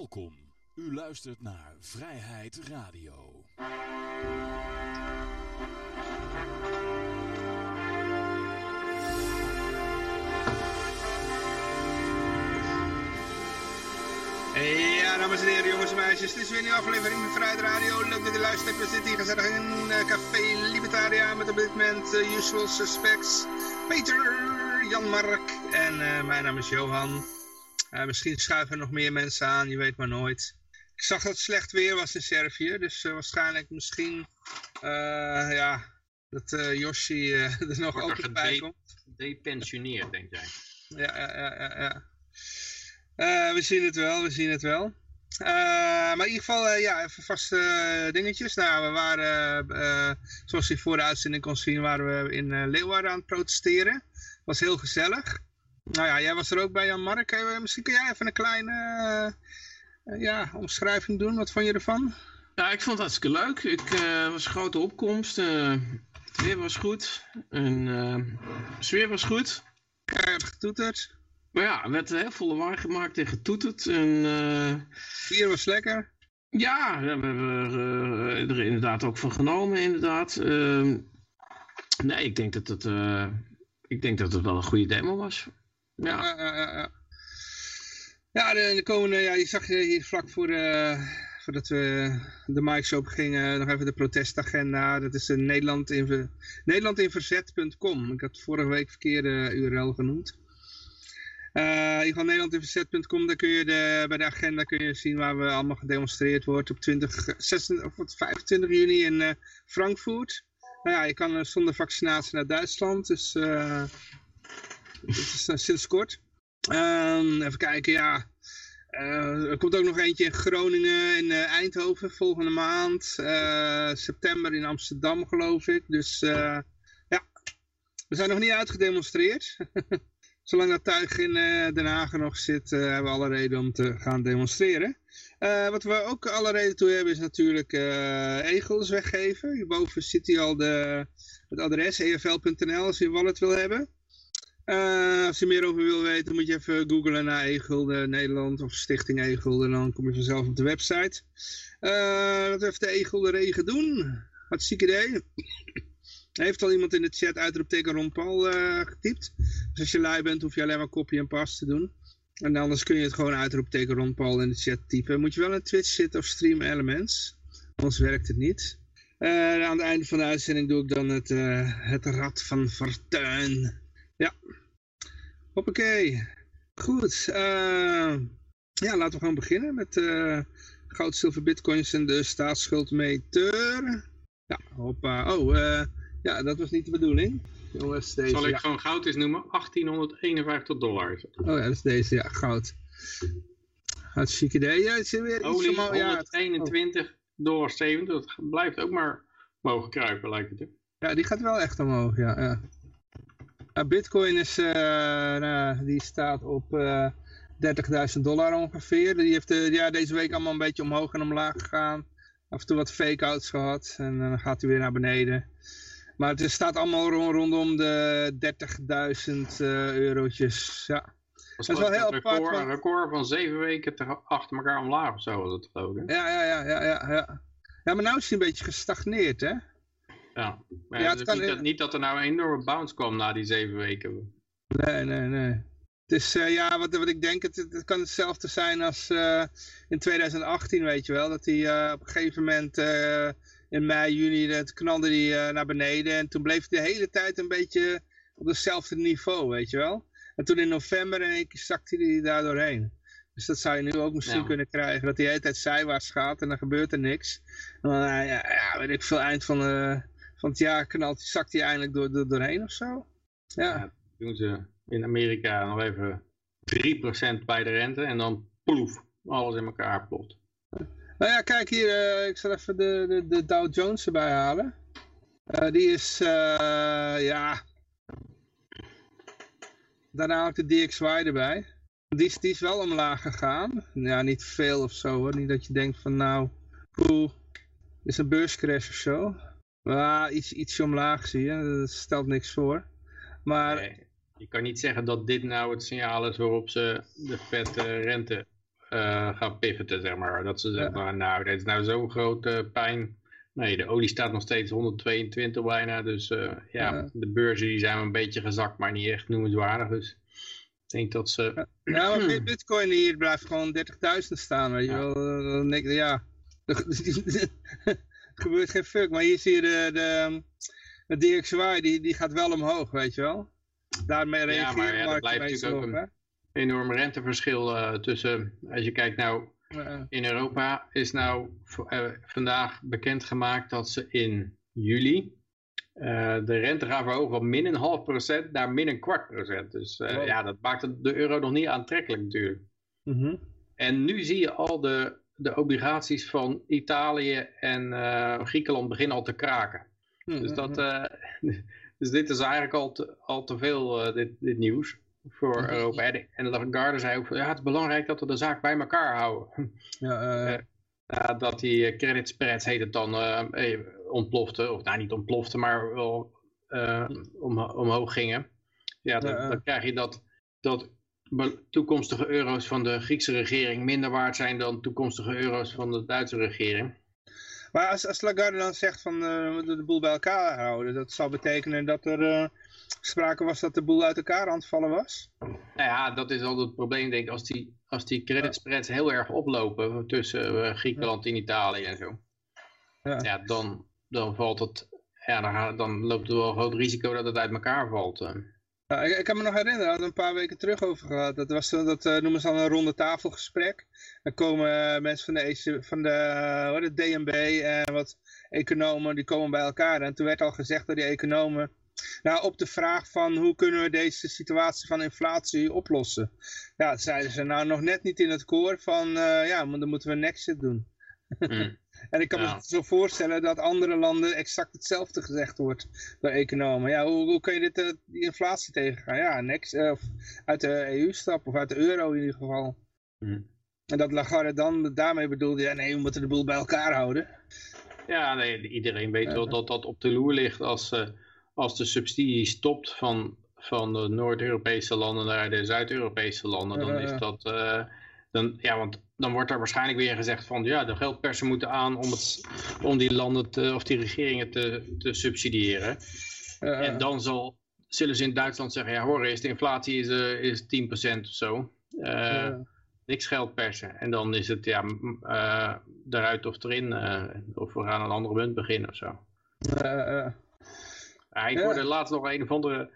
Welkom. U luistert naar Vrijheid Radio. Ja, dames en heren, jongens en meisjes. Het is weer een aflevering van Vrijheid Radio. Leuk dat u luistert. We zitten hier gezellig in uh, Café Libertaria met op dit moment uh, Usual Suspects. Peter, Jan-Mark en uh, mijn naam is Johan. Misschien schuiven er nog meer mensen aan, je weet maar nooit. Ik zag dat het slecht weer was in Servië, dus waarschijnlijk misschien, ja, dat Yoshi er nog Wordt ook bij komt. Gedepensioneerd, denk jij? Ja, ja, ja, ja. ja. We zien het wel, we zien het wel. Uh, maar in ieder geval, uh, ja, even vaste dingetjes. Nou, we waren, zoals je voor de uitzending kon zien, waren we in Leeuwarden aan het protesteren. Was heel gezellig. Nou ja, jij was er ook bij, Jan-Mark. misschien kun jij even een kleine ja, omschrijving doen. Wat vond je ervan? Ja, ik vond het hartstikke leuk. Ik was een grote opkomst. het weer was goed. En de sfeer was goed. Keihard getoeterd. Maar ja, er werd heel volle waar gemaakt en getoeterd. En, uh... Bier was lekker. Ja, we hebben uh, er inderdaad ook van genomen, inderdaad. Uh, nee, ik denk dat het, uh, ik denk dat het wel een goede demo was. Ja, ja, ja. de, de, komende, ja, je zag hier vlak voor, voordat we de mics op gingen, nog even de protestagenda. Dat is een Nederland in, Nederlandinverzet.com. Ik had vorige week verkeerde URL genoemd. Uh, ieder geval nederlandinverzet.com, daar kun je de, bij de agenda kun je zien waar we allemaal gedemonstreerd wordt op 20, 26, of 25 juni in uh, Frankfurt. Nou ja, je kan zonder vaccinatie naar Duitsland, dus is sinds kort. Um, even kijken, ja. er komt ook nog eentje in Groningen, in Eindhoven volgende maand. september in Amsterdam geloof ik. Dus ja, we zijn nog niet uitgedemonstreerd. Zolang dat tuig in Den Haag nog zit, hebben we alle reden om te gaan demonstreren. Wat we ook alle reden toe hebben is natuurlijk egels weggeven. Hierboven zit hier al de, het adres efl.nl als je wallet wil hebben. Als je meer over wil weten moet je even googlen naar Egelde Nederland of Stichting Egelde en dan kom je vanzelf op de website. laten we even de Egelde regen doen. Hartstikke idee. Heeft al iemand in de chat uitroepteken Ron Paul uh, getypt. Dus als je lui bent hoef je alleen maar copy en pas te doen. En anders kun je het gewoon uitroepteken Ron Paul in de chat typen. Moet je wel in Twitch zitten of Stream Elements. Anders werkt het niet. Uh, aan het einde van de uitzending doe ik dan het, uh, het rad van fortuin. Ja. Hoppakee. Goed. ja, laten we gewoon beginnen met goud, zilver, bitcoins en de staatsschuldmeter. Ja, hoppa. Oh, eh ja, dat was niet de bedoeling. Jongens, deze, Zal ik ja. gewoon goud eens noemen? 1851 dollar. Oh ja, dat is deze, ja, goud. Hartstikke idee. Ja, het is weer Olie, 121 ja, dollar 70. Dat blijft ook maar mogen kruipen, lijkt het. Ja, die gaat wel echt omhoog, ja. ja. Ja Bitcoin is, uh, nou, die staat op uh, 30.000 dollar ongeveer. Die heeft ja, deze week allemaal een beetje omhoog en omlaag gegaan. Af en toe wat fake-outs gehad en dan gaat hij weer naar beneden. Maar het staat allemaal rondom de 30.000 uh, eurotjes. Ja. Dat is wel heel record, apart. Een record van zeven weken te, achter elkaar omlaag of zo was het geloof ik. Ja, ja, ja, ja, ja, ja. Ja, maar nu is hij een beetje gestagneerd, hè? Ja, maar ja, het kan, niet, dat, niet dat er nou een enorme bounce kwam na die zeven weken. Nee, nee, nee. Het is, uh, ja, wat, wat ik denk, het, het kan hetzelfde zijn als uh, in 2018, weet je wel. Dat hij uh, op een gegeven moment in mei, juni, het knalde die uh, naar beneden. En toen bleef hij de hele tijd een beetje op hetzelfde niveau, weet je wel. En toen in november in één keer zakte hij daar doorheen. Dus dat zou je nu ook misschien kunnen krijgen. Dat hij de hele tijd zijwaarts gaat en dan gebeurt er niks. En dan, ja, ja, weet ik veel, eind van, uh, van het jaar knalt, zakt hij eindelijk door, door, doorheen of zo. Ja. ja. doen ze in Amerika nog even 3% bij de rente en dan ploef, alles in elkaar plot. Nou ja, kijk hier, uh, ik zal even de, de, de Dow Jones erbij halen. Uh, die is, uh, ja... Daarna haal ik de DXY erbij. Die is, die is wel omlaag gegaan. Ja, niet veel of zo hoor. Niet dat je denkt van nou, poeh, is een beurscrash of zo. Maar iets, ietsje omlaag zie je, dat stelt niks voor. Maar... Nee, je kan niet zeggen dat dit nou het signaal is waarop ze de vet rente eh, gaan pivoten, zeg maar. Dat ze zeggen, Ja. nou, dit is nou zo'n grote pijn. Nee, de olie staat nog steeds 122 bijna. Dus eh, ja, Ja. de beurzen die zijn een beetje gezakt, maar niet echt noemenswaardig. Dus ik denk dat ze... Ja, maar bit- bitcoin hier blijft gewoon 30.000 staan, weet je Ja. wel. Eh, ja, gebeurt geen fuck. Maar hier zie je de, de, de DXY, die, die gaat wel omhoog, weet je wel. Daarmee reageren maar ja, dat markten blijft natuurlijk ook enorm renteverschil eh, tussen, als je kijkt nou. Ja, in Europa is nou eh, vandaag bekendgemaakt dat ze in juli eh, de rente gaan verhogen van min een half procent naar min een kwart procent. Dus Wow. ja, dat maakt de euro nog niet aantrekkelijk natuurlijk. Mhm. En nu zie je al de, de obligaties van Italië en eh, Griekenland beginnen al te kraken. Mhm. Dus, dat, eh, dus dit is eigenlijk al te, al te veel, eh, dit, dit nieuws voor. Europa. En, en Lagarde zei ook, ja, het is belangrijk dat we de zaak bij elkaar houden. ja, dat die credit spreads heet het dan ontplofte, of nou niet ontplofte, maar wel om, omhoog gingen. Ja, dan, dan krijg je dat, dat toekomstige euro's van de Griekse regering minder waard zijn dan toekomstige euro's van de Duitse regering. Maar als, als Lagarde dan zegt van eh, we moeten de boel bij elkaar houden, dat zou betekenen dat er eh, sprake was dat de boel uit elkaar aan het vallen was? Nou ja, dat is altijd het probleem, denk ik, als die, als die credit spreads heel erg oplopen tussen eh, Griekenland en Italië en zo. Ja. Ja, dan, dan valt het, ja, dan, dan loopt er wel een groot risico dat het uit elkaar valt. Eh. Ik, ik kan me nog herinneren, daar hadden we een paar weken terug over gehad. Dat, was, zo- dat eh, noemen ze dan een ronde tafelgesprek. Dan komen eh, mensen van de, EC van de, eh, DNB en wat economen, die komen bij elkaar. En toen werd al gezegd door die economen, nou op de vraag van hoe kunnen we deze situatie van inflatie oplossen. Ja, zeiden ze nou nog net niet in het koor van, eh, ja, dan moeten we een doen. Hm. En ik kan Ja. me zo voorstellen dat andere landen exact hetzelfde gezegd wordt door economen. Ja, hoe, hoe kun je dit, eh, die inflatie tegengaan? Ja, niks. eh, of uit de EU stappen, of uit de euro in ieder geval. Hm. En dat Lagarde dan daarmee bedoelde, ja nee, we moeten de boel bij elkaar houden. Ja, nee, iedereen weet wel dat dat op de loer ligt als, eh, als de subsidie stopt van, van de Noord-Europese landen naar de Zuid-Europese landen. Dan is dat, dan, ja, want dan wordt er waarschijnlijk weer gezegd van ja, de geldpersen moeten aan om, het, om die landen te, of die regeringen te, te subsidiëren. Eh, En dan zal, zullen ze in Duitsland zeggen, ja hoor eens, de inflatie is, eh, is 10% of zo. Eh, niks geld persen. En dan is het ja, eruit of erin. of we gaan een andere munt beginnen of zo. ik hoorde laatst nog een of andere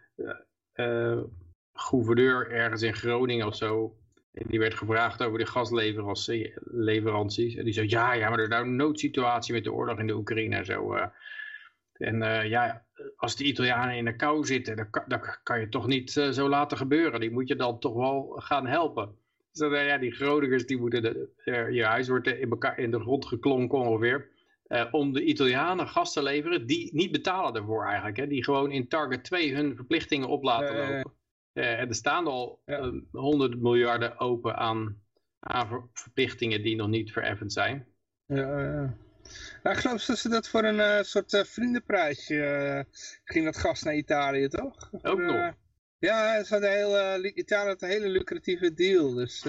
gouverneur ergens in Groningen of zo. En die werd gevraagd over de gasleveranties. En die zei, ja, ja, maar er is nou een noodsituatie met de oorlog in de Oekraïne en zo. eh. En eh, ja, als de Italianen in de kou zitten, dan kan, dat kan je toch niet eh, zo laten gebeuren. Die moet je dan toch wel gaan helpen. Dus dan, ja, die Groningers, die moeten, de, je huis wordt in, elkaar, in de grond geklonken ongeveer. om de Italianen gas te leveren, die niet betalen ervoor eigenlijk. Hè, die gewoon in Target 2 hun verplichtingen op laten lopen. Eh, er staan al eh, honderden miljarden open aan, aan ver- verplichtingen die nog niet vereffend zijn. Ja, ja. Nou, ik geloof dat ze dat voor een eh, soort eh, vriendenprijsje eh, ging dat gas naar Italië, toch? Ook nog? ja, ze hadden een heel, Italië had een hele lucratieve deal. Dus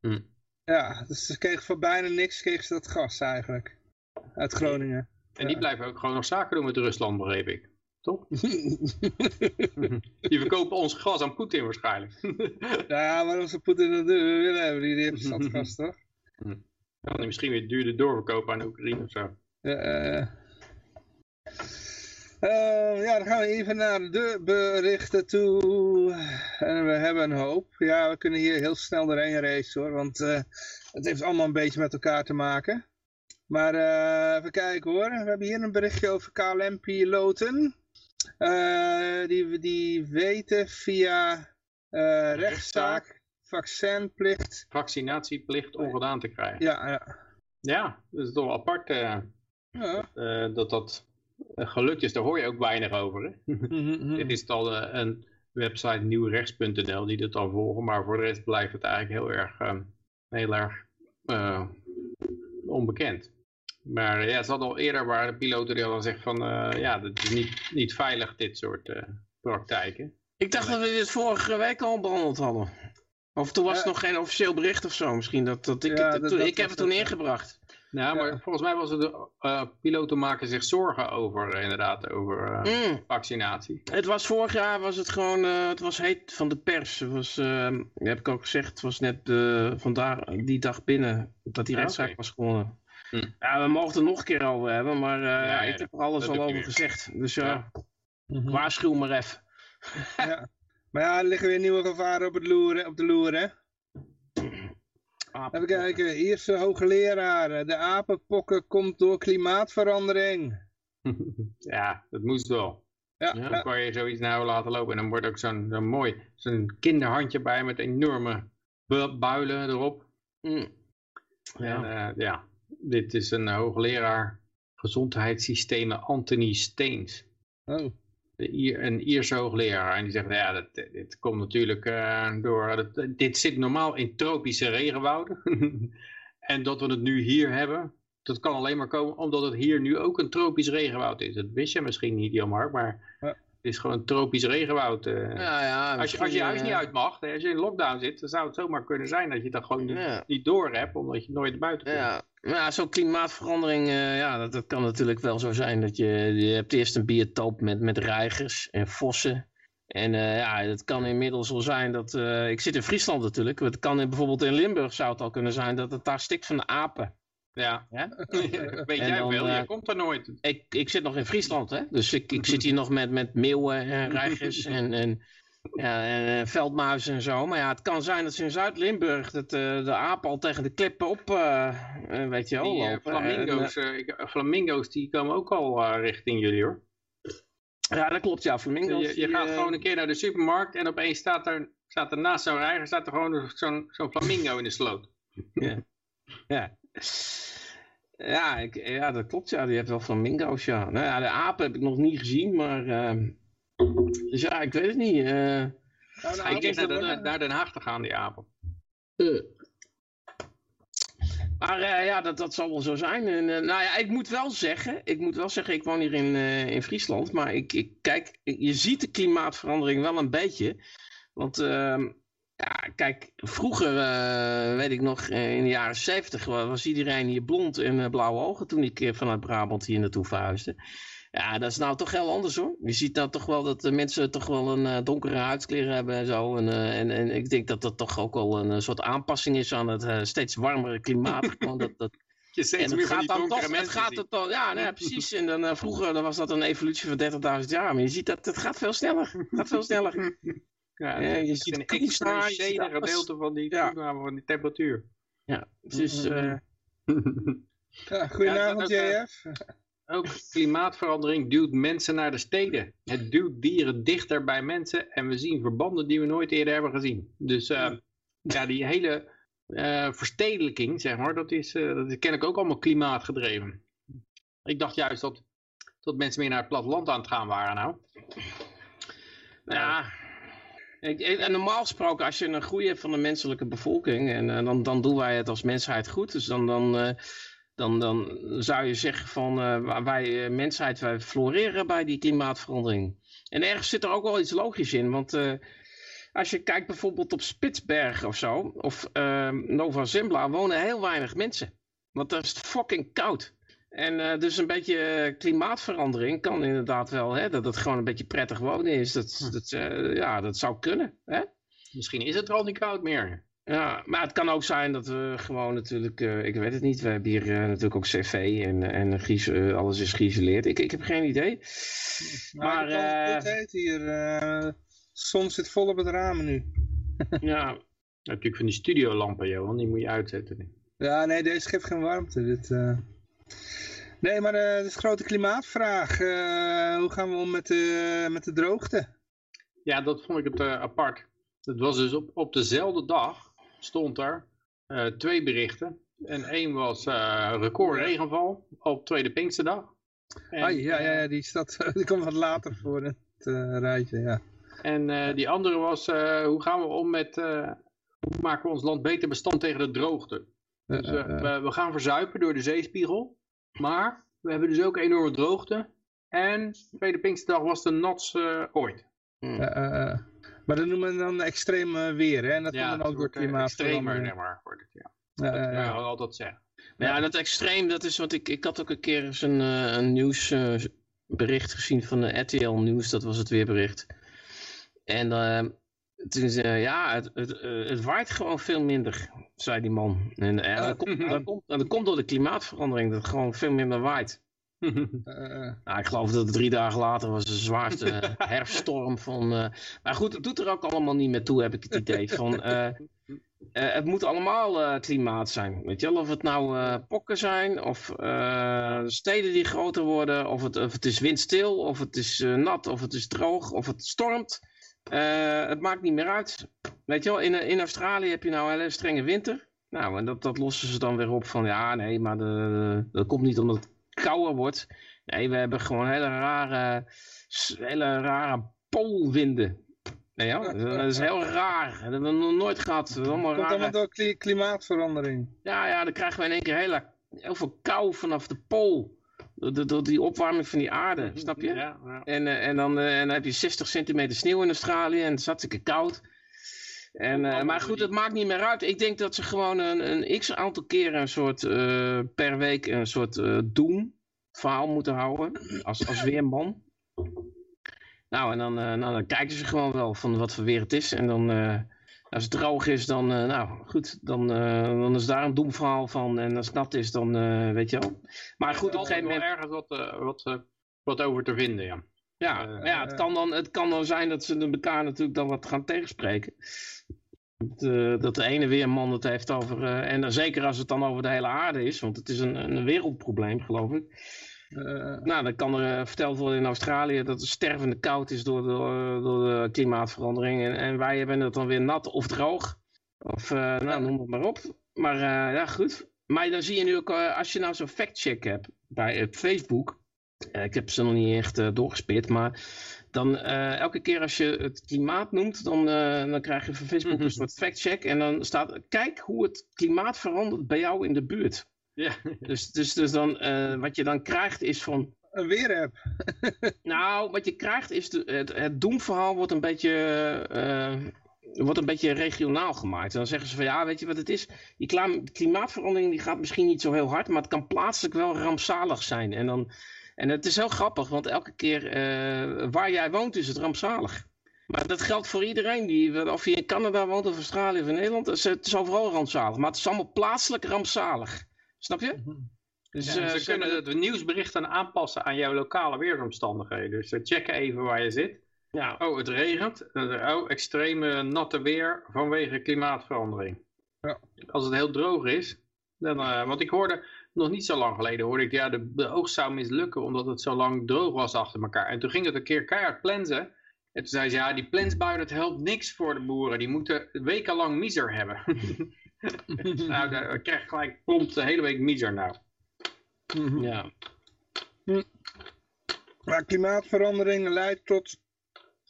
Hm. ja, dus ze kregen voor bijna niks kregen ze dat gas eigenlijk. Uit Groningen. En die blijven ook gewoon nog zaken doen met Rusland, begreep ik. Toch? Die verkopen ons gas aan Poetin waarschijnlijk. ja, waarom ze Poetin dat doen, we willen hebben, die, die heeft zat gas, toch? Kan die misschien weer duurder doorverkopen aan Oekraïne of zo. Ja, eh. Eh, ja, dan gaan we even naar de berichten toe. En we hebben een hoop. Ja, we kunnen hier heel snel doorheen racen hoor, want eh, het heeft allemaal een beetje met elkaar te maken. Maar eh, even kijken hoor. We hebben hier een berichtje over KLM-piloten. Eh, die, die weten via eh, rechtszaak vaccinplicht. Vaccinatieplicht ongedaan te krijgen. Ja, ja. Ja, dat is toch wel apart eh, ja. dat dat eh, gelukt is. Daar hoor je ook weinig over. Hè? Mhm, mhm. Dit is dan eh, een website nieuwrechts.nl die dit dan volgen. Maar voor de rest blijft het eigenlijk heel erg, heel erg onbekend. Maar eh, ja, het zat al eerder waar de piloten die hadden gezegd van... eh, ja, dat is niet, niet veilig dit soort eh, praktijken. Ik dacht dat we dit vorige week al behandeld hadden. Of toen was het nog geen officieel bericht of zo misschien. Dat, dat ik, Ja, dat- dat ik heb het toen ingebracht. Nou, maar Ja. volgens mij was het de piloten maken zich zorgen over, inderdaad, over Mm. vaccinatie. Het was vorig jaar was het gewoon, het was heet van de pers. Het was, eh, heb ik ook gezegd, het was net vandaag, die dag binnen dat die Ah, rechtszaak was gewonnen. Hm. Ja, we mogen het er nog een keer over hebben, maar eh, ja, ik heb er alles al over gezegd. Dus ja, Ja. Mhm. waarschuw maar even. Ja. Maar ja, er liggen weer nieuwe gevaren op, het loer, op de loer, hè? Ah, Even kijken, Ierse hoogleraar. De apenpokken komt door klimaatverandering. ja, dat moest wel. Ja, Ja. Dan ja. kan je zoiets nou laten lopen en dan wordt ook zo'n zo'n mooi, zo'n kinderhandje bij met enorme bu- builen erop. Mm. Ja. En eh, ja, dit is een hoogleraar gezondheidssystemen Anthony Steens. Oh. Ier, een Ierse hoogleraar. En die zegt, nou ja, dat, dit komt natuurlijk eh, door... Dat, dit zit normaal in tropische regenwouden. en dat we het nu hier hebben, dat kan alleen maar komen omdat het hier nu ook een tropisch regenwoud is. Dat wist je misschien niet, Jan Mark, maar Ja. Het is gewoon een tropisch regenwoud. eh. Ja, ja, als, je, als je huis niet eh, uit mag, hè, als je in lockdown zit, dan zou het zomaar kunnen zijn dat je dat gewoon niet, Ja. niet door hebt, omdat je nooit buiten komt. Ja, ja, zo'n klimaatverandering, eh, ja, dat, dat kan natuurlijk wel zo zijn. Dat je, je hebt eerst een biotoop met, met reigers en vossen. En eh, ja, het kan inmiddels wel zijn dat... ik zit in Friesland natuurlijk. Het kan in, bijvoorbeeld in Limburg zou het al kunnen zijn dat het daar stikt van de apen. Ja. Ja? Weet En jij dan, wel, eh, je komt er nooit. Ik, ik zit nog in Friesland, hè. Dus ik, ik zit hier nog met, met meeuwen en reigers en, en, ja, en eh, veldmuizen en zo. Maar ja, het kan zijn dat ze in Zuid-Limburg dat, eh, de apen al tegen de klippen op, eh, eh, weet je wel, Die eh, lopen. En, eh, flamingo's, eh, ik- flamingo's die komen ook al eh, richting jullie hoor. Ja, dat klopt, ja. Flamingo's. Je, je gaat eh, gewoon een keer naar de supermarkt en opeens staat er, staat er naast zo'n reiger staat er gewoon zo'n zo'n flamingo in de sloot. Ja. Ja, ik, ja, dat klopt, ja. Die hebt wel flamingo's, ja. Nou ja, de apen heb ik nog niet gezien, maar... ehm, dus ja, ik weet het niet. eh. Nou, de Ga je apen eerst naar, Den- naar Den Haag te gaan, die apen. Maar eh, ja, dat, dat zal wel zo zijn. En, eh, nou ja, ik moet wel zeggen, ik moet wel zeggen, ik woon hier in, eh, in Friesland, maar ik, ik kijk, je ziet de klimaatverandering wel een beetje. Want ehm, ja, kijk, vroeger, eh, weet ik nog, eh, in de jaren zeventig was iedereen hier blond en eh, blauwe ogen toen ik vanuit Brabant hier naartoe verhuisde. Ja, dat is nou toch heel anders hoor. Je ziet nou toch wel dat de mensen toch wel een donkere huidskleur hebben en zo. En, en, en ik denk dat dat toch ook wel een, soort aanpassing is aan het steeds warmere klimaat. Gewoon dat, dat, Je steeds van gaat die dan donkere toch, het gaat dan, ja, nee, precies. En dan, vroeger dan was dat een evolutie van 30.000 jaar. Maar je ziet dat het gaat veel sneller. Het gaat veel sneller. Ja, Ja, je het ziet is een alles. gedeelte van die toename van die temperatuur. Ja, dus eh, Ja, goedenavond, JF. Ook klimaatverandering duwt mensen naar de steden. Het duwt dieren dichter bij mensen en we zien verbanden die we nooit eerder hebben gezien. Dus eh, ja, die hele eh, verstedelijking, zeg maar, dat is, eh, dat is kennelijk ook allemaal klimaatgedreven. Ik dacht juist dat, dat mensen meer naar het platteland aan het gaan waren nou. ja. En normaal gesproken, als je een groei hebt van de menselijke bevolking, en eh, dan, dan doen wij het als mensheid goed. Dus dan, dan, eh, dan, dan zou je zeggen van eh, wij, mensheid, wij floreren bij die klimaatverandering. En ergens zit er ook wel iets logisch in, want als je kijkt bijvoorbeeld op Spitsbergen of zo, of eh, Nova Zembla, wonen heel weinig mensen. Want daar is fucking koud. En eh, dus een beetje eh, klimaatverandering kan inderdaad wel, hè, dat het gewoon een beetje prettig wonen is. Dat, dat, eh, ja, dat zou kunnen. Hè? Misschien is het er al niet koud meer. Ja, maar het kan ook zijn dat we gewoon natuurlijk, ik weet het niet, we hebben hier natuurlijk ook cv en, en eh, alles is geïsoleerd. Ik, ik heb geen idee. Maar Maar, het hier. zon zit vol op het ramen nu. Ja, Je hebt natuurlijk van die studiolampen, Johan, die moet je uitzetten. Ja, nee, deze geeft geen warmte. Dit. Nee, maar eh, het is een grote klimaatvraag. Eh, hoe gaan we om met de, met de droogte? Ja, dat vond ik het eh, apart. Het was dus op, op dezelfde dag, stond er eh, twee berichten. En één was eh, record regenval op tweede Pinksterdag. En, Ah, ja, ja, ja, die, staat, die komt wat later voor het eh, rijtje, ja. en eh, die andere was, eh, hoe gaan we om met, eh, hoe maken we ons land beter bestand tegen de droogte? Eh, Dus eh, eh, eh. we, we gaan verzuipen door de zeespiegel. Maar we hebben dus ook enorme droogte. En tweede Pinksterdag was de natste ooit. hm. Eh, eh, eh. Maar dat noemen we dan extreem eh, weer, hè? En dat ja, komt dan ook door wordt, eh, extremer, klimaatverandering. zeg maar. Wordt het, ja. Ja, Dat ja, ja. altijd zeggen. Maar ja, dat extreem, dat is wat ik... Ik had ook een keer eens een, eh, een nieuwsbericht gezien van de RTL Nieuws. Dat was het weerbericht. En eh, toen zei ja, het, het, eh, het waait gewoon veel minder, zei die man. En eh, dat, komt, dat, komt, dat komt door de klimaatverandering, dat het gewoon veel minder waait. Eh, eh. Nou, ik geloof dat het drie dagen later was de zwaarste eh, herfststorm van... eh, Maar goed, het doet er ook allemaal niet meer toe, heb ik het idee. Van, eh, eh, het moet allemaal eh, klimaat zijn. Weet je wel, of het nou eh, pokken zijn, of eh, steden die groter worden, of het, of het is windstil, of het is eh, nat, of het is droog, of het stormt. Eh, het maakt niet meer uit. Weet je wel, in, in Australië heb je nou een hele strenge winter. Nou, en dat, dat lossen ze dan weer op van, ja, nee, maar de, dat komt niet omdat het kouder wordt. Nee, we hebben gewoon hele rare, hele rare poolwinden. Nee, ja, dat is heel raar. Dat hebben we nog nooit gehad. Dat allemaal Komt allemaal rare... door kli- klimaatverandering. Ja, ja, dan krijgen we in één keer hele, heel veel kou vanaf de pool. Door, die opwarming van die aarde, snap je? Ja, ja. En, eh, en, dan, eh, en dan heb je 60 centimeter sneeuw in Australië en het is hartstikke koud. En, eh, maar goed, het maakt niet meer uit. Ik denk dat ze gewoon een, een x aantal keren een soort per week een soort doem verhaal moeten houden. Als, als weerman. Nou, en dan, nou, dan kijken ze gewoon wel van wat voor weer het is. En dan, als het droog is, dan, eh, nou goed, dan, eh, dan is daar een doemverhaal van. En als het nat is, dan weet je wel. Maar goed, op een gegeven moment... ergens wat, eh, wat, eh, wat over te vinden, ja. Ja, Eh, ja het, kan dan, het kan dan zijn dat ze elkaar natuurlijk dan wat gaan tegenspreken. Dat, eh, dat de ene weerman het heeft over, eh, en dan zeker als het dan over de hele aarde is, want het is een, een wereldprobleem geloof ik. Eh, Nou, dan kan er eh, verteld worden in Australië dat het stervende koud is door de, door de klimaatverandering. En, en wij hebben het dan weer nat of droog. Of, eh, nou, noem het maar op. Maar eh, ja, goed. Maar dan zie je nu ook, eh, als je nou zo'n factcheck hebt bij eh, Facebook. eh, ik heb ze nog niet echt eh, doorgespeeld, maar dan eh, elke keer als je het klimaat noemt, dan, eh, dan krijg je van Facebook een soort factcheck. En dan staat, kijk hoe het klimaat verandert bij jou in de buurt. Ja, Dus, dus, dus dan, eh, wat je dan krijgt is van, een weerapp. nou, wat je krijgt is, de, het, het doemverhaal wordt een beetje, eh, wordt een beetje regionaal gemaakt. En dan zeggen ze van, ja, weet je wat het is? Die klimaatverandering die gaat misschien niet zo heel hard, maar het kan plaatselijk wel rampzalig zijn. En, dan, en het is heel grappig, want elke keer eh, waar jij woont is het rampzalig. Maar dat geldt voor iedereen, die, of je in Canada woont of Australië of in Nederland, het is, het is overal rampzalig. Maar het is allemaal plaatselijk rampzalig. Snap je? Dus, Ja, eh, ze ze kunnen het nieuwsbericht dan aanpassen aan jouw lokale weeromstandigheden. Dus ze checken even waar je zit. ja, Oh, het regent. Oh, extreme natte weer vanwege klimaatverandering. Ja. Als het heel droog is, dan, eh, want ik hoorde nog niet zo lang geleden, hoorde ik, ja, de, de oogst zou mislukken omdat het zo lang droog was achter elkaar. En toen ging het een keer keihard plensen. En toen zei ze, ja, die plensbui, dat helpt niks voor de boeren. Die moeten wekenlang miser hebben. nou, daar krijg gelijk prompt de hele week miser nou. Mhm. ja. Maar klimaatverandering leidt tot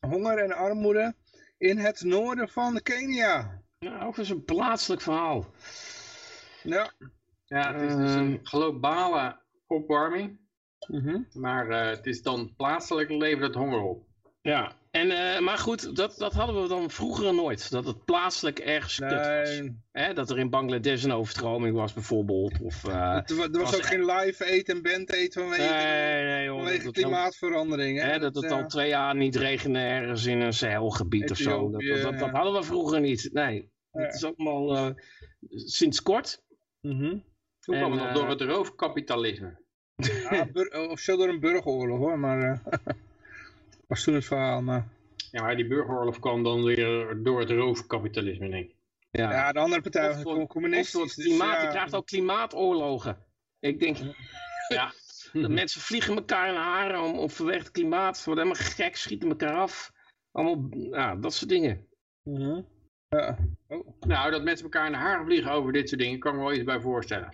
honger en armoede in het noorden van Kenia. ja, ook eens een plaatselijk verhaal. Ja. Ja, het is dus een Ehm. globale opwarming. Mhm. Maar eh, het is dan plaatselijk levert het honger op. Ja, en, eh, maar goed, dat, dat hadden we dan vroeger nooit. Dat het plaatselijk ergens kut was. Nee, Hè, dat er in Bangladesh een overstroming was bijvoorbeeld. Of, eh, er, er was was ook geen live eten en band eten vanwege, nee, nee, joh, vanwege dat, klimaatverandering. Hè? hè, dat het eh, al twee jaar niet regende ergens in een Sahelgebied of zo. Dat, dat, dat, dat hadden we vroeger niet. Nee, Ja. het is allemaal eh, sinds kort. mhm. Toen En, kwam het nog eh, door het roofkapitalisme. Ja, of zo door een burgeroorlog hoor, maar eh was toen het verhaal. Maar... Ja, maar die burgeroorlog kwam dan weer door het roofkapitalisme, denk ik. Ja. Ja, de andere partij Of was Of communistisch. het dus klimaat, ja. je krijgt ook klimaatoorlogen. Ik denk, Ja. Dat mensen vliegen elkaar in de haren om, om vanwege het klimaat. Worden helemaal gek, schieten elkaar af. Allemaal, ja, dat soort dingen. Mhm. Ja. Oh. Nou, dat mensen elkaar in de haren vliegen over dit soort dingen, kan ik me wel iets bij voorstellen.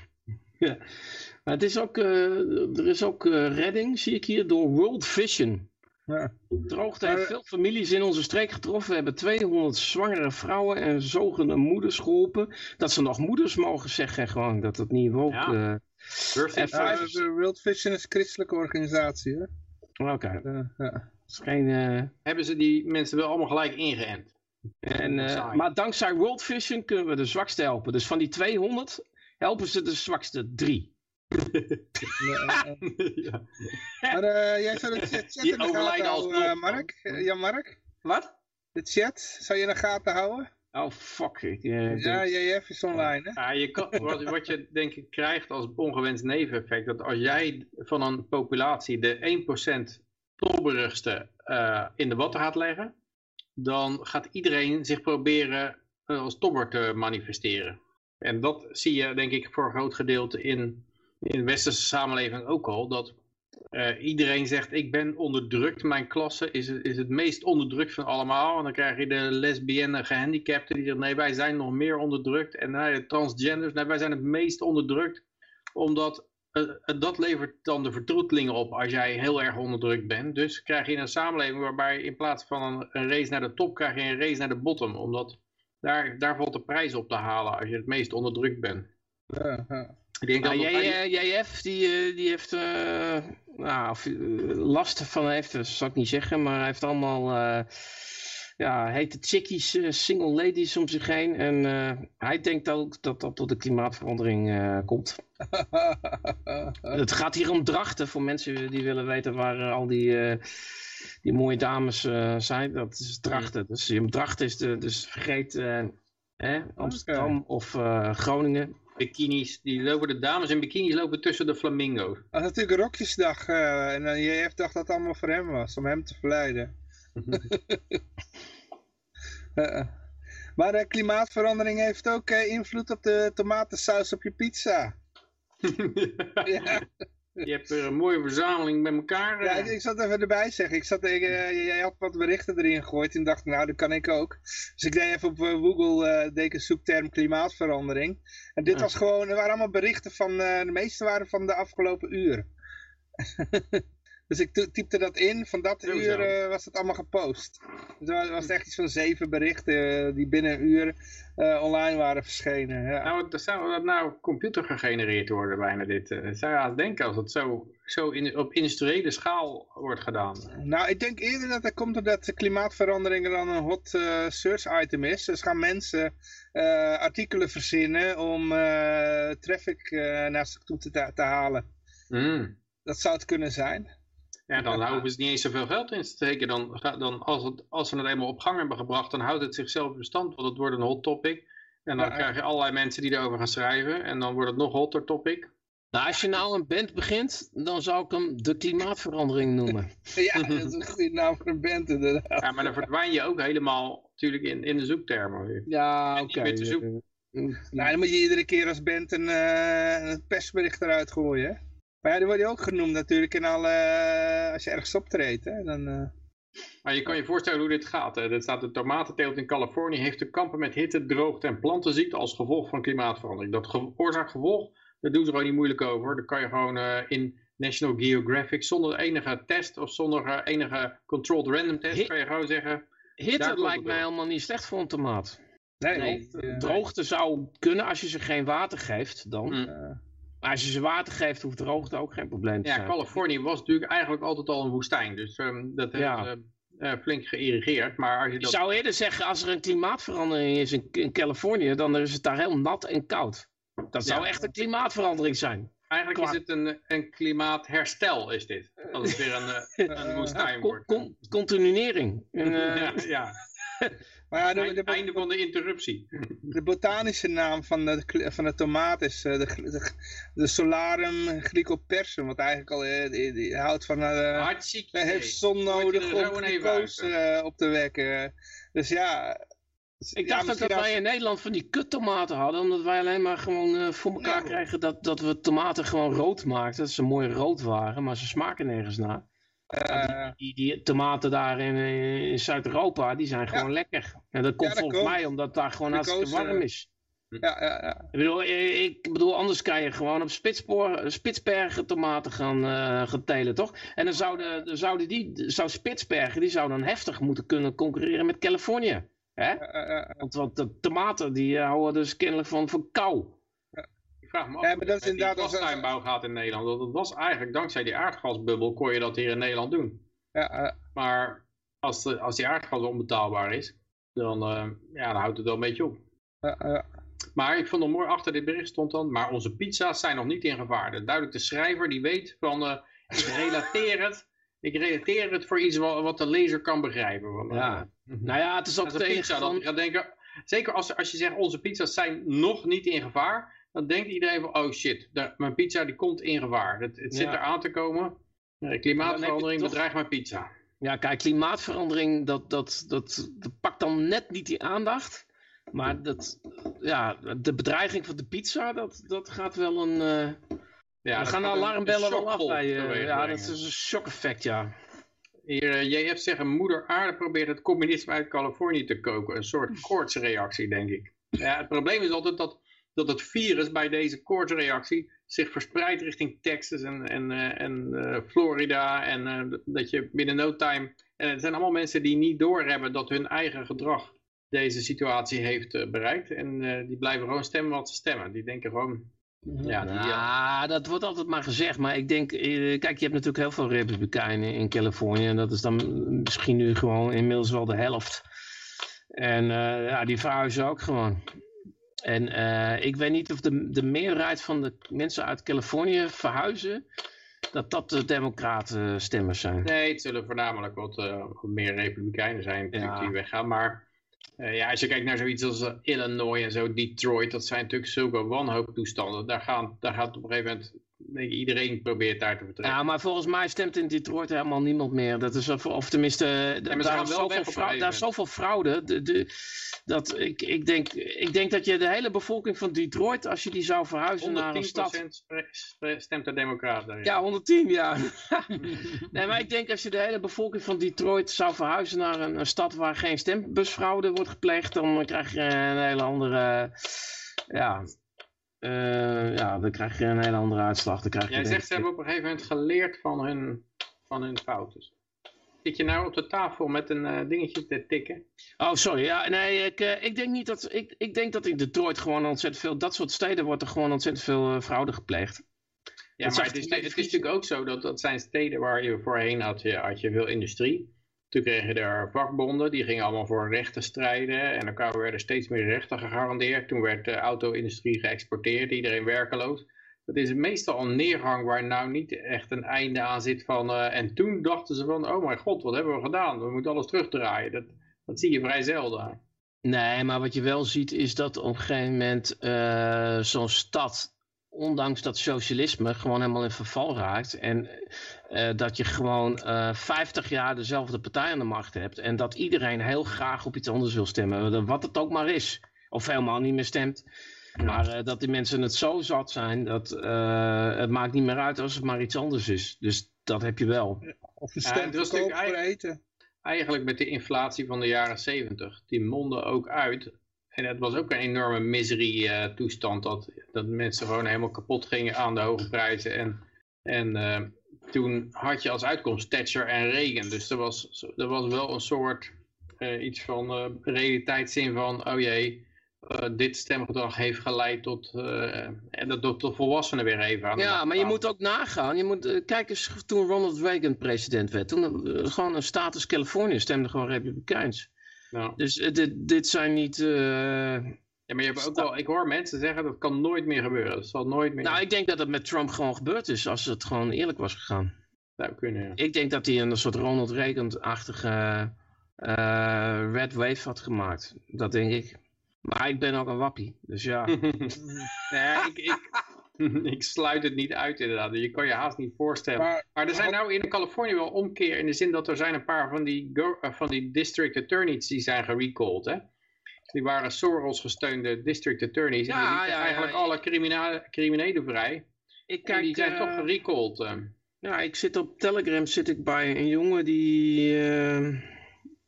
Maar het is ook, eh, er is ook eh, redding, zie ik hier, door World Vision. Ja. Droogte Maar- heeft veel families in onze streek getroffen. We hebben 200 zwangere vrouwen en zogende moeders geholpen. Dat ze nog moeders mogen zeggen, gewoon dat het niet ook... Ja. eh, World Vision- Ja, vijf- de World Vision is een christelijke organisatie. Hè? Oké. Eh, ja. geen, eh, Hebben ze die mensen wel allemaal gelijk ingeënt? en, eh, maar dankzij World Vision kunnen we de zwakste helpen. Dus van die 200 helpen ze de zwakste drie. ja. Maar eh, jij zou de chat chat Die in de overlijden gaten houden, alsnog. eh, Mark? Eh, ja, Mark? Wat? De chat, zou je in de gaten houden? Oh, fuck. Eh, Ja, JF is online, hè? Ja, je kan, wat, wat je denk ik krijgt als ongewenst neveneffect, dat als jij van een populatie de 1% tobberigste eh, in de watten gaat leggen, dan gaat iedereen zich proberen eh, als tobber te manifesteren. En dat zie je denk ik voor een groot gedeelte in, in de westerse samenleving ook al, dat eh, iedereen zegt ik ben onderdrukt, mijn klasse is, is het meest onderdrukt van allemaal. En dan krijg je de lesbienne gehandicapten die zeggen nee wij zijn nog meer onderdrukt. En nou, de transgenders, nee, wij zijn het meest onderdrukt. Omdat eh, eh, dat levert dan de vertroetelingen op als jij heel erg onderdrukt bent. Dus krijg je een samenleving waarbij in plaats van een, race naar de top krijg je een race naar de bottom. Omdat daar, daar valt de prijs op te halen als je het meest onderdrukt bent. Ik denk Nou, dat jij, eh, JF, die, eh, die heeft eh, nou, of, eh, last van heeft, dat zal ik niet zeggen, maar hij heeft allemaal ja, hete chickies, eh, single ladies om zich heen. En eh, hij denkt ook dat dat door de klimaatverandering eh, komt. Het gaat hier om drachten, voor mensen die willen weten waar eh, al die, eh, die mooie dames eh, zijn. Dat is drachten. Dus je drachten is de, dus vergeet eh, hè, Amsterdam of eh, Groningen. Bikinis, die lopen de dames in bikinis lopen tussen de flamingo's. Dat was natuurlijk Rokjesdag eh, en dan JF dacht dat het allemaal voor hem was, om hem te verleiden. Eh. maar de klimaatverandering heeft ook invloed op de tomatensaus op je pizza. ja, Je hebt er een mooie verzameling bij elkaar. ja eh. ik, ik zat even erbij zeggen. Ik zat, ik, eh, jij had wat berichten erin gegooid en dacht, nou dat kan ik ook. Dus ik deed even op eh, Google, eh deed een zoekterm klimaatverandering. En dit was gewoon, er waren allemaal berichten van, de meeste waren van de afgelopen uur. dus ik ty- typte dat in, van dat uur eh, was het allemaal gepost. Dus er was, was echt iets van zeven berichten eh, die binnen een uur eh, online waren verschenen. Ja. Nou, dat zou dat nou computer gegenereerd worden bijna dit. zou je haast denken als het zo, zo in, op industriële schaal wordt gedaan. Nou, ik denk eerder dat dat komt omdat de klimaatverandering dan een hot search item is. Dus gaan mensen artikelen verzinnen om traffic naar zich toe te, te halen. Mm. Dat zou het kunnen zijn. Ja, dan hoeven ze niet eens zoveel geld in te steken. Dan, dan als, het, als ze het eenmaal op gang hebben gebracht, dan houdt het zichzelf in bestand. Want het wordt een hot topic. En dan Ja, krijg je allerlei mensen die erover gaan schrijven. En dan wordt het nog hotter topic. Nou, als je nou een band begint, dan zou ik hem de klimaatverandering noemen. Ja, dat is een goede naam voor een band inderdaad. Ja, maar dan verdwijn je ook helemaal natuurlijk in, in de zoektermen. weer. Ja, oké. Nou, dan moet je iedere keer als band een, eh, een persbericht eruit gooien. hè. Maar ja, die word je ook genoemd natuurlijk in alle, eh, als je ergens optreedt. Hè? Dan, eh, Maar je kan je voorstellen hoe dit gaat. Hè. Er staat de tomatenteelt in Californië heeft te kampen met hitte, droogte en plantenziekte als gevolg van klimaatverandering. Dat ge oorzaak-gevolg, daar doen ze gewoon niet moeilijk over. Dat kan je gewoon eh, in National Geographic zonder enige test of zonder enige controlled random test, kan je gewoon zeggen, Hitte lijkt mij helemaal niet slecht voor een tomaat. nee, Droogte, eh, droogte zou kunnen als je ze geen water geeft dan. Mm. Eh, Maar als je ze water geeft, hoeft droogte ook geen probleem te ja, zijn. Californië was natuurlijk eigenlijk altijd al een woestijn. Dus ehm, dat heeft Ja. eh, eh, flink geïrrigeerd. Maar als je Je dat... zou eerder zeggen, als er een klimaatverandering is in, in Californië, dan is het daar heel nat en koud. Dat zou Ja. echt een klimaatverandering zijn. Eigenlijk is het een, een klimaatherstel, is dit. Als het weer een, eh, een woestijn wordt. con- continuering. En, eh, ja, ja. maar ja, de, Einde, de, einde van de interruptie. de botanische naam van de, van de tomaat is eh, de, de, de Solarum glycopersum. Wat eigenlijk al eh, die, die houdt van... Hartstikke idee. heeft zon nodig om glucose eh, op te wekken. Dus ja... ik ja, dacht ook dat als- wij in Nederland van die kuttomaten hadden, omdat wij alleen maar gewoon voor elkaar Ja. krijgen dat, dat we tomaten gewoon rood maakten. Dat ze mooi rood waren, maar ze smaken nergens naar. Eh, Die, die tomaten daar in, eh, in Zuid-Europa, die zijn gewoon lekker. En dat komt dat volgens komt. mij omdat daar gewoon hartstikke warm is. ja, ja, ja. Ik bedoel, eh, ik bedoel, anders kan je gewoon op Spitspoor, Spitsbergen tomaten gaan, gaan telen, toch? En dan zouden, dan zouden die, zou Spitsbergen, die zou dan heftig moeten kunnen concurreren met Californië. Hè? Want, want de tomaten, die houden dus kennelijk van, van kou. Ik vraag me af Ja, maar dat is die inderdaad als- gaat in Nederland. Want dat was eigenlijk dankzij die aardgasbubbel kon je dat hier in Nederland doen. ja, ja. Maar als, de, als die aardgas onbetaalbaar is, dan, uh, ja, dan houdt het wel een beetje op. Maar ik vond het mooi, achter dit bericht stond dan, maar onze pizza's zijn nog niet in gevaar. Duidelijk de schrijver die weet van, uh, ik relateer het, ik relateer het voor iets wat, wat de lezer kan begrijpen. Want, ja. nou ja, het is ook de pizza. Van... Dat, denken, zeker als, als je zegt, onze pizza's zijn nog niet in gevaar, dan denkt iedereen van, oh shit, mijn pizza die komt in gevaar. Het, het zit er aan te komen. Klimaatverandering toch... bedreigt mijn pizza. Ja, kijk, klimaatverandering, dat, dat, dat, dat pakt dan net niet die aandacht. Maar dat, ja, de bedreiging van de pizza, dat, dat gaat wel een... Uh... Ja, We gaan de alarmbellen wel af bij uh, Ja, dat is een shock effect, ja. Hier, uh, JF zegt, moeder aarde probeert het communisme uit Californië te koken. Een soort koortsreactie, denk ik. Ja, het probleem is altijd dat, dat het virus bij deze koortsreactie zich verspreidt richting Texas en, en, uh, en uh, Florida. En uh, dat je binnen no time... En het zijn allemaal mensen die niet doorhebben dat hun eigen gedrag deze situatie heeft bereikt. En die blijven gewoon stemmen wat ze stemmen. Die denken gewoon... Ja, die, ja, dat wordt altijd maar gezegd. Maar ik denk, kijk, je hebt natuurlijk heel veel republikeinen in Californië. En dat is dan misschien nu gewoon inmiddels wel de helft. En ja, die verhuizen ook gewoon. En uh, ik weet niet of de, de meerderheid van de mensen uit Californië verhuizen, dat dat de democraten stemmers zijn. Nee, het zullen voornamelijk wat, uh, wat meer republikeinen zijn ja. die weggaan. Maar uh, ja, als je kijkt naar zoiets als Illinois en zo, Detroit, dat zijn natuurlijk zulke wanhooptoestanden. Daar, gaan, daar gaat op een gegeven moment iedereen probeert daar te vertrekken. Ja, maar volgens mij stemt in Detroit helemaal niemand meer. Dat is, of, of tenminste, ja, daar, is zoveel fraude, daar is zoveel fraude. De, de, dat, ik, ik, denk, ik denk dat je de hele bevolking van Detroit, als je die zou verhuizen naar een stad... stemt de democraten. Ja, 110, ja. nee, maar ik denk als je de hele bevolking van Detroit zou verhuizen naar een, een stad waar geen stembusfraude wordt gepleegd, dan krijg je een hele andere... Ja, uh, ja, dan krijg je een hele andere uitslag. Dan krijg je Jij zegt ze hebben op een gegeven moment geleerd van hun, van hun fouten. Zit je nou op de tafel met een uh, dingetje te tikken? Oh, sorry. Ja, nee, ik, uh, ik denk niet dat... Ik, ik denk dat in Detroit gewoon ontzettend veel... Dat soort steden wordt er gewoon ontzettend veel fraude gepleegd. Ja, maar het is, het is natuurlijk ook zo dat dat zijn steden waar je voorheen had je, had je veel industrie. Toen kreeg je er vakbonden, die gingen allemaal voor rechten strijden. En elkaar werden steeds meer rechten gegarandeerd. Toen werd de auto-industrie geëxporteerd, iedereen werkeloos. Dat is meestal een neergang waar nou niet echt een einde aan zit van... Uh, en toen dachten ze van, oh mijn god, wat hebben we gedaan? We moeten alles terugdraaien. Dat, dat zie je vrij zelden. Nee, maar wat je wel ziet is dat op een gegeven moment uh, zo'n stad ondanks dat socialisme gewoon helemaal in verval raakt. En uh, dat je gewoon uh, eh, 50 jaar dezelfde partij aan de macht hebt. En dat iedereen heel graag op iets anders wil stemmen. Wat het ook maar is. Of helemaal niet meer stemt. Maar uh, dat die mensen het zo zat zijn. Dat het maakt niet meer uit als het maar iets anders is. Dus dat heb je wel. Of je stemt ja, voor eten. Eigenlijk met de inflatie van de jaren 70. Die monden ook uit en het was ook een enorme misery uh, toestand dat, dat mensen gewoon helemaal kapot gingen aan de hoge prijzen. En, en toen had je als uitkomst Thatcher en Reagan. Dus er was, er was wel een soort uh, iets van realiteitszin van, oh jee, dit stemgedrag heeft geleid tot, en dat tot de volwassenen weer even aan Ja, maar je moet ook nagaan. Je moet, kijk eens, toen Ronald Reagan president werd, toen gewoon een status Californië stemde gewoon republikeins. Nou. Dus dit, dit zijn niet... Ja, maar je hebt ook wel, ik hoor mensen zeggen dat kan nooit meer gebeuren. Dat zal nooit meer... Nou, ik denk dat het met Trump gewoon gebeurd is als het gewoon eerlijk was gegaan. Zou kunnen, ja. Ik denk dat hij een soort Ronald Reagan-achtige uh, red wave had gemaakt. Dat denk ik. Maar ik ben ook een wappie, dus ja. nee, ik, ik, ik sluit het niet uit inderdaad. Je kan je haast niet voorstellen. Maar, maar er zijn nou in Californië wel omkeer in de zin dat er zijn een paar van die, eh, van die district attorneys die zijn gerecalled. Hè? Die waren Soros gesteunde district attorneys. Ja, en die ja, eigenlijk alle criminelen vrij. Ik kijk, en die zijn uh, toch gerecalled. Uh. Ja, ik zit op Telegram zit ik bij een jongen die, uh,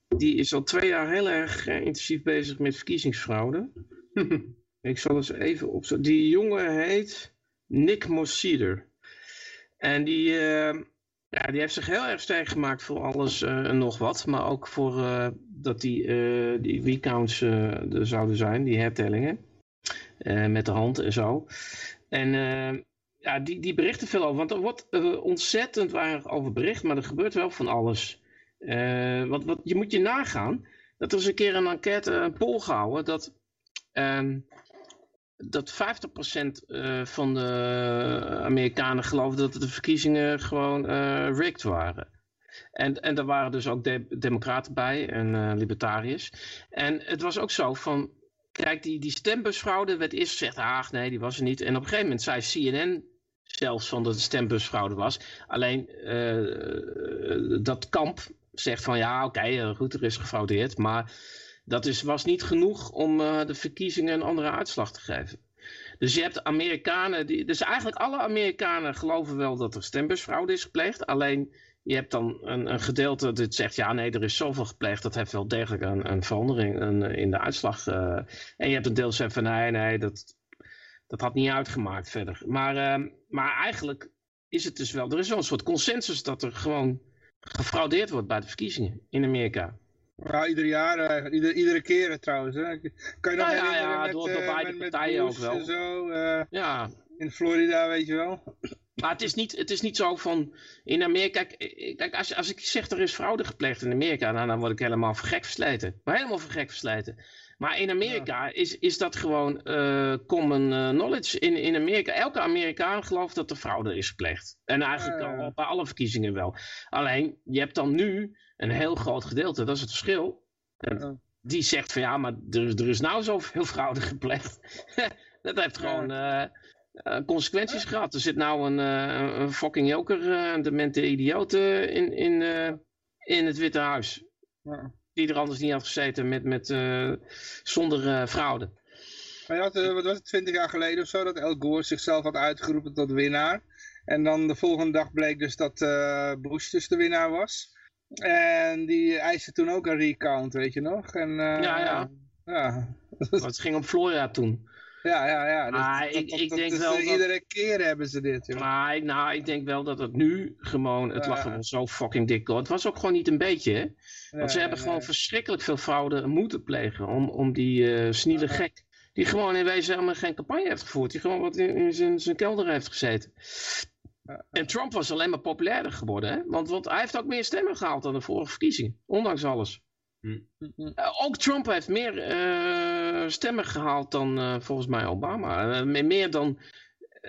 die is al twee jaar heel erg intensief bezig met verkiezingsfraude. ik zal eens even op. Die jongen heet Nick Mosider. En die, uh, ja, die heeft zich heel erg sterk gemaakt voor alles uh, en nog wat. Maar ook voor uh, dat die, die recounts er zouden zijn, die hertellingen. met de hand en zo. En ja, die, die berichten veel over. Want er wordt ontzettend weinig over bericht, maar er gebeurt wel van alles. Uh, wat, je moet je nagaan dat er eens een keer een enquête, een poll gehouden, dat, uh, dat 50% uh, van de Amerikanen geloofde dat de verkiezingen gewoon uh, rigged waren. En, en daar waren dus ook de, democraten bij en uh, libertariërs. En het was ook zo van, kijk, die, die stembusfraude werd eerst gezegd, ach nee, die was er niet. En op een gegeven moment zei CNN zelfs van dat het stembusfraude was. Alleen dat kamp zegt van ja, oké, okay, goed, er is gefraudeerd. Maar dat is, was niet genoeg om uh, de verkiezingen een andere uitslag te geven. Dus je hebt Amerikanen, die, dus eigenlijk alle Amerikanen geloven wel dat er stembusfraude is gepleegd. Alleen je hebt dan een, een gedeelte dat zegt, ja nee, er is zoveel gepleegd, dat heeft wel degelijk een, een verandering in de uitslag. Uh, en je hebt een deel zegt van nee, nee, dat, dat had niet uitgemaakt verder. Maar, uh, maar eigenlijk is het dus wel, er is wel een soort consensus dat er gewoon gefraudeerd wordt bij de verkiezingen in Amerika. Ja, ieder jaar, uh, ieder, iedere keer trouwens. Hè. Kan je nog ja, ja, ja, met, door, door beide met, partijen ook wel. Zo, ja. In Florida, weet je wel. Maar het is niet, het is niet zo van, in Amerika, kijk, kijk als, als ik zeg er is fraude gepleegd in Amerika, nou, dan word ik helemaal voor gek versleten. Maar helemaal voor gek versleten. Maar in Amerika is, is dat gewoon uh, common knowledge. In, in Amerika, elke Amerikaan gelooft dat er fraude is gepleegd. En eigenlijk al bij alle verkiezingen wel. Alleen, je hebt dan nu een heel groot gedeelte, dat is het verschil. Die zegt van ja, maar er, er is nou zoveel fraude gepleegd. dat heeft gewoon... Uh, uh, consequenties gehad. Er zit nou een, uh, een fucking joker, een demente idioot in, in, in het Witte Huis. Ja. Die er anders niet had gezeten met, met, zonder fraude. Maar je had, wat was het, twintig jaar geleden of zo, dat El Gore zichzelf had uitgeroepen tot winnaar. En dan de volgende dag bleek dus dat Bush dus de winnaar was. En die eiste toen ook een recount, weet je nog? En, ja, ja. ja. het ging om Florida toen. Ja, ja, ja. Dus maar dat, ik, dat, ik denk wel uh, Iedere keer hebben ze dit. Joh. Maar nou, ik denk wel dat het nu gewoon, het lag gewoon zo fucking dik door. Het was ook gewoon niet een beetje, hè. Want ze hebben gewoon verschrikkelijk veel fraude moeten plegen om, om die uh, sniele gek. Die gewoon in wezen helemaal geen campagne heeft gevoerd. Die gewoon wat in, in zijn, zijn kelder heeft gezeten. En Trump was alleen maar populairder geworden, hè? Want, want hij heeft ook meer stemmen gehaald dan de vorige verkiezingen. Ondanks alles. Hm. Uh, ook Trump heeft meer uh, stemmen gehaald dan uh, volgens mij Obama. meer dan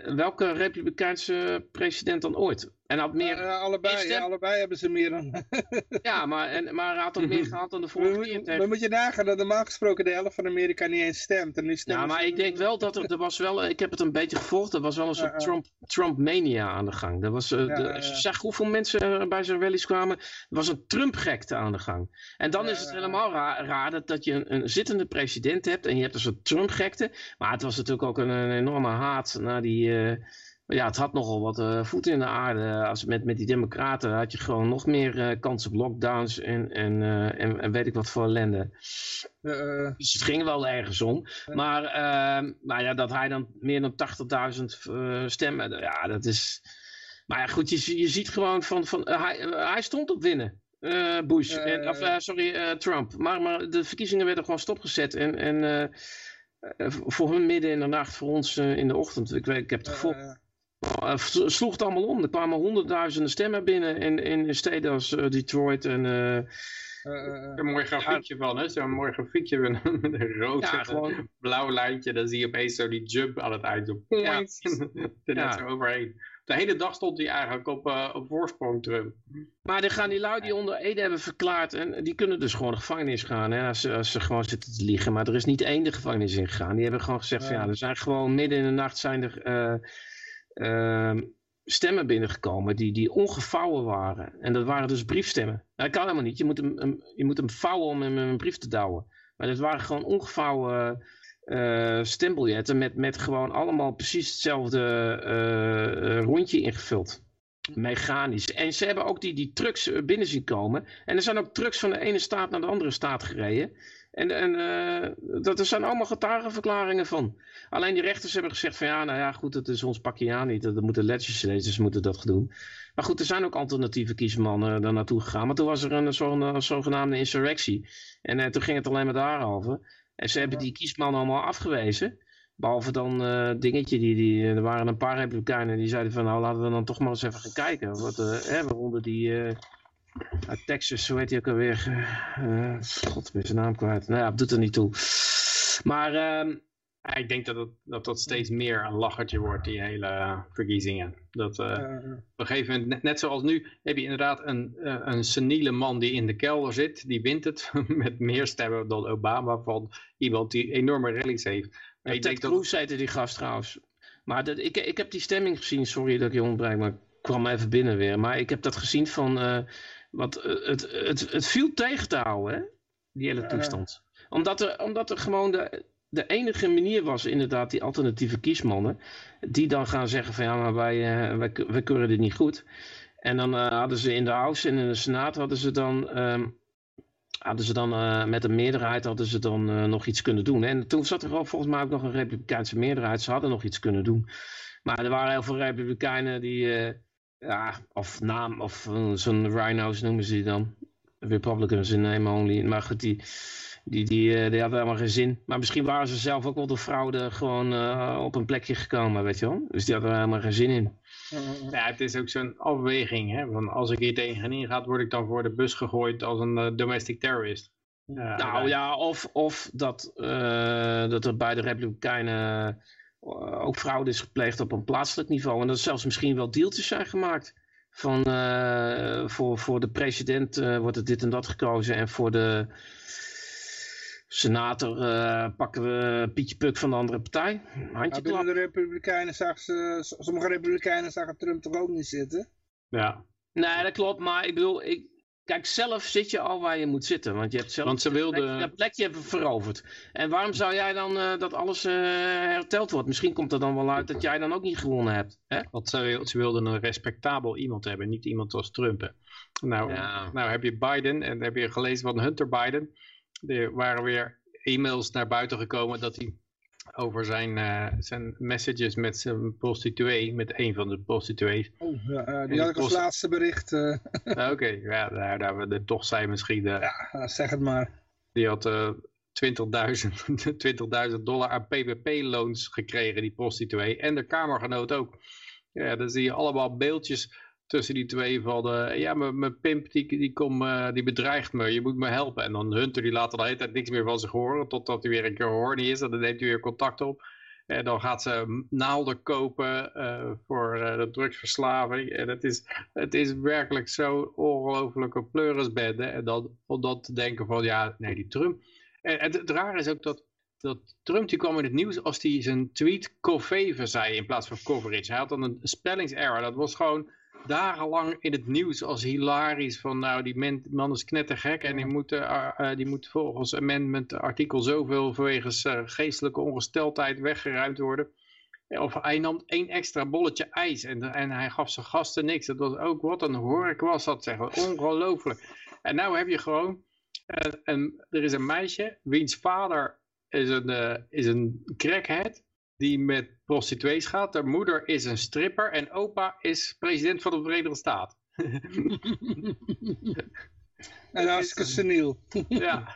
welke republikeinse president dan ooit. En had meer... Uh, allebei, ja, allebei hebben ze meer dan... ja, maar, en, maar hij had ook meer gehad dan de vorige keer. Dan moet je nagaan dat normaal gesproken de helft van Amerika niet eens stemt. En nu ja, maar ik denk wel dat er, er was wel... Ik heb het een beetje gevolgd. Er was wel een soort uh, uh. Trump, Trump-mania aan de gang. Er was, ja, de, als je zag hoeveel mensen bij zijn rallies kwamen... Er was een Trump-gekte aan de gang. En dan is het helemaal raar, raar dat, dat je een, een, zittende president hebt... en je hebt een soort Trump-gekte. Maar het was natuurlijk ook een, een enorme haat naar die maar ja, het had nogal wat uh, voeten in de aarde. Als met, met die democraten had je gewoon nog meer uh, kans op lockdowns en, en, uh, en, en, weet ik wat voor ellende. dus het ging wel ergens om. Maar, maar ja, dat hij dan meer dan 80.000 stemmen, ja, dat is... Maar ja, goed, je, je ziet gewoon van, van hij, hij stond op winnen. Bush, en, of sorry, Trump. Maar, maar de verkiezingen werden gewoon stopgezet en... en voor hun midden in de nacht, voor ons in de ochtend. Ik, weet, ik heb het uh, sloeg het allemaal om. Er kwamen honderdduizenden stemmen binnen in, in steden als uh, Detroit en... Uh, een mooi grafiekje van, hè? Zo'n mooi grafiekje met een rood ja, gewoon... blauw lijntje. Dan zie je opeens zo die jump aan het eind. Zo, ja. zo overheen. De hele dag stond hij eigenlijk op, uh, op voorsprong Trump. Maar dan gaan die lui die onder Ede hebben verklaard. En die kunnen dus gewoon de gevangenis gaan. Hè, als, ze, als ze gewoon zitten te liegen. Maar er is niet één de gevangenis ingegaan. Die hebben gewoon gezegd van ja, er zijn gewoon midden in de nacht zijn er uh, stemmen binnengekomen die, die ongevouwen waren. En dat waren dus briefstemmen. Dat kan helemaal niet. Je moet hem, je moet hem vouwen om hem een brief te douwen. Maar dat waren gewoon ongevouwen uh, stembiljetten met, met gewoon allemaal precies hetzelfde uh, rondje ingevuld. Mechanisch. En ze hebben ook die, die trucks binnen zien komen. En er zijn ook trucks van de ene staat naar de andere staat gereden. En, en uh, dat, er zijn allemaal getuigenverklaringen van. Alleen die rechters hebben gezegd van ja, nou ja, goed, het is ons pakje aan niet. Dat moeten legislators moeten dat doen. Maar goed, er zijn ook alternatieve kiesmannen daar naartoe gegaan. Maar toen was er een, een zogenaamde insurrectie. En uh, toen ging het alleen maar daarover. En ze hebben die kiesmannen allemaal afgewezen. Behalve dan uh, dingetje, die, die, er waren een paar republikeinen die zeiden van nou laten we dan toch maar eens even gaan kijken. Wat, hè, waaronder die, uit Texas, hoe heet hij ook alweer? Uh, God, ben zijn naam kwijt. Nou ja, doet er niet toe. Maar ehm, ik denk dat, het, dat dat steeds meer een lachertje wordt, die hele verkiezingen. Dat, uh, op een gegeven moment, net, zoals nu, heb je inderdaad een, uh, een seniele man die in de kelder zit. Die wint het met meer stemmen dan Obama van iemand die enorme rallies heeft. Maar Ted Cruz dat... heette die gast trouwens. Maar dat, ik, ik heb die stemming gezien, sorry dat ik je ontbreek, maar ik kwam even binnen weer. Maar ik heb dat gezien van, uh, wat, het, het, het viel tegen te houden, hè? die hele toestand. Omdat er, omdat er gewoon de, de enige manier was inderdaad die alternatieve kiesmannen. Die dan gaan zeggen van ja, maar wij, uh, wij, wij keuren dit niet goed. En dan uh, hadden ze in de House en in de Senaat hadden ze dan, um, hadden ze dan uh, met een meerderheid hadden ze dan nog iets kunnen doen. En toen zat er ook volgens mij ook nog een republikeinse meerderheid. Ze hadden nog iets kunnen doen. Maar er waren heel veel republikeinen die, ja, of naam, of zo'n rhinos noemen ze die dan. Republicans in name only. Maar goed, die die, die, eh, die hadden helemaal geen zin. Maar misschien waren ze zelf ook wel door fraude gewoon uh, op een plekje gekomen, weet je wel. Dus die hadden er helemaal geen zin in. Ja, het is ook zo'n afweging. Hè? Want als ik hier tegenin ga, word ik dan voor de bus gegooid als een uh, domestic terrorist. Nou ja, of, of dat, dat er bij de Republikeinen ook fraude is gepleegd op een plaatselijk niveau. En dat er zelfs misschien wel deeltjes zijn gemaakt. Van voor, voor de president wordt er dit en dat gekozen. En voor de senator uh, pakken we Pietje Puk van de andere partij. Handje ja, de Republikeinen zag ze, sommige Republikeinen zagen Trump toch ook niet zitten? Ja. Nee, dat klopt. Maar ik bedoel, ik, kijk, zelf zit je al waar je moet zitten. Want je hebt zelf want ze wilde... een plekje, plekje veroverd. En waarom zou jij dan uh, dat alles uh, herteld wordt? Misschien komt er dan wel uit dat jij dan ook niet gewonnen hebt. Hè? Want ze, ze wilden een respectabel iemand hebben. Niet iemand als Trump. Nou, ja. nou heb je Biden en heb je gelezen van Hunter Biden er waren weer e-mails naar buiten gekomen dat hij over zijn, uh, zijn messages met zijn prostituee, met een van de prostituees. Oh, ja, uh, die had ik als laatste bericht. Uh. Oké, okay, ja, daar, daar we toch zijn misschien. ja, zeg het maar. Die had 20.000 20 dollar aan PPP-loons gekregen, die prostituee. En de kamergenoot ook. Ja, dan zie je allemaal beeldjes tussen die twee van, ja, mijn pimp die, die, kom, uh, die bedreigt me, je moet me helpen. En dan Hunter die laat de hele tijd niks meer van zich horen, totdat hij weer een keer horny is. En dan neemt hij weer contact op. En dan gaat ze naalden kopen uh, voor de drugsverslaving. En het is, het is werkelijk zo ongelofelijke pleurisbende. En dan om dan te denken van, ja, nee, die Trump. En, het, raar is ook dat dat Trump die kwam in het nieuws als hij zijn tweet Coveve zei in plaats van coverage. Hij had dan een spellingserror. Dat was gewoon dagenlang in het nieuws als hilarisch van nou die man, is knettergek en die moet, uh, die moet volgens amendment artikel zoveel vanwege uh, geestelijke ongesteldheid weggeruimd worden. Of hij nam één extra bolletje ijs en, en hij gaf zijn gasten niks. Dat was ook wat een hork was dat zeggen. Ongelooflijk. En nou heb je gewoon, een, er is een meisje wiens vader is een, is een crackhead die met prostituees gaat. De moeder is een stripper en opa is president van de Verenigde Staten. En hartstikke seniel. ja.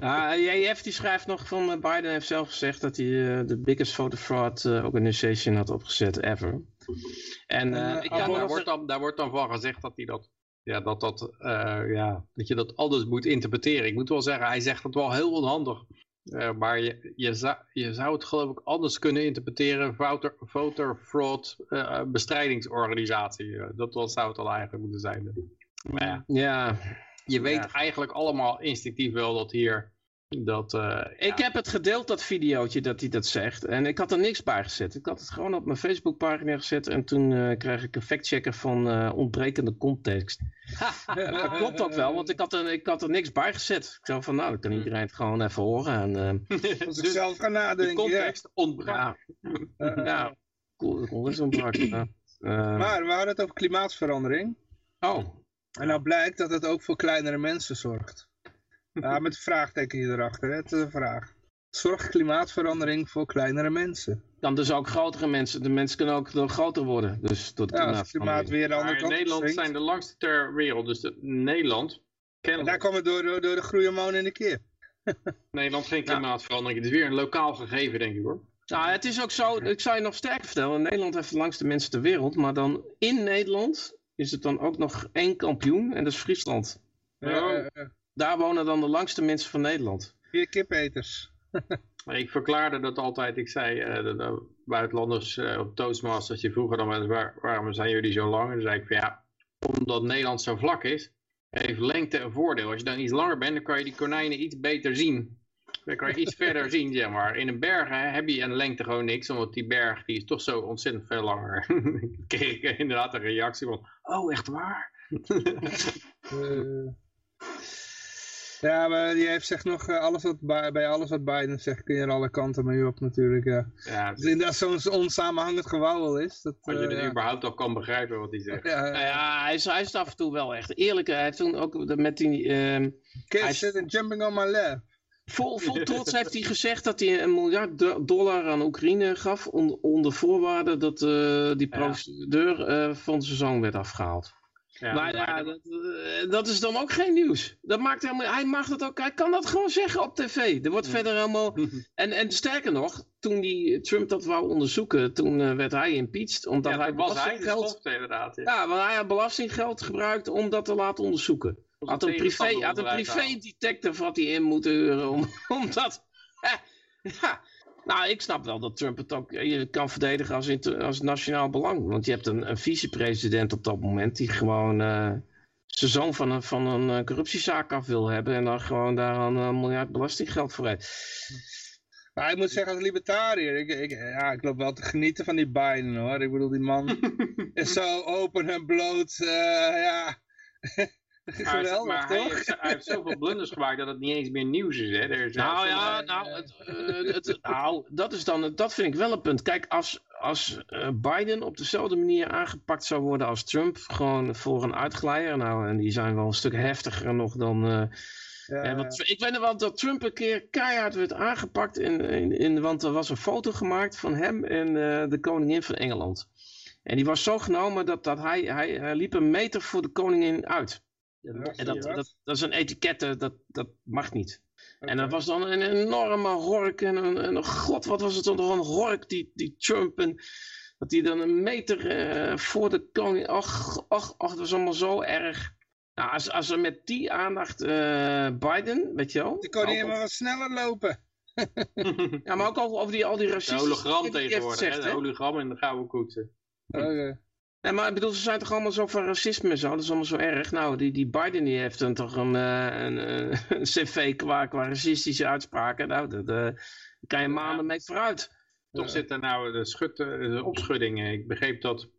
uh, JF die schrijft nog van uh, Biden heeft zelf gezegd dat hij uh, de biggest voter fraud uh, organization had opgezet ever. En, ik ja, daar, wordt dan, daar wordt dan van gezegd dat hij dat ja, dat, dat, ja, dat je dat anders moet interpreteren. Ik moet wel zeggen, hij zegt het wel heel onhandig. Uh, maar je, je, zou, je zou het geloof ik anders kunnen interpreteren. Voter, voter fraud uh, bestrijdingsorganisatie. Uh, dat was, zou het al eigenlijk moeten zijn. Maar ja, ja. je weet ja. eigenlijk allemaal instinctief wel dat hier dat, uh, ik heb het gedeeld, dat videootje, dat hij dat zegt. En ik had er niks bij gezet. Ik had het gewoon op mijn Facebookpagina gezet. En toen uh, kreeg ik een factchecker van uh, ontbrekende context. Klopt dat wel, want ik had, er, ik had er niks bij gezet. Ik zei van, nou, dan kan iedereen het gewoon even horen. En, Als ik zelf ga nadenken. De context ja. ontbrak. Ja, cool, context ontbrak. maar we hadden het over klimaatverandering. Oh. En nou blijkt dat het ook voor kleinere mensen zorgt. Ja, met een vraagteken hier erachter, hè? het is een vraag. Zorgt klimaatverandering voor kleinere mensen? Dan dus ook grotere mensen. De mensen kunnen ook dan groter worden. Dus tot ja, het klimaat weer de andere kant Nederland zijn de langste ter wereld. Dus de, Nederland... En daar komt het door, door, door de groeihormoon in de keer. Nederland geen klimaatverandering. Het is weer een lokaal gegeven, denk ik hoor. Nou, het is ook zo, ik zou je nog sterker vertellen. Nederland heeft de langste mensen ter wereld. Maar dan in Nederland is het dan ook nog één kampioen en dat is Friesland. Uh, Daar wonen dan de langste mensen van Nederland. Vier kipeters. ik verklaarde dat altijd. Ik zei, uh, de, de buitenlanders uh, op Toastmasters, die vroegen dan waar, waarom zijn jullie zo lang? En dan zei ik van ja, omdat Nederland zo vlak is, heeft lengte een voordeel. Als je dan iets langer bent, dan kan je die konijnen iets beter zien. Dan kan je iets verder zien, zeg maar. In een berg hè, heb je een lengte gewoon niks, omdat die berg die is toch zo ontzettend veel langer. Kreeg ik inderdaad een reactie van, oh echt waar? uh, ja, maar die heeft zegt nog, alles wat bij alles wat Biden zegt, kun je er alle kanten mee op natuurlijk. Ja. Ja, dus zo'n onsamenhangend gewauwel is. Dat, als je uh, er ja. überhaupt al kan begrijpen wat hij zegt. Ja, Nou ja, hij is, hij is af en toe wel echt eerlijk. Hij heeft toen ook met die... Uh, Kids sitting jumping on my lap. Vol, vol trots heeft hij gezegd dat hij een miljard dollar aan Oekraïne gaf. On, onder voorwaarde dat uh, die procedeur uh, van zijn zoon werd afgehaald. Ja, maar ja, dat, uh, dat, is dan ook geen nieuws. Dat maakt helemaal, hij mag dat ook, hij kan dat gewoon zeggen op tv. Er wordt verder helemaal. En, en sterker nog, toen die Trump dat wou onderzoeken, toen uh, werd hij impeached. Omdat ja, hij belastinggeld. Inderdaad, ja. want hij had belastinggeld gebruikt om dat te laten onderzoeken. Had een, privé, had een privé detective had hij in moeten huren om, om dat. ja. Nou, ik snap wel dat Trump het ook je kan verdedigen als, als nationaal belang. Want je hebt een, een vicepresident op dat moment die gewoon uh, zijn zoon van een, van een uh, corruptiezaak af wil hebben. En dan gewoon daar een miljard belastinggeld voor heeft. Maar ik moet zeggen als libertariër, ik, ik, ja, ik loop wel te genieten van die Biden hoor. Ik bedoel, die man is zo open en bloot. ja... Geweldig, maar toch? Hij heeft, hij heeft zoveel blunders gemaakt dat het niet eens meer nieuws is. Hè? Er is nou ja, nou, het, uh, het, nou, dat, is dan, dat vind ik wel een punt. Kijk, als, als uh, Biden op dezelfde manier aangepakt zou worden als Trump, gewoon voor een uitglijder, nou, en die zijn wel een stuk heftiger nog dan... Uh, ja, ja, want, ik weet nog wel dat Trump een keer keihard werd aangepakt, in, in, in, want er was een foto gemaakt van hem en de koningin van Engeland. En die was zo genomen dat, dat hij, hij, hij liep een meter voor de koningin uit. Ja, en dat, dat, dat is een etikette, dat, dat mag niet. Okay. En dat was dan een enorme hork en een, en god, wat was het dan een hork, die, die Trump en dat die dan een meter uh, voor de koning, ach, ach, ach, dat was allemaal zo erg. Nou, als, als er met die aandacht uh, Biden, weet je wel. Die koningin maar wat sneller lopen. ja, maar ook over, over die, al die racistische... De hologram tegenwoordig, gezegd, hè? de hologram in de gouden koetsen. Okay. Nee, maar ik bedoel, ze zijn toch allemaal zo van racisme en zo, dat is allemaal zo erg. Nou, die, die Biden die heeft dan toch een, een, een, een cv qua, qua racistische uitspraken. Nou, dat, daar kan je maanden mee vooruit. Toch zit er nou de, schut, de opschudding. Ik begreep dat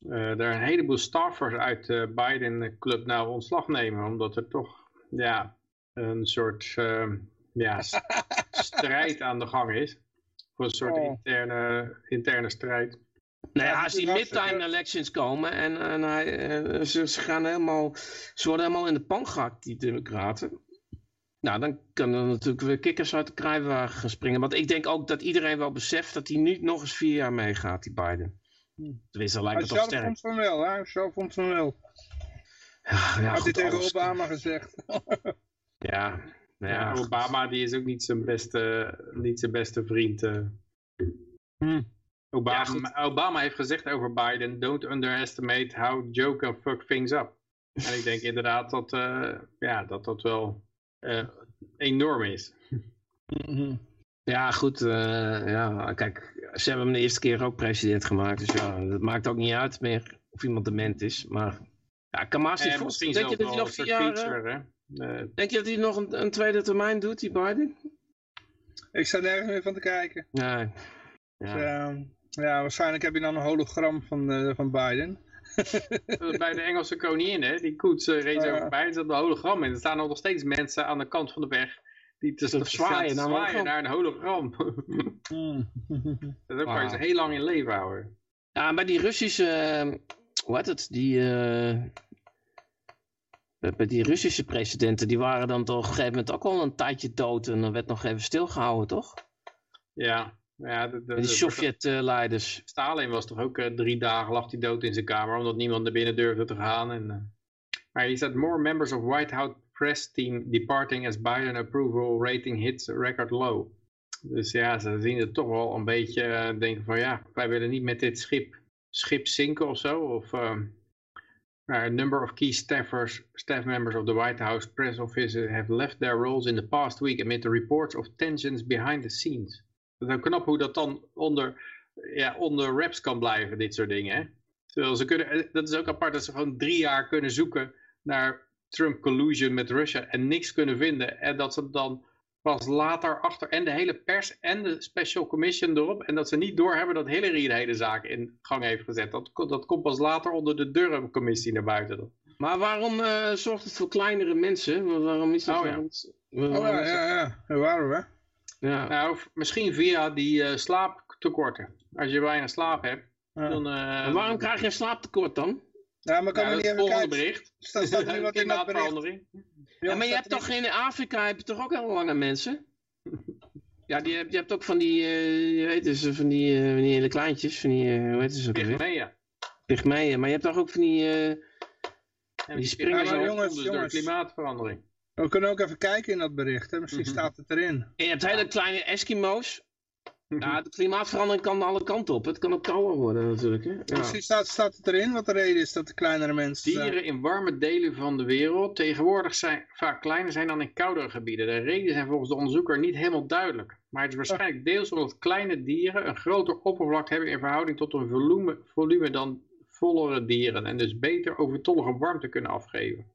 uh, er een heleboel staffers uit de Biden-club nou ontslag nemen. Omdat er toch ja, een soort uh, ja, strijd aan de gang is. Voor een soort oh. interne, interne strijd. Nou ja, als die midtime elections komen en, en hij, uh, ze, ze, gaan helemaal, ze worden helemaal in de pan gehakt, die democraten. Nou, dan kunnen er natuurlijk weer kikkers uit de kruiwagen gaan springen. Want ik denk ook dat iedereen wel beseft dat hij niet nog eens vier jaar meegaat, die Biden. Tenminste, lijkt het toch sterk. Hij vond van wel, hè? Zo vond van wel. Ja, ja, Had hij tegen Obama gezegd. ja, nou ja, ja, Obama die is ook niet zijn beste, niet zijn beste vriend. Uh. Hmm. Obama, ja, Obama, heeft gezegd over Biden, don't underestimate how Joe can fuck things up. En ik denk inderdaad dat uh, ja, dat, dat wel uh, enorm is. Ja, goed. Uh, ja, kijk, ze hebben hem de eerste keer ook president gemaakt. Dus ja, dat maakt ook niet uit meer of iemand dement is. Maar ja, ik kan me voorstellen. Denk je dat hij nog vier jaar... Feature, denk je dat hij nog een, een, tweede termijn doet, die Biden? Ik sta nergens meer van te kijken. Nee. Ja. Dus, ja, waarschijnlijk heb je dan een hologram van, uh, van Biden. Bij de Engelse koningin, hè? die koets uh, reed over bij, er zat een hologram in. Er staan nog steeds mensen aan de kant van de weg die te zwaaien, zwaaien, zwaaien naar een hologram. mm. dat kan je ze heel lang in leven houden. Ja, maar die Russische, uh, hoe heet het, die, uh, die Russische presidenten, die waren dan toch op een gegeven moment ook al een tijdje dood en dan werd nog even stilgehouden, toch? Ja, ja, de, de, die Sovjet-leiders. Stalin was toch ook uh, drie dagen lag hij dood in zijn kamer, omdat niemand naar binnen durfde te gaan. En, uh... Maar hij said more members of White House press team departing as Biden approval rating hits record low. Dus ja, ze zien het toch wel een beetje, uh, denken van ja, wij willen niet met dit schip, schip zinken of zo. Of, A number of key staffers, staff members of the White House press office have left their roles in the past week amid the reports of tensions behind the scenes. Ook knap hoe dat dan onder, ja, onder wraps kan blijven, dit soort dingen. Hè? Terwijl ze kunnen, eh, dat is ook apart dat ze gewoon drie jaar kunnen zoeken naar Trump collusion met Russia en niks kunnen vinden. En dat ze dan pas later achter en de hele pers en de special commission erop. En dat ze niet doorhebben dat Hillary de hele zaak in gang heeft gezet. Dat, dat komt pas later onder de Durham-commissie naar buiten. Maar waarom eh, zorgt het voor kleinere mensen? Wa- Waarom is dat? Oh, ja. waarom is- wa- Oh waarom ja, is dat- ja, ja. Ja, Waarom hè? Ja. Nou, v- misschien via die eh, slaaptekorten. Als je weinig slaap hebt, Ja. dan... eh, Maar waarom krijg je een slaaptekort dan? Ja, maar kan Ja, we dat niet even volgende kijken? bericht. Staat, staat er nu wat in dat bericht? Klimaatverandering. Ja, maar je hebt toch in Afrika heb je toch ook heel lange mensen? Ja, die, heb- je hebt ook van die, eh, je weet dus, van die, eh, van die hele kleintjes, van die, eh, hoe heet ze ook? Pygmeeën. Pygmeeën. Maar je hebt toch ook van die, eh, Die springen Ja, zo. maar Jongens, door jongens. klimaatverandering. We kunnen ook even kijken in dat bericht. Hè? Misschien Mhm. staat het erin. en je hebt hele kleine Eskimo's. Ja, de klimaatverandering kan alle kanten op. Het kan ook kouder worden natuurlijk. Hè? Ja. Misschien staat, staat het erin wat de reden is dat de kleinere mensen zijn. Dieren in warme delen van de wereld tegenwoordig zijn vaak kleiner zijn dan in koudere gebieden. De redenen zijn volgens de onderzoeker niet helemaal duidelijk. Maar het is waarschijnlijk deels omdat kleine dieren een groter oppervlak hebben in verhouding tot hun volume, volume dan vollere dieren. En dus beter overtollige warmte kunnen afgeven.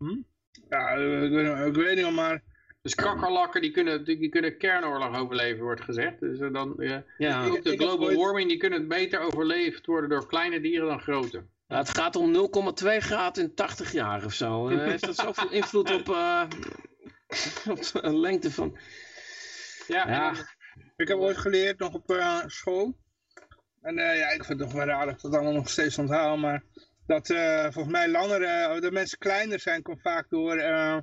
Ja, ik weet, ik weet niet maar... Dus kakkerlakken die kunnen, die kunnen kernoorlog overleven wordt gezegd. Dus eh, dan, eh, Ja. ook de global ooit- warming die kunnen beter overleefd worden door kleine dieren dan grote. Ja, het gaat om 0,2 graden in 80 jaar of zo. Eh, heeft dat zoveel invloed op, eh, op de lengte van... Ja, Ja. Ik heb ooit geleerd nog op eh, school. En eh, ja, ik vind het toch wel raar dat ik dat allemaal nog steeds onthoud. Maar dat eh, volgens mij langer, eh, dat mensen kleiner zijn, komt vaak door eh,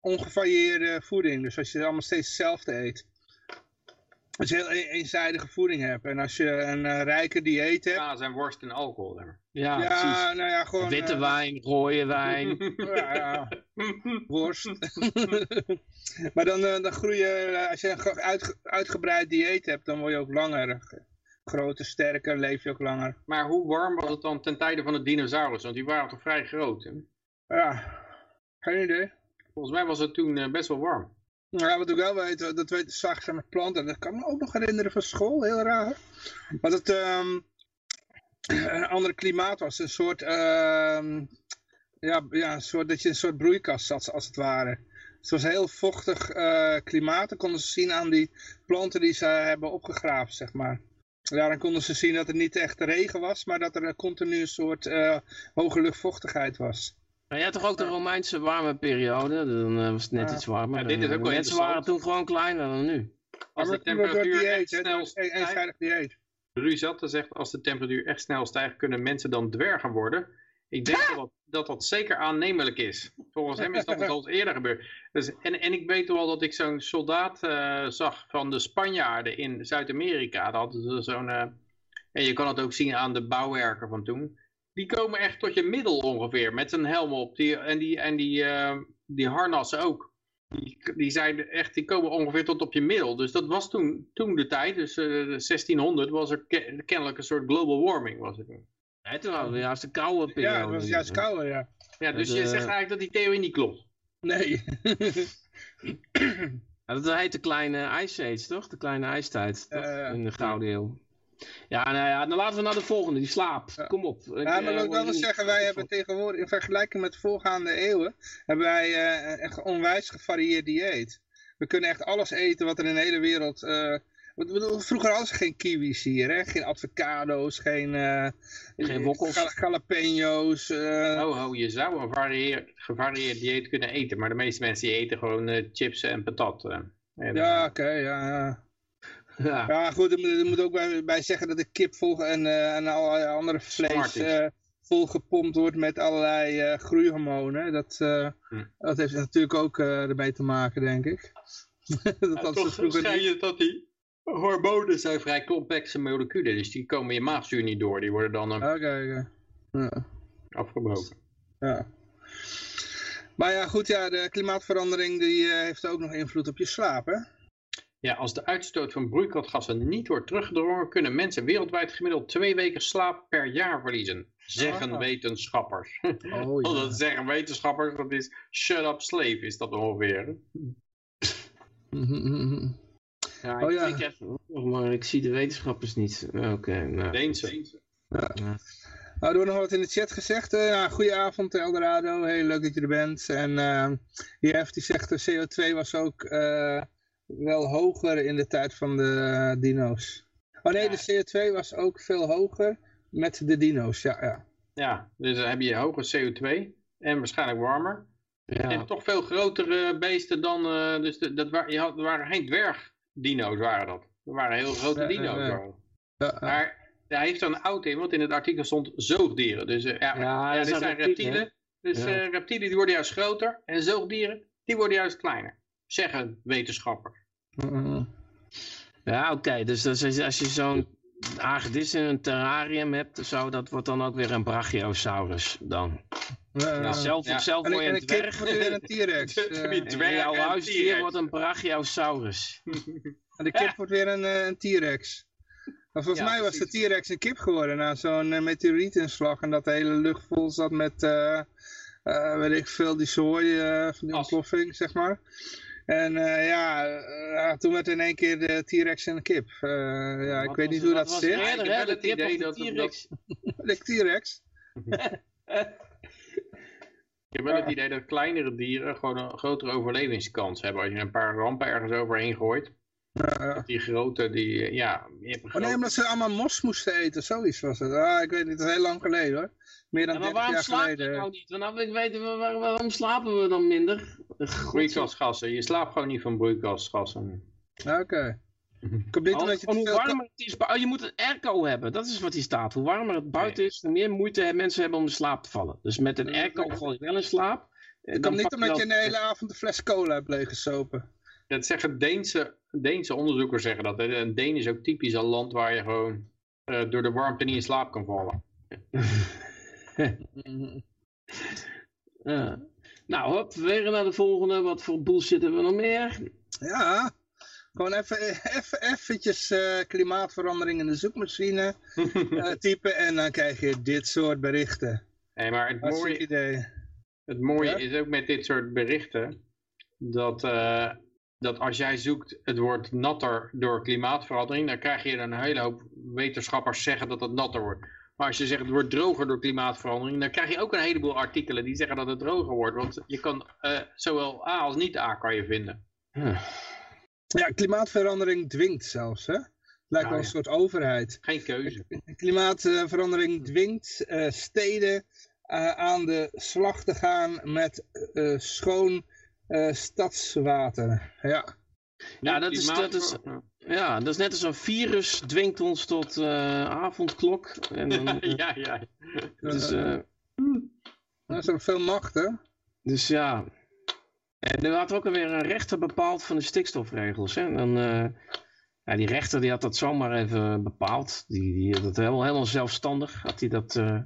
ongevarieerde voeding. Dus als je allemaal steeds hetzelfde eet. Als je heel een- eenzijdige voeding hebt. En als je een eh, rijke dieet hebt. kaas en worst en alcohol. Ja, ja, precies. nou ja, gewoon... Witte wijn, rode wijn. ja, ja, worst. maar dan, dan groei je, als je een ge- uitge- uitgebreid dieet hebt, dan word je ook langer. Groter, sterker, leef je ook langer. Maar hoe warm was het dan ten tijde van de dinosaurus? Want die waren toch vrij groot. Hè? Ja, geen idee. Volgens mij was het toen eh, best wel warm. Ja, wat ik wel weet, dat weet met planten. Dat kan me ook nog herinneren van school, heel raar. Maar dat ehm, een ander klimaat was. Een soort, ehm, ja, ja, een soort, dat je een soort broeikas zat, als het ware. Het was een heel vochtig eh, klimaat. Dat konden ze zien aan die planten die ze hebben opgegraven, zeg maar. Ja, dan konden ze zien dat het niet echt regen was, maar dat er een continu een soort eh, hoge luchtvochtigheid was. Maar je had toch ook de Romeinse warme periode? Dan eh, was het net Ja. iets warmer. Ja, dit is Eh, ook wel mensen waren toen gewoon kleiner dan nu. Als de temperatuur dieet, echt snel een stijgt, eenzijdig dieet. Ruzatte zegt als de temperatuur echt snel stijgt, kunnen mensen dan dwergen worden. Ik denk dat, dat dat dat zeker aannemelijk is. Volgens hem is dat al eens eerder gebeurd. Dus, en, en ik weet wel dat ik zo'n soldaat eh, zag van de Spanjaarden in Zuid-Amerika. Dat hadden ze zo'n... eh, en je kan het ook zien aan de bouwwerken van toen. Die komen echt tot je middel ongeveer, met zijn helm op. Die, en die, en die, eh, die harnassen ook. Die, die, zijn echt, die komen ongeveer tot op je middel. Dus dat was toen, toen de tijd, dus eh, 1600, was er ke- kennelijk een soort global warming. Was het. Nee, toen hadden we juist een koude periode. Ja, het was juist kouder, ja. Ja, dus Dat, je eh, zegt eigenlijk dat die theorie niet klopt. Nee. Ja, dat heet de kleine Ice Age, toch? De kleine ijstijd, toch? Ja, ja. In de Gouden Eeuw. Ja, nou ja, dan laten we naar de volgende, die slaap. Ja. Kom op. Ik, Ja, maar eh, ik word wel wil niet- zeggen, wij hebben tegenwoordig, in vergelijking met voorgaande eeuwen, hebben wij eh, echt een onwijs gevarieerd dieet. We kunnen echt alles eten wat er in de hele wereld... eh, vroeger hadden ze geen kiwis hier, hè? geen avocado's, geen, eh Geen wokkels. jala- jalapeño's. eh, Oh, oh, je zou een varieer- gevarieerd dieet kunnen eten, maar de meeste mensen die eten gewoon eh, chips en patat. En, ja, oké, ja, ja. Ja. Ja, goed, er moet, ook bij, bij zeggen dat de kip vol en, en allerlei andere vlees volgepompt wordt met allerlei groeihormonen. Dat, Hm. dat heeft natuurlijk ook eh, ermee te maken, denk ik. dat Ja, toch vroeger je dat die hormonen zijn vrij complexe moleculen, dus die komen je maagzuur niet door. Die worden dan eh, oké. Ja, afgebroken. ja. Maar ja, goed, ja, de klimaatverandering die, eh, heeft ook nog invloed op je slaap, hè? Ja, als de uitstoot van broeikasgassen niet wordt teruggedrongen, kunnen mensen wereldwijd gemiddeld twee weken slaap per jaar verliezen. zeggen Ah. wetenschappers. Oh, Oh, dat zeggen wetenschappers, dat is shut up slave, is dat ongeveer. Ja, Oh, ik ja. even, oh, maar ik zie de wetenschappers niet. Oké, nou. Deense. Nou, er wordt nog wat in de chat gezegd. Eh ja, goedenavond Eldorado, heel leuk dat je er bent. En eh Jeff die zegt de CO2 was ook eh, wel hoger in de tijd van de eh, dino's. Oh nee, Ja. de CO2 was ook veel hoger met de dino's, ja. ja. Ja, dus dan heb je hoge CO2 en waarschijnlijk warmer. Ja. En toch veel grotere beesten dan, eh, dus de, dat wa- je had, er waren geen dwergdino's waren dat. Er waren heel grote dino's. Maar hij heeft er een oud in, want in het artikel stond zoogdieren. Dus eh, ja, Ja, ja, dat dit zijn reptielen. Dus Ja. eh, reptielen die worden juist groter en zoogdieren die worden juist kleiner. Zeggen wetenschappers. Mm, Ja, oké. Dus dat als je zo'n hagedis in een terrarium hebt, zo, dat wordt dan ook weer een brachiosaurus dan. ja. Ja, zelf, ja. zelf En, word je en een dwerg. wordt weer een T-Rex. En jouw huisdier wordt een brachiosaurus. En de kip wordt weer een, eh, een T-Rex. Maar volgens Ja, mij was de. T-Rex een kip geworden na zo'n eh, meteorietinslag. En dat de hele lucht vol zat met, eh, eh, weet ik veel, die zooi eh, van die ontploffing, zeg maar. En eh, ja, eh, ja, toen werd in één keer de T-Rex een kip. Eh, ja, ik weet niet hoe dat zit. Ik hè? De kip idee of de T-Rex? De T-Rex. Ik heb wel het idee dat kleinere dieren gewoon een grotere overlevingskans hebben. Als je een paar rampen ergens overheen gooit. Die grote, die, ja, je hebt een Oh nee, omdat ze allemaal mos moesten eten, zoiets was het. Ah, ik weet niet, dat is heel lang geleden hoor. Meer dan Ja, maar 30 waarom jaar slapen we geleden. nou niet? Want nou wil ik weten, waar- waar- waarom slapen we dan minder? Broeikasgassen. Je slaapt gewoon niet van broeikasgassen. Oké. Komt niet omdat je hoe veel... warmer het is. Oh, je moet een airco hebben. Dat is wat hier staat. Hoe warmer het buiten is, hoe meer moeite mensen hebben om in slaap te vallen. Dus met een airco val je wel in slaap. Eh, Het dan komt niet omdat je een hele avond een fles cola hebt leeggesopen. Dat zeggen Deense, Deense onderzoekers zeggen dat. hè. En Deen is ook typisch een land waar je gewoon eh, door de warmte niet in slaap kan vallen. Ja. Nou, hop, weer naar de volgende. Wat voor bullshit hebben we nog meer? Ja, gewoon even, even eventjes eh, klimaatverandering in de zoekmachine eh, typen en dan krijg je dit soort berichten. Nee, maar het mooie, idee. het mooie Ja? is ook met dit soort berichten dat, eh, dat als jij zoekt het woord natter door klimaatverandering, dan krijg je een hele hoop wetenschappers zeggen dat het natter wordt. Maar als je zegt het wordt droger door klimaatverandering, dan krijg je ook een heleboel artikelen die zeggen dat het droger wordt. Want je kan eh, zowel A als niet A kan je vinden. Ja, klimaatverandering dwingt zelfs, hè? Lijkt wel een ja. soort overheid. Geen keuze. Klimaatverandering dwingt eh, steden eh, aan de slag te gaan met eh, schoon eh, stadswater. Ja. Ja, dat is- dat is- Ja, dat is net als een virus dwingt ons tot eh, avondklok. En dan, eh, ja, ja. dus, eh, Dat is ook veel macht, hè? dus ja. En er had ook alweer een rechter bepaald van de stikstofregels. Hè? En dan, eh, ja, die rechter die had dat zomaar even bepaald. Die, die had het helemaal, helemaal zelfstandig. Had hij, dat, eh,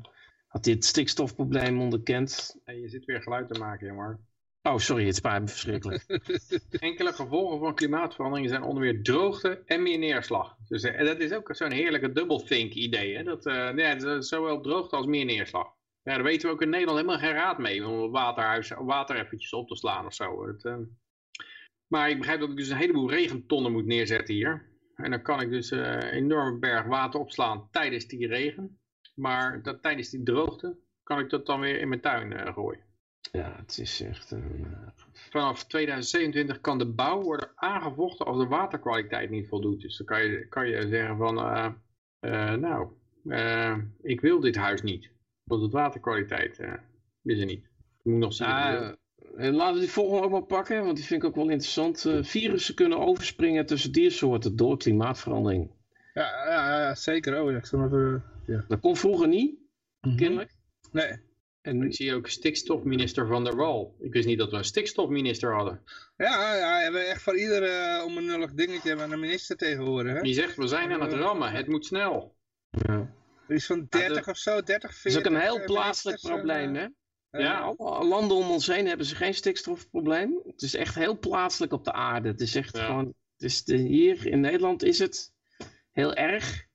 had hij het stikstofprobleem onderkend. Hey, je zit weer geluid te maken, jongen. Oh, sorry, het spijt me verschrikkelijk. Enkele gevolgen van klimaatverandering zijn onder meer droogte en meer neerslag. Dus eh, dat is ook zo'n heerlijke doublethink idee. Hè? Dat, eh, ja, zowel droogte als meer neerslag. Ja, daar weten we ook in Nederland helemaal geen raad mee om water eventjes op te slaan of zo. Het, eh, Maar ik begrijp dat ik dus een heleboel regentonnen moet neerzetten hier. En dan kan ik dus eh, een enorme berg water opslaan tijdens die regen. Maar dat, tijdens die droogte kan ik dat dan weer in mijn tuin gooien. Ja, het is echt... een, eh, Vanaf 2027 kan de bouw worden aangevochten als de waterkwaliteit niet voldoet. Dus dan kan je, kan je zeggen van, eh, eh, nou, eh, ik wil dit huis niet. Want de waterkwaliteit eh, is er niet. Ik moet nog zien. Ja, eh, laten we die volgende ook maar pakken, want die vind ik ook wel interessant. Virussen kunnen overspringen tussen diersoorten door klimaatverandering. Ja, ja, ja zeker. Oh, ja, ik zal even... Ja. Dat kon vroeger niet, kennelijk. Nee. En ik zie ook stikstofminister Van der Wal. Ik wist niet dat we een stikstofminister hadden. Ja, ja, we hebben echt voor ieder eh onbenullig dingetje hebben we een minister tegenwoordig. Hè? Die zegt, we zijn aan het rammen, het moet snel. ja. Er is van 30 of zo, 30, Het 40. is ook een heel eh, plaatselijk probleem, eh, hè? eh, Ja. Alle landen om ons heen hebben ze geen stikstofprobleem. Het is echt heel plaatselijk op de aarde. Het is echt Ja. gewoon... Het is de, hier in Nederland is het heel erg.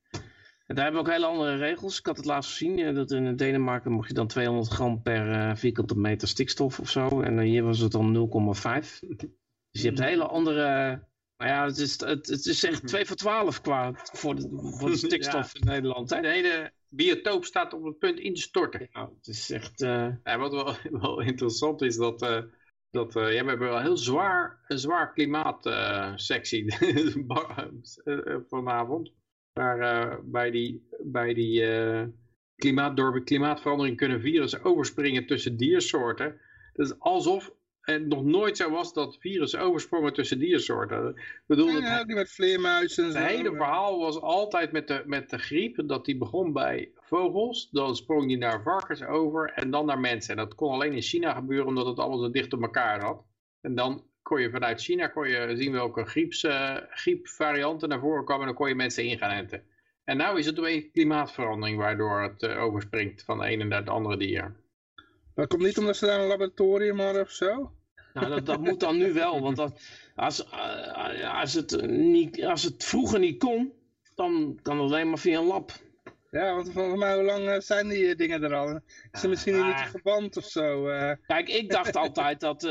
En daar hebben we ook hele andere regels. Ik had het laatst gezien. eh, dat in Denemarken mocht je dan 200 gram per eh, vierkante meter stikstof of zo. En eh, hier was het dan 0,5. Dus je hebt hele andere... Maar ja, het is, het, het is echt 2 voor 12 qua voor de, voor de stikstof in Nederland. Hè? De hele biotoop staat op het punt in te storten. Nou, het is echt... Ja, wat wel, wel interessant is dat, eh, dat ja, we hebben wel heel zwaar, een zwaar klimaatsectie vanavond. Waar eh, bij die, bij die eh, klimaat, door klimaatverandering kunnen virussen overspringen tussen diersoorten. Dat is alsof het nog nooit zo was dat virussen oversprongen tussen diersoorten. Ik bedoel, Ja, ja, met vleermuizen het hele verhaal was altijd met de, met de griep, dat die begon bij vogels, dan sprong die naar varkens over en dan naar mensen. En dat kon alleen in China gebeuren omdat het allemaal zo dicht op elkaar zat. En dan kon je vanuit China kon je zien welke grieps, eh, griepvarianten naar voren kwamen en dan kon je mensen in gaan enten. En nu is het opeens klimaatverandering waardoor het eh, overspringt van de ene naar het andere dier. Dat komt niet omdat ze daar een laboratorium hadden of zo? Nou, dat, dat moet dan nu wel, want dat, als, eh, als, het niet, als het vroeger niet kon, dan kan het alleen maar via een lab. Ja, want volgens mij, hoe lang eh, zijn die eh, dingen er al? Is er misschien Ah. niet verband of zo? eh? Kijk, ik dacht altijd dat,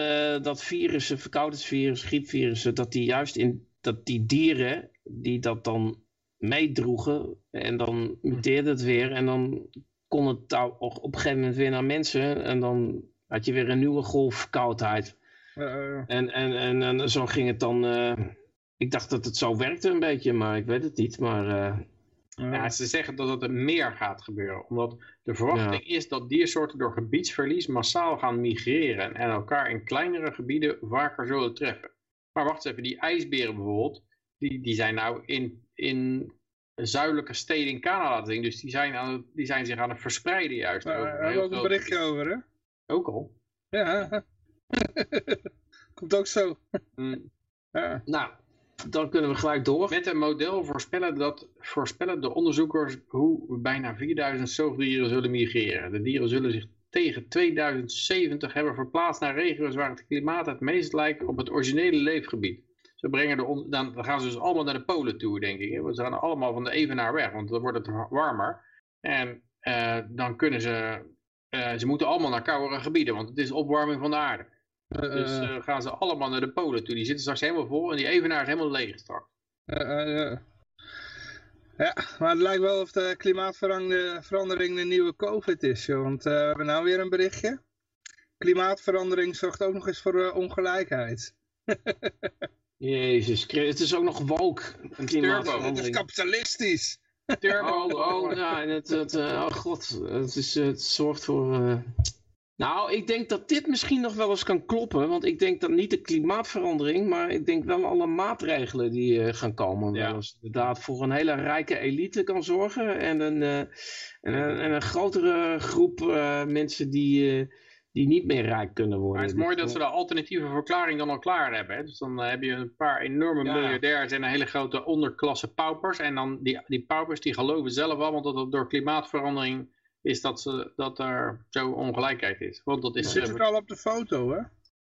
dat virussen, verkoudheidsvirussen, griepvirussen, dat die juist in dat die dieren die dat dan meedroegen en dan muteerde het weer en dan kon het nou op een gegeven moment weer naar mensen en dan had je weer een nieuwe golf verkoudheid. En, en, en, en zo ging het dan. ik dacht dat het zo werkte een beetje, maar ik weet het niet. Maar Ja, ze zeggen dat het er meer gaat gebeuren. Omdat de verwachting is dat diersoorten door gebiedsverlies massaal gaan migreren. En elkaar in kleinere gebieden vaker zullen treffen. Maar wacht eens even, die ijsberen bijvoorbeeld. Die, die zijn nou in, in zuidelijke steden in Canada te zien. Dus die zijn, aan, het- die zijn zich aan het verspreiden juist. daar hebben we ook een berichtje gebied. over, hè? Ook al. Ja. Komt ook zo. Mm. Ja. nou, dan kunnen we gelijk door. Met een model voorspellen, dat, voorspellen de onderzoekers hoe bijna 4000 zoogdieren zullen migreren. De dieren zullen zich tegen 2070 hebben verplaatst naar regio's waar het klimaat het meest lijkt op het originele leefgebied. Ze brengen de dan, gaan ze dus allemaal naar de polen toe, denk ik. Hè? Ze gaan allemaal van de evenaar weg, want dan wordt het wa- warmer. En eh, dan kunnen ze, eh, ze moeten allemaal naar koudere gebieden, want het is opwarming van de aarde. Eh, Dus eh, eh, gaan ze allemaal naar de polen toe. Die zitten straks helemaal vol en die evenaar is helemaal leeg straks. eh, eh, eh. Ja, maar het lijkt wel of de klimaatverandering de nieuwe COVID is, joh. Want eh, we hebben nou weer een berichtje. Klimaatverandering zorgt ook nog eens voor ongelijkheid. Jezus, Christus, het is ook nog woke. Een Het is kapitalistisch. Turbo. Oh, oh, ja, en het, het, eh, oh god, het, is, het zorgt voor... eh, Nou, ik denk dat dit misschien nog wel eens kan kloppen, want ik denk dat niet de klimaatverandering, maar ik denk wel alle maatregelen die eh, gaan komen, Ja. wel eens inderdaad voor een hele rijke elite kan zorgen en een, eh, en een, en een grotere groep eh, mensen die, die niet meer rijk kunnen worden. Maar het is mooi dat ze de alternatieve verklaring dan al klaar hebben. Hè? Dus dan heb je een paar enorme Ja. miljardairs en een hele grote onderklasse paupers. En dan die, die paupers die geloven zelf allemaal dat het door klimaatverandering is dat, ze, dat er zo ongelijkheid is. Want dat Je is, ziet eh, het al op de foto, hè?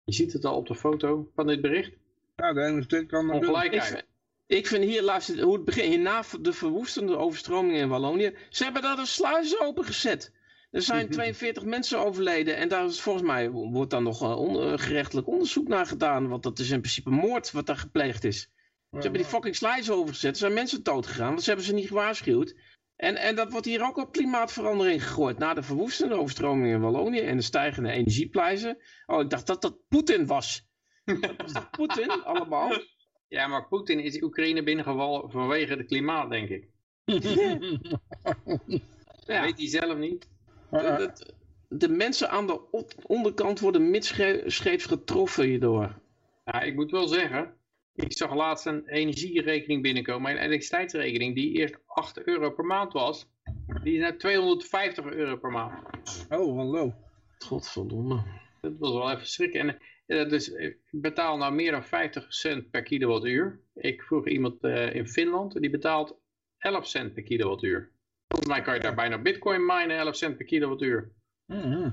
je ziet het al op de foto van dit bericht. Ja, de kan dat doen. Ik Ongelijkheid. vind, ik vind hier, luister, hoe het begint, hierna de verwoestende overstromingen in Wallonië. Ze hebben daar de sluizen opengezet. Er zijn 42 mensen overleden en daar is volgens mij wordt daar nog eh, on- eh, gerechtelijk onderzoek naar gedaan. Want dat is in principe moord wat daar gepleegd is. Ze hebben die fucking sluizen overgezet. Er zijn mensen dood gegaan, want ze hebben ze niet gewaarschuwd. En, en dat wordt hier ook op klimaatverandering gegooid. Na de verwoestende overstromingen in Wallonië en de stijgende energieprijzen. Oh, ik dacht dat dat Poetin was. Dat was toch Poetin allemaal? Ja, maar Poetin is Oekraïne binnengevallen vanwege het klimaat, denk ik. Ja. Weet hij zelf niet. De, de mensen aan de onderkant worden midscheeps getroffen hierdoor. Ja, ik moet wel zeggen, ik zag laatst een energierekening binnenkomen. Een elektriciteitsrekening die eerst 8 euro per maand was. Die is nu 250 euro per maand. Oh, hallo. Godverdomme. Dat was wel even schrikken. En, dus ik betaal nou meer dan 50 cent per kilowattuur. Ik vroeg iemand eh, in Finland, die betaalt 11 cent per kilowattuur. Volgens mij kan je daar bijna bitcoin minen, 11 cent per kilowattuur. Mhm.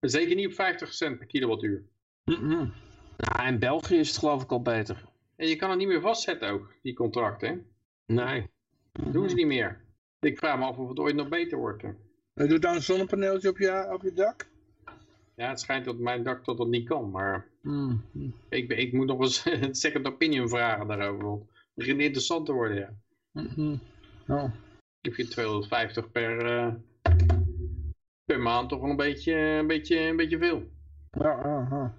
Zeker niet op 50 cent per kilowattuur. Mhm. Nou, in België is het geloof ik al beter. En je kan het niet meer vastzetten ook, die contracten. Nee. Dat doen ze niet meer. Ik vraag me af of het ooit nog beter wordt. hè. Doe dan een zonnepaneeltje op je, op je dak. Ja, het schijnt dat mijn dak dat dat niet kan, maar Hmm. ik, ik moet nog eens een second opinion vragen daarover. want Het begint interessant te worden, ja. Mhm. Oh. Ik vind 250 per, eh, per maand toch wel een beetje, een beetje, een beetje veel. Ja, ja, ja.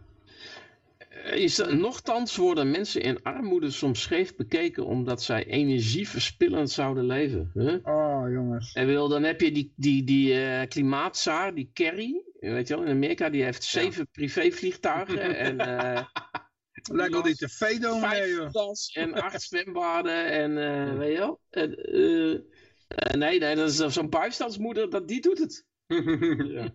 Is er, nochtans worden mensen in armoede soms scheef bekeken omdat zij energieverspillend zouden leven. Huh? Oh, jongens. En wil, dan heb je die, die, die eh, klimaatzaar, die Kerry, weet je wel, in Amerika, die heeft zeven privévliegtuigen en eh Lijkt wel die das en acht zwembaden en eh, weet je wel. En, eh, eh, nee, nee, dat is zo'n bijstandsmoeder, dat, die doet het. ja.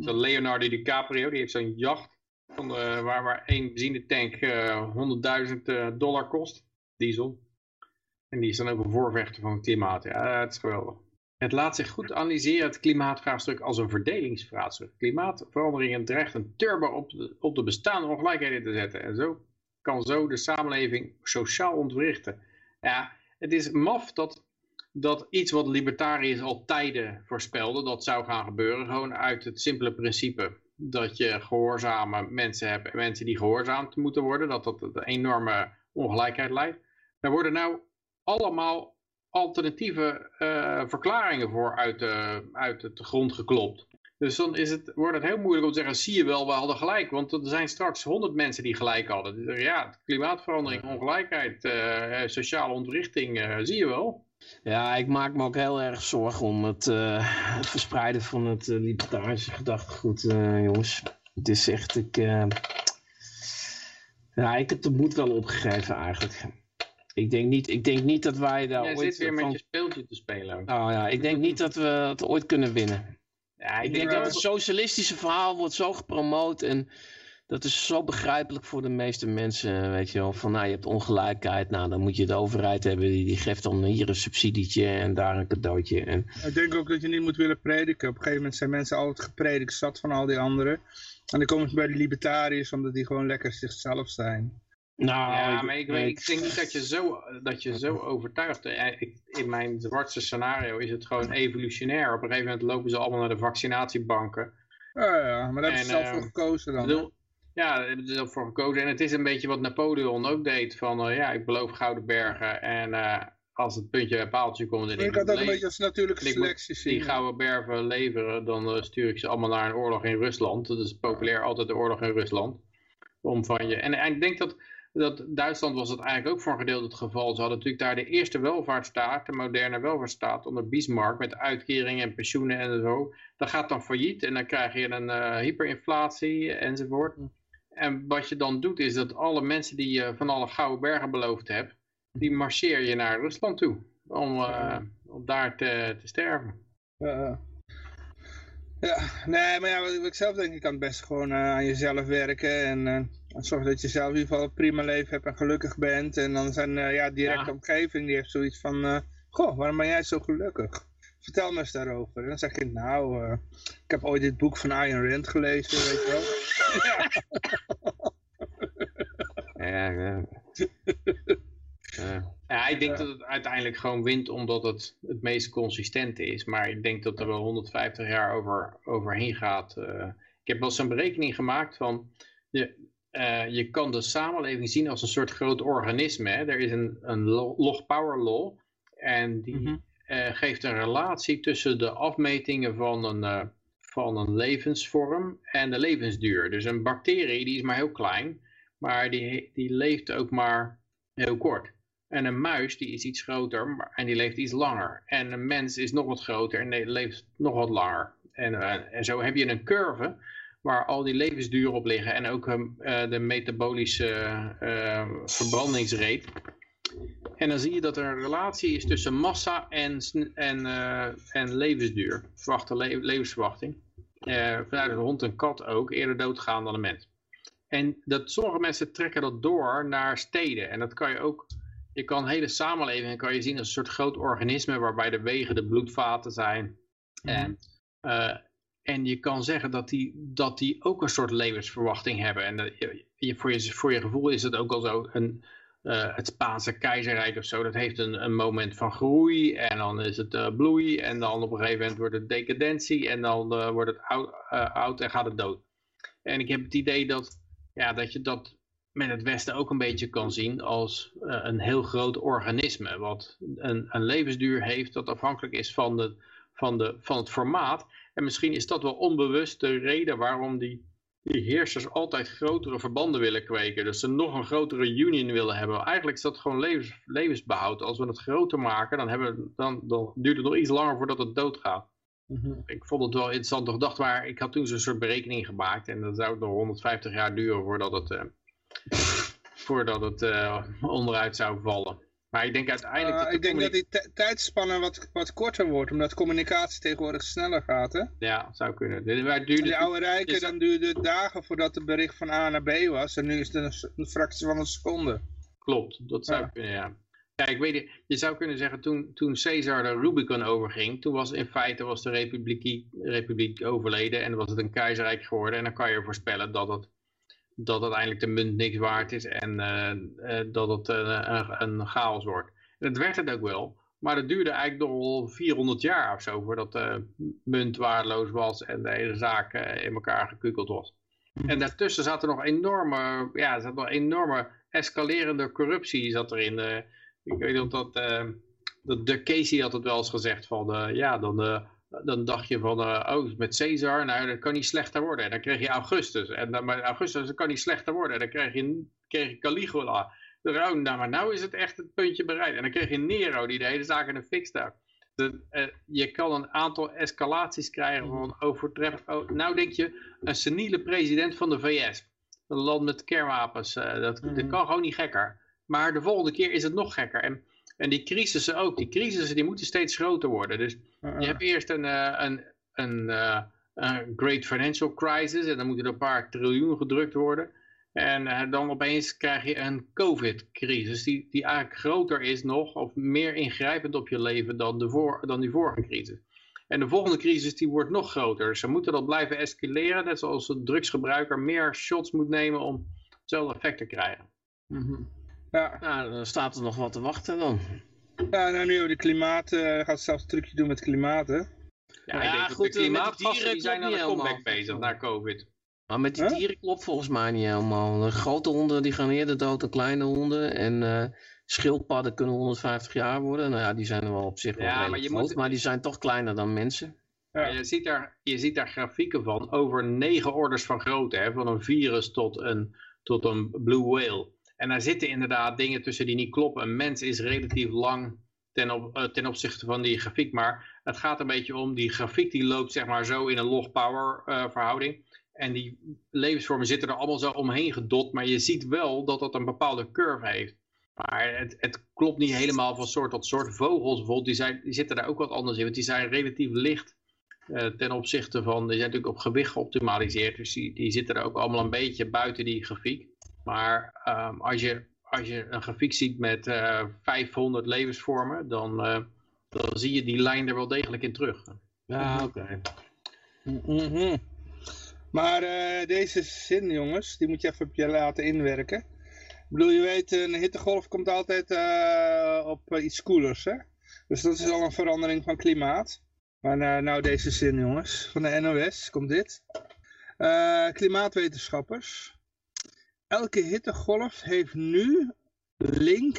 Zo Leonardo DiCaprio, die heeft zo'n jacht eh, waar, waar één benzinetank eh 100.000 eh, dollar kost, diesel. En die is dan ook een voorvechter van het klimaat. Ja, het is geweldig. Het laat zich goed analyseren, het klimaatvraagstuk, als een verdelingsvraagstuk. Klimaatveranderingen dreigt een turbo op de, op de bestaande ongelijkheden te zetten. En zo kan zo de samenleving sociaal ontwrichten. Ja, het is maf dat, dat iets wat libertariërs al tijden voorspelden, dat zou gaan gebeuren. Gewoon uit het simpele principe dat je gehoorzame mensen hebt en mensen die gehoorzaamd moeten worden. Dat dat een enorme ongelijkheid leidt. Daar worden nou allemaal alternatieve eh, verklaringen voor uit de, uit de grond geklopt. Dus dan is het, wordt het heel moeilijk om te zeggen, zie je wel, we hadden gelijk. Want er zijn straks honderd mensen die gelijk hadden. Zeggen, ja, klimaatverandering, ongelijkheid, eh, sociale ontwrichting, eh, zie je wel. Ja, ik maak me ook heel erg zorgen om het, eh, het verspreiden van het eh, libertarische gedachtegoed, eh, jongens. Het is echt, ik, ja, ik heb de moed wel opgegeven eigenlijk. Ik denk niet, ik denk niet dat wij daar Jij ooit zit weer met van... je speeltje te spelen. ook. Oh ja, ik denk niet dat we het ooit kunnen winnen. Ja, Ik denk dat het socialistische verhaal wordt zo gepromoot en dat is zo begrijpelijk voor de meeste mensen, weet je wel. Van nou, je hebt ongelijkheid, nou dan moet je de overheid hebben, die, die geeft dan hier een subsidietje en daar een cadeautje. En, Ik denk ook dat je niet moet willen prediken. Op een gegeven moment zijn mensen altijd gepredikt zat van al die anderen. En dan komen ze bij de libertariërs omdat die gewoon lekker zichzelf zijn. nou, Ja, maar ik, weet, ik denk niet dat je zo, dat je zo ik- In mijn zwartste scenario is het gewoon evolutionair. Op een gegeven moment lopen ze allemaal naar de vaccinatiebanken. Ja, ja, maar daar hebben ze zelf voor eh, gekozen dan. bedoel, ja, daar hebben ze zelf voor gekozen. En het is een beetje wat Napoleon ook deed. Van eh, ja, ik beloof gouden bergen. En eh, als het puntje bij paaltje komt... En ik het ook moet een beetje als natuurlijke selectie zien. die gouden bergen leveren, dan eh, stuur ik ze allemaal naar een oorlog in Rusland. Dat is populair, altijd de oorlog in Rusland. Om van je... En, en ik denk dat, dat Duitsland was het eigenlijk ook voor een gedeelte het geval. Ze hadden natuurlijk daar de eerste welvaartsstaat, de moderne welvaartsstaat onder Bismarck, met uitkeringen en pensioenen en zo. Dat gaat dan failliet en dan krijg je een eh, hyperinflatie enzovoort. En wat je dan doet is dat alle mensen die je van alle gouden bergen beloofd hebt, die marcheer je naar Rusland toe. Om, eh, om daar te, te sterven. Ja. ja, nee, maar ja, wat ik zelf denk, je kan het best gewoon eh, aan jezelf werken en eh, zorgen dat je zelf in ieder geval een prima leven hebt en gelukkig bent. En dan zijn ja, directe Ja. omgeving, die heeft zoiets van, goh, waarom ben jij zo gelukkig? Vertel me eens daarover. En dan zeg je, nou, ik heb ooit dit boek van Ayn Rand gelezen, weet je wel. Ja, ja. Ja. Ja, ik denk dat het uiteindelijk gewoon wint omdat het het meest consistente is. Maar ik denk dat er wel 150 jaar over, overheen gaat. eh. ik heb wel eens een berekening gemaakt van... Je, eh, je kan de samenleving zien als een soort groot organisme. Hè? Er is een, een lo- log power law. En die Mhm. eh, geeft een relatie tussen de afmetingen van een, eh, van een levensvorm en de levensduur. Dus een bacterie die is maar heel klein. Maar die, die leeft ook maar heel kort. En een muis die is iets groter maar, en die leeft iets langer. En een mens is nog wat groter en die leeft nog wat langer. En, eh, en zo heb je een curve waar al die levensduren op liggen. En ook eh, de metabolische verbrandingsrate. En dan zie je dat er een relatie is tussen massa en, eh, en levensduur. Verwachte le- levensverwachting. Eh, vanuit een hond en kat ook eerder doodgaan dan een mens. En dat, sommige mensen trekken dat door naar steden. En dat kan je ook, je kan hele samenlevingen kan je zien als een soort groot organisme waarbij de wegen de bloedvaten zijn. En, eh, en je kan zeggen dat die, dat die ook een soort levensverwachting hebben. En dat je, voor, je, voor je gevoel is het ook al zo, een, eh, het Spaanse keizerrijk of zo, dat heeft een, een moment van groei en dan is het uh, bloei en dan op een gegeven moment wordt het decadentie en dan uh, wordt het oud, oud, en gaat het dood. En ik heb het idee dat, ja, dat je dat met het Westen ook een beetje kan zien als een heel groot organisme, wat een, een levensduur heeft dat afhankelijk is van, de, van, de, van het formaat. En misschien is dat wel onbewust de reden waarom die die heersers altijd grotere verbanden willen kweken. Dus ze nog een grotere union willen hebben. Eigenlijk is dat gewoon levens, levensbehoud. Als we het groter maken, dan, hebben, dan, dan duurt het nog iets langer voordat het doodgaat. Mm Ik vond het wel interessant gedacht, maar ik had toen zo'n soort berekening gemaakt. En dat zou nog 150 jaar duren voordat het, uh, voordat het uh, onderuit zou vallen. Maar ik denk uiteindelijk... Uh, dat ik denk dat die tijdspanne wat, wat korter wordt, omdat communicatie tegenwoordig sneller gaat, hè? Ja, zou kunnen. De, duurde, de oude rijken, dan duurde het dagen voordat het bericht van A naar B was. En nu is het een, fractie van een seconde. Klopt, dat zou kunnen, ja. Ja, ik weet je zou kunnen zeggen, toen, toen Caesar de Rubicon overging, toen was in feite was de republiek, republiek overleden en was het een keizerrijk geworden. En dan kan je voorspellen dat het dat uiteindelijk de munt niks waard is en eh, eh, dat het eh, een, een, chaos wordt. En dat werd het ook wel. Maar het duurde eigenlijk nog wel 400 jaar of zo voordat de munt waardeloos was en de hele zaak in elkaar gekukeld was. En daartussen zat er nog enorme, ja, zat nog enorme escalerende corruptie zat erin. ik weet niet of dat, dat de Casey had het wel eens gezegd van, ja, dan dan dacht je van, uh, oh, met Caesar, nou, dat kan niet slechter worden. En dan kreeg je Augustus. En dan, maar Augustus dat kan niet slechter worden. En dan kreeg je, kreeg je Caligula. Oh, nou, maar nou is het echt het puntje bereikt. En dan kreeg je Nero, die de hele zaak in de fik staat. De, uh, je kan een aantal escalaties krijgen van overtreffen. Oh, nou denk je, een seniele president van de VS. Een land met kernwapens. Uh, dat, dat mhm. kan gewoon niet gekker. Maar de volgende keer is het nog gekker. En en die crisissen ook, die crisissen die moeten steeds groter worden. Dus je hebt eerst een, uh, een, een, uh, een, great financial crisis en dan moeten er een paar triljoen gedrukt worden. En uh, dan opeens krijg je een covid-crisis die, die eigenlijk groter is nog of meer ingrijpend op je leven dan, de voor, dan die vorige crisis. En de volgende crisis die wordt nog groter. Ze moeten dat blijven escaleren, net zoals de drugsgebruiker meer shots moet nemen om hetzelfde effect te krijgen. Mm -hmm. Ja. Nou, dan staat er nog wat te wachten dan. Ja, nou nu de klimaat, uh, gaat zelfs een trucje doen met klimaat, hè? Ja, ja goed, de eh, die zijn aan de comeback bezig na covid. Maar met die dieren klopt volgens mij niet helemaal. De grote honden die gaan eerder dood dan kleine honden. En uh, schildpadden kunnen 150 jaar worden. Nou ja, die zijn er wel op zich wel ja, maar, je groot, moet... maar die zijn toch kleiner dan mensen. Ja. Je, ziet daar, je ziet daar grafieken van over negen orders van grootte. Hè? Van een virus tot een, tot een blue whale. En daar zitten inderdaad dingen tussen die niet kloppen. Een mens is relatief lang ten, op, uh, ten opzichte van die grafiek. Maar het gaat een beetje om, die grafiek die loopt zeg maar zo in een log-power uh, verhouding. En die levensvormen zitten er allemaal zo omheen gedot. Maar je ziet wel dat dat een bepaalde curve heeft. Maar het, het klopt niet helemaal van soort tot soort. Vogels bijvoorbeeld, die, zijn, die zitten daar ook wat anders in. Want die zijn relatief licht uh, ten opzichte van... Die zijn natuurlijk op gewicht geoptimaliseerd. Dus die, die zitten er ook allemaal een beetje buiten die grafiek. Maar um, als, je, als je een grafiek ziet met uh, eh, 500 levensvormen, dan, uh, dan zie je die lijn er wel degelijk in terug. Ja, oké. Okay. Mm -hmm. Maar uh, deze zin, jongens, die moet je even op je laten inwerken. Ik bedoel, je weet, een hittegolf komt altijd op iets koelers, hè? Dus dat is al een verandering van klimaat. Maar nou deze zin, jongens, van de NOS komt dit. klimaatwetenschappers elke hittegolf heeft nu link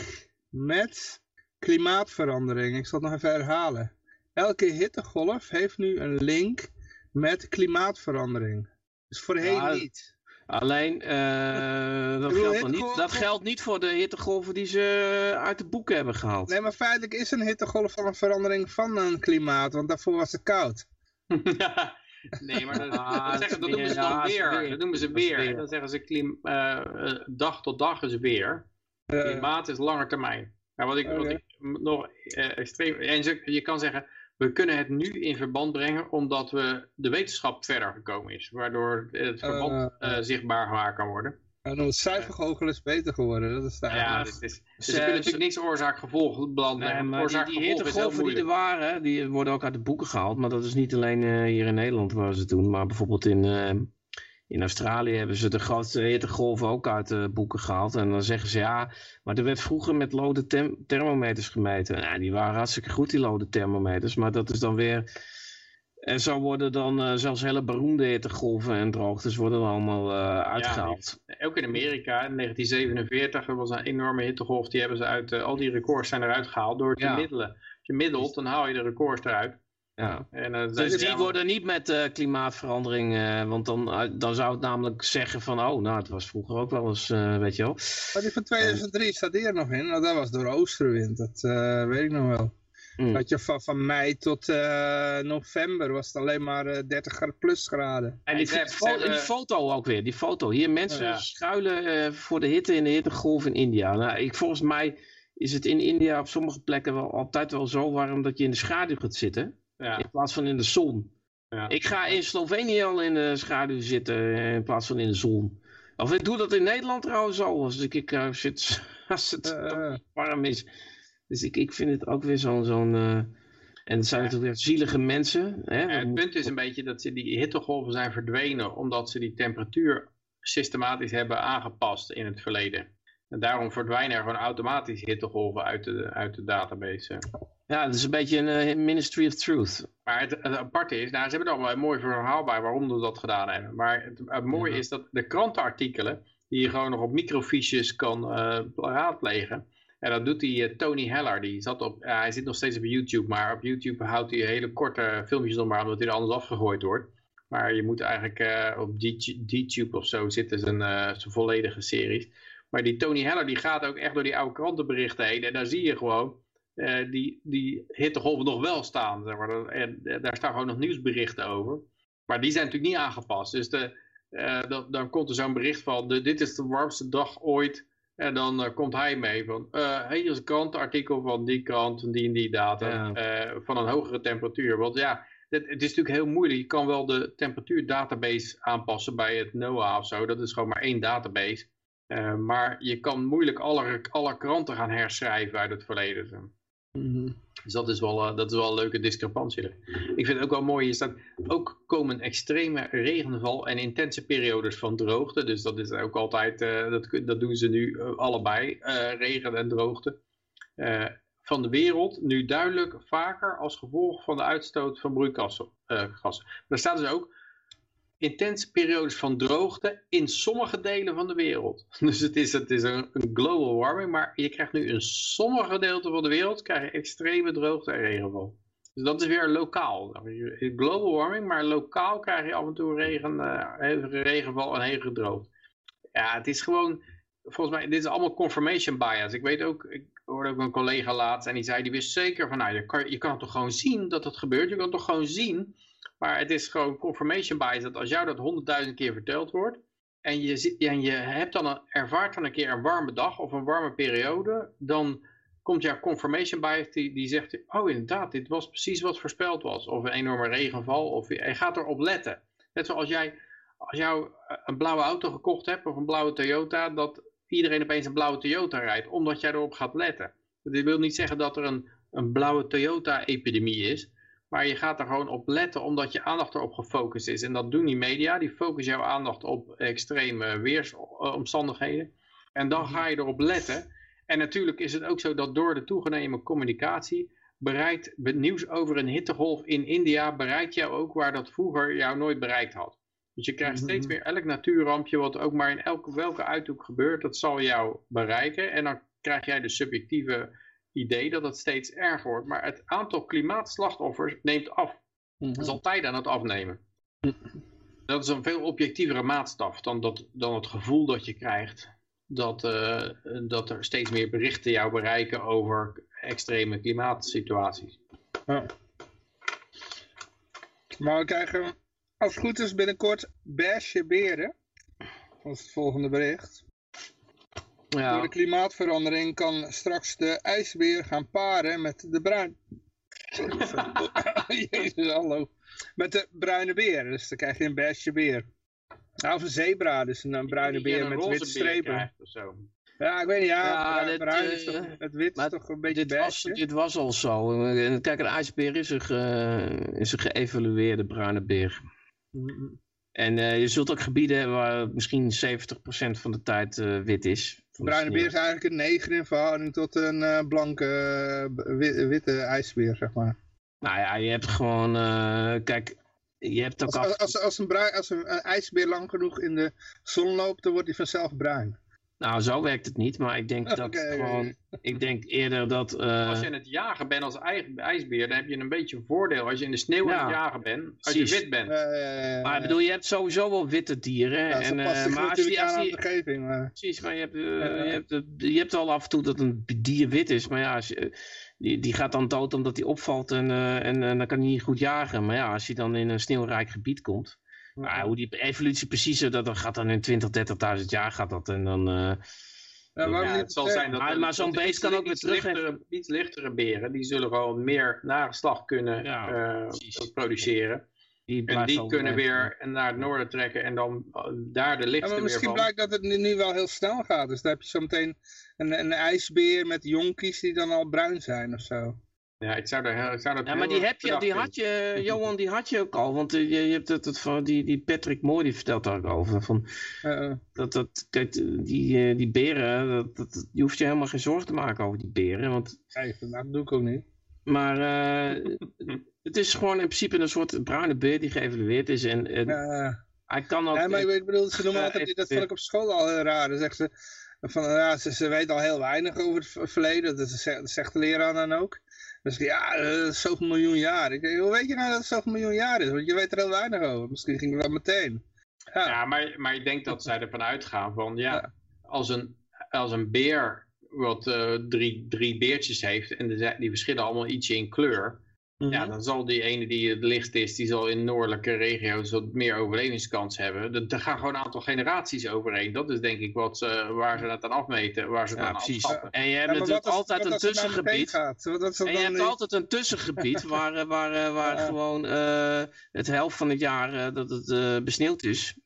met klimaatverandering. Ik zal het nog even herhalen. Elke hittegolf heeft nu een link met klimaatverandering. Dus voorheen niet. Alleen, uh, dat, geldt niet, dat geldt niet voor de hittegolven die ze uit de boeken hebben gehaald. Nee, maar feitelijk is een hittegolf van een verandering van een klimaat, want daarvoor was het koud. ja, Nee, maar dat, ah, zeggen, dat noemen ze dan weer. Dat noemen ze weer. Dan zeggen ze klim, uh, dag tot dag is weer. Klimaat is langer termijn. Nou, wat ik, wat ik nog uh, extreem... En je, je kan zeggen, we kunnen het nu in verband brengen omdat we de wetenschap verder gekomen is. Waardoor het verband zichtbaar gemaakt kan worden. En het cijfergoochel is beter geworden. Dat is ja, dus, is, dus ze kunnen natuurlijk niks oorzaak-gevolg belanden. Nee, oorzaak die, die hittegolven die er waren, die worden ook uit de boeken gehaald. Maar dat is niet alleen uh, hier in Nederland waar ze doen. Maar bijvoorbeeld in, uh, in Australië hebben ze de grootste hittegolven ook uit de boeken gehaald. En dan zeggen ze ja, maar er werd vroeger met lode thermometers gemeten. Nou, die waren hartstikke goed, die lode thermometers. Maar dat is dan weer... En zo worden dan uh, zelfs hele beroemde hittegolven en droogtes worden dan allemaal uh, uitgehaald. Ja, ook in Amerika in 1947 er was een enorme hittegolf. Die hebben ze uit, uh, al die records zijn eruit gehaald door te ja. middelen. Als je middelt, dan haal je de records eruit. Ja. En, uh, dus die worden niet met uh, klimaatverandering, uh, want dan, dan zou het namelijk zeggen van, oh, nou, het was vroeger ook wel eens, weet je wel. Maar die van 2003 staat hier nog in, nou, dat was door oostenwind, dat weet ik nog wel. Mm. Dat je van, van mei tot november was het alleen maar 30 plus graden. En die, die, die, foto ook weer, die foto. Hier mensen ja. schuilen voor de hitte in de hittegolf in India. Nou, ik, volgens mij is het in India op sommige plekken wel altijd wel zo warm dat je in de schaduw gaat zitten. Ja. In plaats van in de zon. Ja. Ik ga in Slovenië al in de schaduw zitten eh, in plaats van in de zon. Of ik doe dat in Nederland trouwens al, als, ik, uh, zit, als het uh. warm is. Dus ik, ik vind het ook weer zo'n... zo'n uh, en het zijn natuurlijk weer zielige mensen. Hè? het punt is een beetje dat ze die hittegolven zijn verdwenen... omdat ze die temperatuur systematisch hebben aangepast in het verleden. En daarom verdwijnen er gewoon automatisch hittegolven uit de, uit de database. Ja, dat is een beetje een uh, Ministry of Truth. Maar het, het, aparte is, nou, ze hebben er al wel een mooi verhaal bij waarom ze dat gedaan hebben. Maar het, het mooie is dat de krantenartikelen, die je gewoon nog op microfiches kan uh, raadplegen. En dat doet die uh, Tony Heller, die zat op, hij zit nog steeds op YouTube, maar op YouTube houdt hij hele korte filmpjes nog maar, omdat hij er anders afgegooid wordt. Maar je moet eigenlijk op DTube of zo zitten zijn, zijn volledige series. Maar die Tony Heller die gaat ook echt door die oude krantenberichten heen. En daar zie je gewoon die, die hittegolven nog wel staan. Zeg maar. En daar staan gewoon nog nieuwsberichten over. Maar die zijn natuurlijk niet aangepast. Dus de, dan, dan komt er zo'n bericht van, dit is de warmste dag ooit. En dan uh, komt hij mee van, hier is een krantenartikel van die krant, van die en die data, ja. van een hogere temperatuur. Want ja, het, het, is natuurlijk heel moeilijk. Je kan wel de temperatuurdatabase aanpassen bij het NOAA of zo. Dat is gewoon maar één database. maar je kan moeilijk alle, alle kranten gaan herschrijven uit het verleden. Mm Dus dat is, wel, uh, dat is wel een leuke discrepantie. Ik vind het ook wel mooi is dat ook komen extreme regenval en intense periodes van droogte. Dus dat is ook altijd, uh, dat, dat doen ze nu uh, allebei, regen en droogte. van de wereld nu duidelijk vaker als gevolg van de uitstoot van broeikasgassen. daar staat dus ook intense periodes van droogte in sommige delen van de wereld. Dus het is, het is een, global warming, maar je krijgt nu in sommige delen van de wereld krijg je extreme droogte en regenval. Dus dat is weer lokaal. Global warming, maar lokaal krijg je af en toe regen, uh, hevige regenval en hevige droogte. Ja, het is gewoon, volgens mij, dit is allemaal confirmation bias. Ik weet ook, ik hoorde ook een collega laatst en die zei, die wist zeker van, nou, je kan, je kan toch gewoon zien dat het gebeurt. Je kan toch gewoon zien maar het is gewoon confirmation bias dat als jou dat honderdduizend keer verteld wordt. En je, en je hebt dan ervaart dan een keer een warme dag of een warme periode. Dan komt jouw confirmation bias die, die zegt. Oh inderdaad, dit was precies wat voorspeld was. Of een enorme regenval. Of je, gaat erop letten. Net zoals jij als jou een blauwe auto gekocht hebt of een blauwe Toyota. Dat iedereen opeens een blauwe Toyota rijdt. Omdat jij erop gaat letten. Dat wil niet zeggen dat er een, een blauwe Toyota epidemie is. Maar je gaat er gewoon op letten omdat je aandacht erop gefocust is. En dat doen die media. Die focussen jouw aandacht op extreme weersomstandigheden. En dan ga je erop letten. En natuurlijk is het ook zo dat door de toegenomen communicatie bereikt nieuws over een hittegolf in India bereikt jou ook waar dat vroeger jou nooit bereikt had. Dus je krijgt steeds meer elk natuurrampje wat ook maar in elke, welke uithoek gebeurt, dat zal jou bereiken. En dan krijg jij de subjectieve idee dat het steeds erger wordt. Maar het aantal klimaatslachtoffers neemt af. Mm -hmm. Het tijd aan het afnemen. Dat is een veel objectievere maatstaf dan, dat, dan het gevoel dat je krijgt. Dat, uh, dat er steeds meer berichten jou bereiken over extreme klimaatsituaties. Ja. Maar we krijgen, als het goed is, binnenkort beige beren. Dat is het volgende bericht. Ja. Door de klimaatverandering kan straks de ijsbeer gaan paren met de bruin... Jezus, hallo. Met de bruine beer. Dus dan krijg je een beige beer. Nou, of een zebra, dus een, bruine beer met witte strepen. Ja, ik weet niet, ja, bruin is toch, eh, het wit is toch een beetje dit was, dit was al zo. Kijk, een ijsbeer is een, ge, is een geëvalueerde bruine beer. En eh, je zult ook gebieden hebben waar misschien 70% van de tijd eh, wit is. Bruine beer is eigenlijk een neger in verhouding tot een eh, blanke eh, wi- witte ijsbeer, zeg maar. Nou ja, je hebt gewoon, eh, kijk, je hebt ook Als, af... als, als, een, als een ijsbeer lang genoeg in de zon loopt, dan wordt hij vanzelf bruin. Nou, zo werkt het niet, maar ik denk dat gewoon, ik denk eerder dat... eh, Als je aan het jagen bent als ij- ijsbeer, dan heb je een beetje een voordeel. Als je in de sneeuw aan het jagen bent, als precies. je wit bent. Eh, maar ik bedoel, je hebt sowieso wel witte dieren. ja, en, eh, zich maar als die, als die, de omgeving. Maar... Precies, maar je hebt, eh, Ja. je, hebt, eh, je hebt al af en toe dat een dier wit is. Maar ja, als je, die, die gaat dan dood omdat hij opvalt en, eh, en, en dan kan hij niet goed jagen. Maar ja, als je dan in een sneeuwrijk gebied komt. Nou, hoe die evolutie precies is, dat, dat gaat dan in 20, 30.000 jaar gaat dat. En dan, eh, Ja, waarom Ja, niet het zal zijn dat, Maar- zo'n beest kan ook weer iets terug- Lichtere, iets lichtere beren, die zullen gewoon meer nageslag kunnen Ja, eh, produceren. die En die kunnen weer naar het noorden trekken en dan eh, daar de Ja, lichtste maar weer misschien van. blijkt dat het nu, nu wel heel snel gaat. Dus dan heb je zometeen een, een ijsbeer met jonkies die dan al bruin zijn of zo. Ja, ik zou, daar, ik zou dat Ja, maar die, heb je, die had je, Johan, die had je ook al. Want eh, je, je hebt het, het van die, die Patrick Moore, die vertelt daar ook over. Van, Eh, eh. dat, dat, kijk, die, eh, die beren, dat, dat, je hoeft je helemaal geen zorgen te maken over die beren. Want nee, dat doe ik ook niet. Maar eh, het is gewoon in principe een soort bruine beer die geëvalueerd is. En, en Eh, hij kan ook... nee, maar ik bedoel, ze noemen eh, altijd, even dat vond ik op school al heel raar. Dan zegt ze, van, ja, ze, ze weet al heel weinig over het verleden. Dat zegt, dat zegt de leraar dan ook. Dus ja, eh, dat is zoveel miljoen jaar. Ik denk, hoe weet je nou dat het zoveel miljoen jaar is? Want je weet er heel weinig over. Misschien ging het wel meteen. Ja, Ja, maar, maar ik denk dat zij ervan uitgaan van, ja, Ja. als, een, als een beer wat eh, drie, drie beertjes heeft en de- die verschillen allemaal ietsje in kleur, Mhm. ja, dan zal die ene die het licht is, die zal in noordelijke regio's wat meer overlevingskans hebben. Er- gaan gewoon een aantal generaties overheen. Dat is denk ik wat, waar ze het aan afmeten, waar ze ja, aan precies. afschappen. En je hebt Ja, natuurlijk altijd een tussengebied. Dat En je hebt niet- altijd een tussengebied waar, eh, waar, eh, waar Ja. gewoon eh, het helft van het jaar dat het besneeuwd is.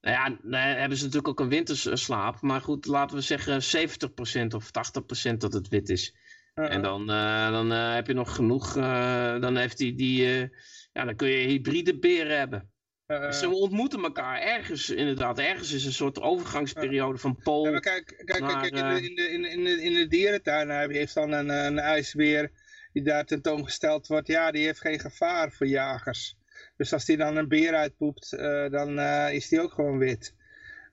Nou ja, dan hebben ze natuurlijk ook een winterslaap. Maar goed, laten we zeggen 70% of 80% dat het wit is. En dan, eh, dan eh, heb je nog genoeg. eh, dan heeft die, die ja, dan kun je hybride beren hebben. eh, eh. Ze ontmoeten elkaar ergens, inderdaad. Ergens is een soort overgangsperiode van Pool. Ja, maar kijk, kijk, kijk, in, de, in, de, in, de, in, de, in de dierentuin heeft dan een, een ijsbeer die daar tentoongesteld wordt. Ja, die heeft geen gevaar voor jagers. Dus als die dan een beer uitpoept, dan is die ook gewoon wit.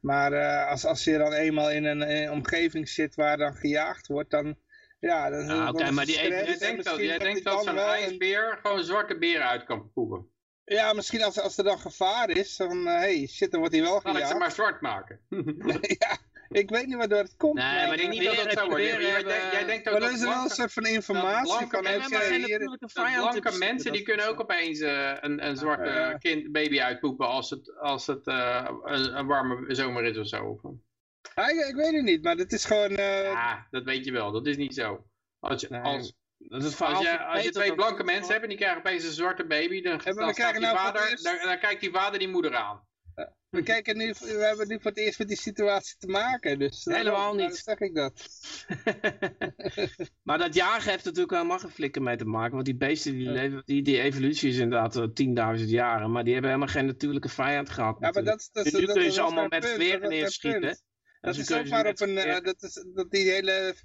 Maar als, als je dan eenmaal in een, in een omgeving zit waar dan gejaagd wordt, dan... Ja, dan, Ja, oké, is maar die Jij en denkt dat, jij denkt dat dan zo'n wel een- ijsbeer gewoon zwarte beren uit kan poepen. Ja, misschien als, als er dan gevaar is, dan... eh, hey, shit, dan wordt hij wel Laat ik gejaagd. ze maar zwart maken. ja, ik weet niet waardoor het komt. Nee, maar, maar ik denk niet dat dat zo wordt. Jij, jij, jij denkt ook Maar dat dat is wel een soort van informatie blanke oké, geen hier- blanke mensen die kunnen ook opeens eh, een, een zwarte Ja. kind, baby uitpoepen als het, als het eh, een, een warme zomer is of zo. Ja, ik, ik weet het niet, maar het is gewoon... eh, Ja, dat weet je wel. Dat is niet zo. Als, je, Nee, als, Dat is als, je, als twee dat- blanke mensen hebt en die krijgen opeens een zwarte baby, dan, dan, die nou vader, eerst- dan, dan kijkt die vader die moeder aan. We, kijken nu, we hebben nu voor het eerst met die situatie te maken. Dus daarom- Helemaal niet. zeg ik dat. maar dat jagen heeft natuurlijk helemaal geen flikker mee te maken. Want die beesten, die, leven, die, die evolutie is inderdaad eh, 10.000 jaren. Maar die hebben helemaal geen natuurlijke vijand gehad. Ja, maar natuurlijk. dat, dat, Dus nu dat, kun je dat ze allemaal met veren dat neerschieten. Dat is ook maar op een, eh, dat, is, dat die hele,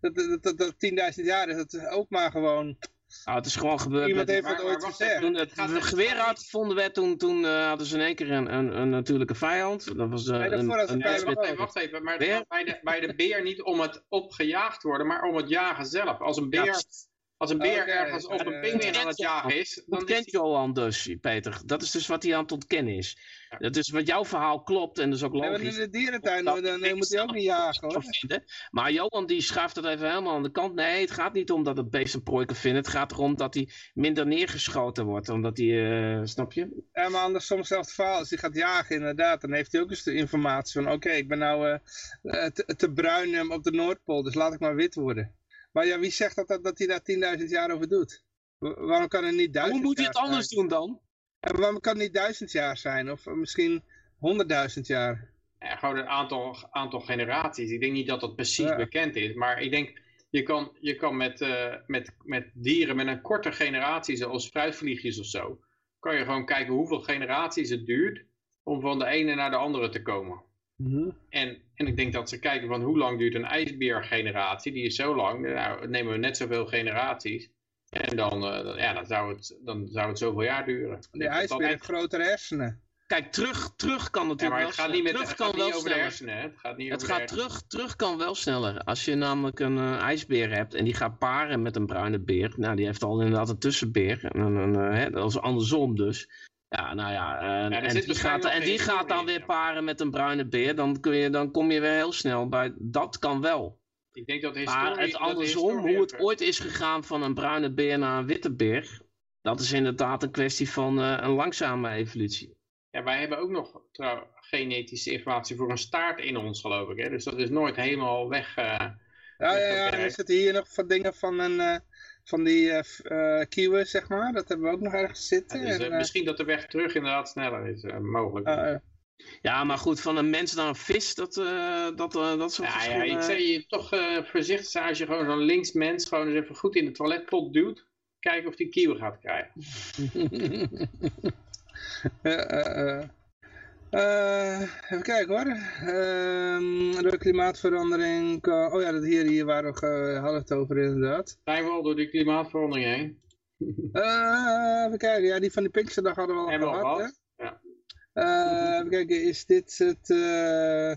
dat, dat, dat, dat 10.000 jaar is, dat is ook maar gewoon, Nou, het is gewoon gebeurd. iemand met- heeft het ooit gezegd. Toen het geweer uitgevonden werd, toen, toen eh, hadden ze in één keer een, een, een natuurlijke vijand. Dat was eh, Nee, daarvoor een, een. Wacht even, wacht even. Maar het Beer? gaat bij de, bij de beer niet om het opgejaagd worden, maar om het jagen zelf. Als een beer, Ja, als een beer Oké, ergens op ja, een ja, pinguïn ja. aan het jagen is, dan is ontkent die... Johan dus, Peter. Dat is dus wat hij aan het ontkennen is. Dat is wat jouw verhaal klopt en dat is ook logisch. in de dierentuin, dan, dan moet hij ook niet jagen hoor. Maar Johan die schuift dat even helemaal aan de kant. Nee, het gaat niet om dat het beest een prooi kan vinden. Het gaat erom dat hij minder neergeschoten wordt. Omdat hij, eh, snap je? Ja, maar anders soms zelfs verhaal. Als hij gaat jagen inderdaad, dan heeft hij ook eens de informatie van oké, ik ben nou eh, eh, te, te bruin eh, op de Noordpool, dus laat ik maar wit worden. Maar ja, wie zegt dat, dat, dat hij daar 10.000 jaar over doet? Wa- waarom kan het niet duizend Hoe moet hij jaar het anders zijn? doen dan? En waarom kan het niet duizend jaar zijn? Of misschien honderdduizend jaar? Ja, gewoon een aantal, aantal generaties. Ik denk niet dat dat precies Ja. bekend is, maar ik denk, je kan, je kan met, eh, met, met dieren met een korte generatie, zoals fruitvliegjes of zo, kan je gewoon kijken hoeveel generaties het duurt om van de ene naar de andere te komen. Mhm. En, en ik denk dat ze kijken van hoe lang duurt een ijsbeergeneratie. Die is zo lang. Nou, nemen we net zoveel generaties. En dan, eh, ja, dan, zou het, dan zou het zoveel jaar duren. Die dat ijsbeer heeft grotere hersenen. Kijk, terug, terug kan Ja, natuurlijk maar wel het gaat sneller. niet, met, terug het kan gaat wel de sneller. hersenen. Hè? Het gaat niet Het over de gaat terug, terug kan wel sneller. Als je namelijk een eh, ijsbeer hebt en die gaat paren met een bruine beer. Nou, die heeft al inderdaad een tussenbeer. En, eh, hè, dat is andersom dus. Ja, nou ja. eh, en zit die, gaat, en die gaat dan weer paren met een bruine beer. Dan, kun je, dan kom je weer heel snel bij. Dat kan wel. Ik denk dat historie... Maar het andersom, hoe het ooit is gegaan van een bruine beer naar een witte beer. Dat is inderdaad een kwestie van eh, een langzame evolutie. Ja, wij hebben ook nog trouw, genetische informatie voor een staart in ons, geloof ik. Hè? Dus dat is nooit helemaal weg. eh. Ja, ja, ja. Er zitten hier nog van dingen van, een, eh, van die eh, f- eh, kieuwen, zeg maar. Dat hebben we ook nog ergens Ja, zitten. dus, eh, en, eh, misschien dat de weg terug inderdaad sneller is, eh, mogelijk. eh, eh, Ja, maar goed, van een mens naar een vis, dat, eh dat, eh, dat soort ja, ja, ik zou je toch eh, voorzichtig zijn als je gewoon zo'n links mens gewoon eens even goed in de toiletpot duwt. Kijken of die kieuwen gaat krijgen. eh, eh, even kijken hoor. Ehm, door klimaatverandering. Oh ja, dat hier, hier waren we, eh, hadden het over inderdaad. Zijn we al door die klimaatverandering heen? Eh, even kijken, ja, die van die Pinksterdag hadden we al Hebben we al gehad. gehad? hè? Ja. Eh, even kijken, is dit het... eh,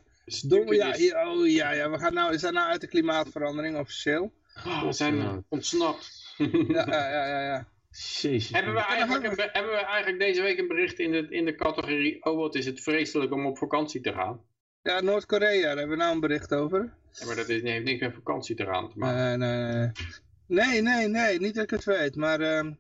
Dom, ja, is- hier, oh ja, ja, we gaan nou, we zijn nou uit de klimaatverandering officieel. Oh, we zijn ontsnapt. Ja, ja, ja, ja. Ja. Jezus. hebben, we eigenlijk een, be- hebben we eigenlijk deze week een bericht in de, in de categorie... Oh, wat is het vreselijk om op vakantie te gaan. Ja, Noord-Korea, daar hebben we nou een bericht over. Ja, maar dat is, heeft niks met vakantie te gaan te maken. Nee, nee, nee. Nee, nee, nee, niet dat ik het weet, maar... ehm,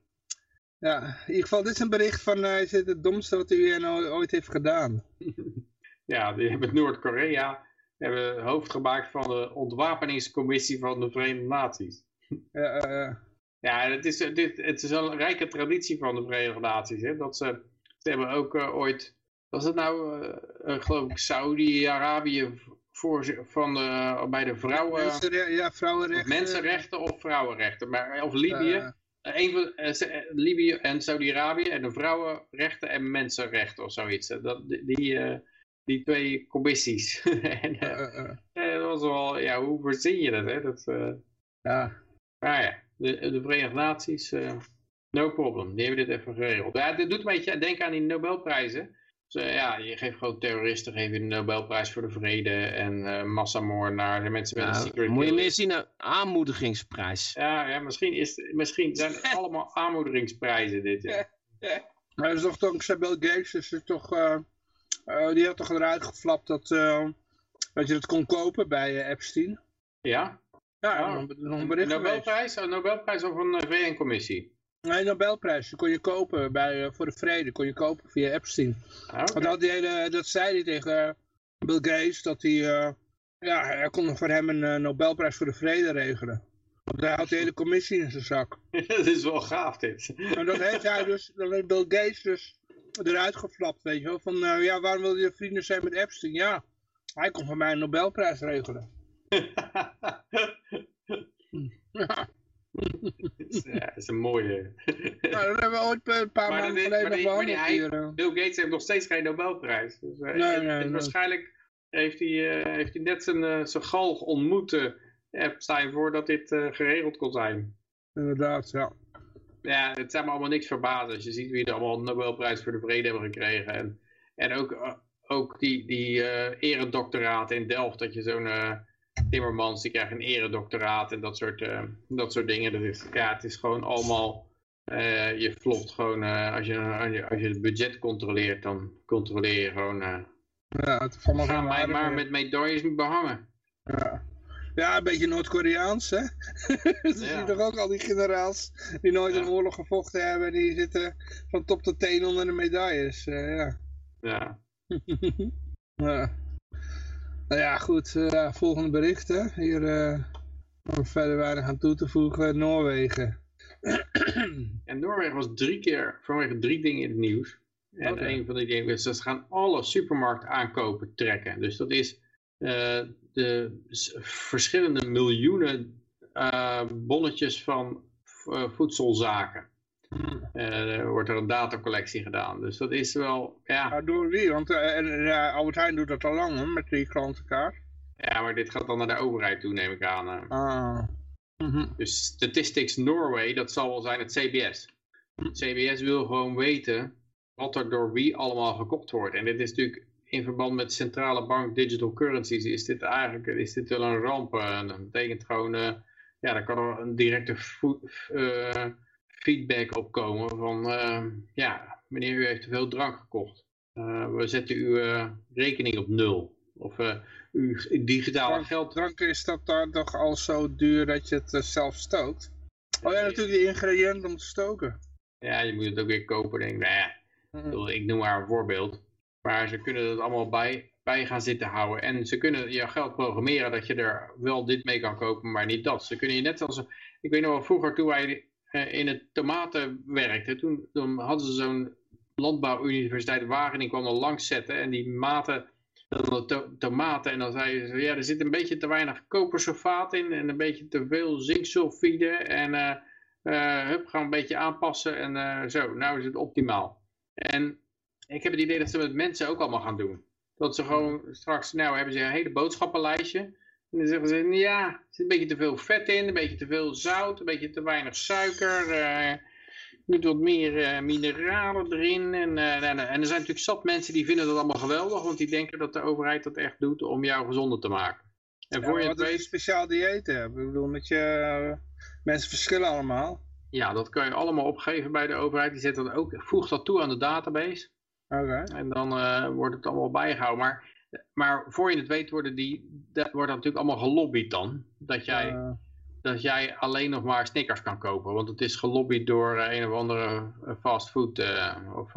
ja, in ieder geval, dit is een bericht van... eh, is dit het domste wat de UN ooit heeft gedaan? Ja, die hebben Noord-Korea hebben hoofd gemaakt van de ontwapeningscommissie van de Verenigde Naties. Ja, eh, eh, Ja, het is, dit, het is een rijke traditie van de Verenigde Naties. Hè? Dat ze, ze hebben ook eh, ooit, was het nou, eh, eh, geloof ik, Saudi-Arabië voor, van de, bij de vrouwen, ja, vrouwenrechten. mensenrechten of vrouwenrechten. Maar, of Libië, eh, Eh, een van, eh, eh, Libië en Saudi-Arabië en de vrouwenrechten en mensenrechten of zoiets. Eh, Dat, die, die, eh, die twee commissies. en, eh, eh, eh, eh, dat was wel, ja, hoe verzin je dat? Hè? dat eh, ja. maar ja, de, de Verenigde Naties, eh, no problem. Die hebben dit even geregeld. Ja, dit doet een beetje denken aan die Nobelprijzen. Dus, eh, ja, je geeft gewoon terroristen geef je de Nobelprijs voor de vrede en eh massamoordenaar, de mensen met een Ja, secret moet je meer zien een aanmoedigingsprijs. Ja, ja misschien, is, misschien zijn het allemaal aanmoedigingsprijzen dit. Ja. Maar dat is toch dankzij Bill Gates, dus er toch, eh, eh, die had toch eruit geflapt dat, eh, dat je het kon kopen bij Epstein. ja? Ja, Oh. nog een- bericht. Nobelprijs? Een Nobelprijs of een eh, VN-commissie? Nee, Nobelprijs, die kon je kopen bij, eh, voor de vrede, kon je kopen via Epstein. Ah. Want dat, die hele, dat zei hij tegen eh, Bill Gates, dat hij, ja, hij kon voor hem een Nobelprijs voor de vrede regelen. Want hij had de hele commissie in zijn zak. dat is wel gaaf dit. En dat heeft hij dus, dat heeft Bill Gates dus eruit geflapt, weet je wel. Van, ja, waarom wil je vrienden zijn met Epstein? Ja, hij kon voor mij een Nobelprijs regelen. Ja, dat is een mooie... nou, dat hebben we ooit een paar Maar maanden geleden nog behandeld hier. eh. Bill Gates heeft nog steeds geen Nobelprijs. Dus, eh, Nee, en- nee, en nee. waarschijnlijk heeft hij, eh, heeft hij net zijn, eh, zijn galg ontmoet, eh, Epstein, voordat dit eh, geregeld kon zijn. Inderdaad, ja. Ja, het zijn me allemaal niks verbazen als je ziet wie er allemaal een Nobelprijs voor de vrede hebben gekregen. En, en ook, eh, ook die, die eh eredoctoraat in Delft, dat je zo'n eh, Timmermans, die krijgt een eredoctoraat en dat soort, eh, dat soort dingen. Dat is, ja, het is gewoon allemaal, eh, je flopt gewoon, eh, als, je, als, je, het budget controleert, dan controleer je gewoon, Ja, het ga mij maar met medailles behangen. Ja. ja, een beetje Noord-Koreaans, hè? dat zie je toch ook al die generaals die nooit Ja. een oorlog gevochten hebben, die zitten van top tot teen onder de medailles. ja. Ja. ja. Nou ja, goed. eh, volgende bericht, hè. Hier om verder weinig aan toe te voegen. Noorwegen. En Noorwegen was drie keer vanwege drie dingen in het nieuws. En een van die dingen is dat ze gaan alle supermarkt aankopen trekken. Dus dat is eh, de verschillende miljoenen bonnetjes van voedselzaken. Uh, er wordt er een datacollectie gedaan. Dus dat is wel, ja. door wie? Want uh, en, Albert Heijn doet dat al lang hoor, met die klantenkaart. Ja, maar dit gaat dan naar de overheid toe, neem ik aan. Ah. Mm -hmm. Dus Statistics Norway, dat zal wel zijn het CBS. Het CBS wil gewoon weten wat er door wie allemaal gekocht wordt. En dit is natuurlijk in verband met centrale bank digital currencies, is dit eigenlijk is dit wel een ramp. En dat betekent gewoon, uh, ja, daar kan er een directe uh, feedback op komen van, uh, ja, meneer u heeft te veel drank gekocht. we zetten uw rekening op nul. Of uw digitale drank, geld... Drank is dat daar toch al zo duur dat je het zelf stookt? Oh ja, natuurlijk de ingrediënten om te stoken. Ja, je moet het ook weer kopen. Denk, nou ja, mm. ik noem maar een voorbeeld. Maar ze kunnen het allemaal bij, bij gaan zitten houden. En ze kunnen je geld programmeren dat je er wel dit mee kan kopen, maar niet dat. Ze kunnen je net als... Ik weet nog wel, vroeger toen wij in het tomaten werkten, toen, toen hadden ze zo'n landbouwuniversiteit Wageningen kwam er langs zetten. En die maten to tomaten. En dan zeiden ze, ja, er zit een beetje te weinig kopersulfaat in. En een beetje te veel zinksulfide. En uh, uh, hup, gaan een beetje aanpassen. En zo, nou is het optimaal. En ik heb het idee dat ze met mensen ook allemaal gaan doen. Dat ze gewoon straks, nou hebben ze een hele boodschappenlijstje. En dan zeggen ze, ja, er zit een beetje te veel vet in, een beetje te veel zout, een beetje te weinig suiker. Uh, moet wat meer uh, mineralen erin. En, uh, en, en, er zijn natuurlijk zat mensen die vinden dat allemaal geweldig, want die denken dat de overheid dat echt doet om jou gezonder te maken. En ja, voor je het weet... een speciaal dieet hebben. Ik bedoel, met je, mensen verschillen allemaal. Ja, dat kan je allemaal opgeven bij de overheid. Die zet dat ook, voegt dat toe aan de database. Okay. En dan uh, wordt het allemaal bijgehouden. Maar, maar voor je het weet worden die, dat wordt dat natuurlijk allemaal gelobbyd dan. Dat jij, uh. dat jij alleen nog maar Snickers kan kopen. Want het is gelobbyd door uh, een of andere fastfood of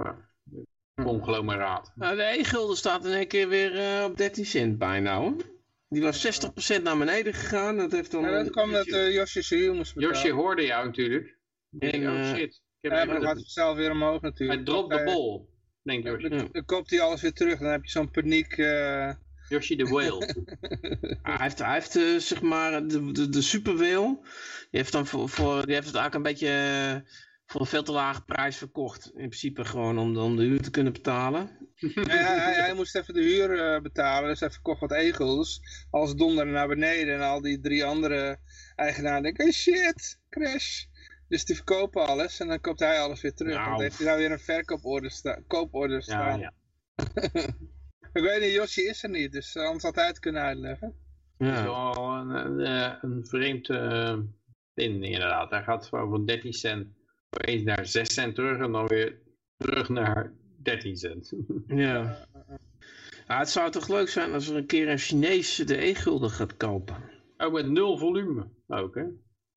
conglomeraat. Nou, de e-gulden staat in één keer weer op 13 cent bijna hoor. Die was 60% naar beneden gegaan. Dat heeft dan ja, dat kwam dat uh, Josje zijn moest betalen. Josje hoorde jou natuurlijk. En, oh shit. Ik heb ja, maar gaat zelf weer omhoog natuurlijk. Hij dropt de bol denk Yoshi. Dan, dan koopt hij alles weer terug, dan heb je zo'n paniek... Uh... Yoshi de Whale. hij heeft, hij heeft uh, zeg maar de, de, de super whale. Die heeft, dan voor, voor, die heeft het eigenlijk een beetje uh, voor een veel te lage prijs verkocht. In principe gewoon om, om de huur te kunnen betalen. ja, hij, hij, moest even de huur betalen, dus hij verkocht wat egels. Als donder naar beneden en al die drie andere eigenaren denken, hey shit, crash. Dus die verkopen alles en dan koopt hij alles weer terug. Nou. Dan heeft hij daar weer een verkooporder sta kooporder staan. Ja, ja. ik weet niet, Josje is er niet, dus anders had hij het kunnen uitleggen. Ja. Dat is wel een, een, eh, een vreemd uh, ding inderdaad. Hij gaat van 13 cent opeens naar 6 cent terug en dan weer terug naar 13 cent. ja. ja. Het zou toch leuk zijn als er een keer een Chinees de e-gulden gaat kopen. Ook met nul volume ook hè.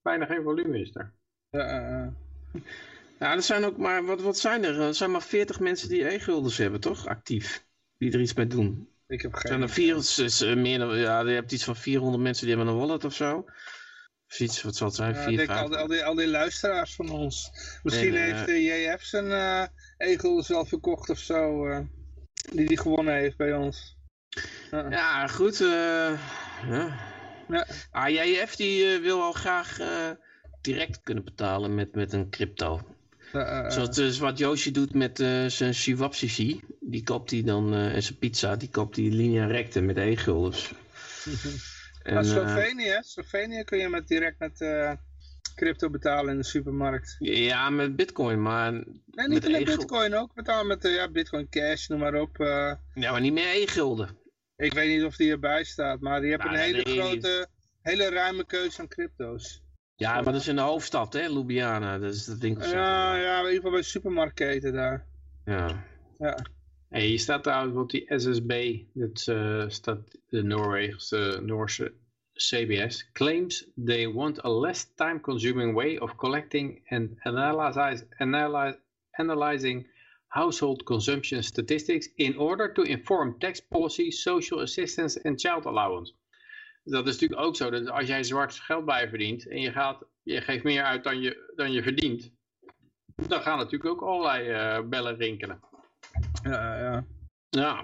Bijna geen volume is er. Ja, ja, er zijn ook maar, wat, wat zijn er? Er zijn maar 40 mensen die e-guldens hebben, toch? Actief. Die er iets mee doen. Ik heb geen... Zijn er vier, is, uh, meer, ja, je hebt iets van 400 mensen die hebben een wallet of zo. Of iets, wat zal het zijn? Vier, denk al, al, die, al die luisteraars van ons. Misschien en, heeft uh, JF zijn uh, e-guldens wel verkocht of zo. Die die gewonnen heeft bij ons. Ja, ja goed. ja. Ja. Ah, JF die wil al graag direct kunnen betalen met, met een crypto. Uh, Zoals dus wat Yoshi doet met uh, zijn Shiwapsisi. Die koopt hij dan, uh, en zijn pizza, die koopt hij linea recte met e-guldens. en, Slovenië, Slovenië kun je met, direct met crypto betalen in de supermarkt. Ja, met bitcoin, maar... Nee, niet met, met bitcoin ook. Betalen met ja, bitcoin cash, noem maar op. Ja, maar niet meer e-gulden. Ik weet niet of die erbij staat, maar die hebben nou, een hele grote, hele ruime keuze aan crypto's. Ja, maar dat is in de hoofdstad, hè, Ljubljana. Dat is dat winkelcentrum. Ja, ja, in ieder geval bij supermarketen daar. Ja. Ja. Hey, hier staat trouwens wat die SSB, dat uh, staat de Noorse, Noorse CBS, claims they want a less time-consuming way of collecting and analyze, analyze, analyzing household consumption statistics in order to inform tax policy, social assistance and child allowance dat is natuurlijk ook zo. Dat als jij zwart geld bij verdient en je, gaat, je geeft meer uit dan je, dan je verdient, dan gaan natuurlijk ook allerlei uh, bellen rinkelen. Ja, ja. Ja.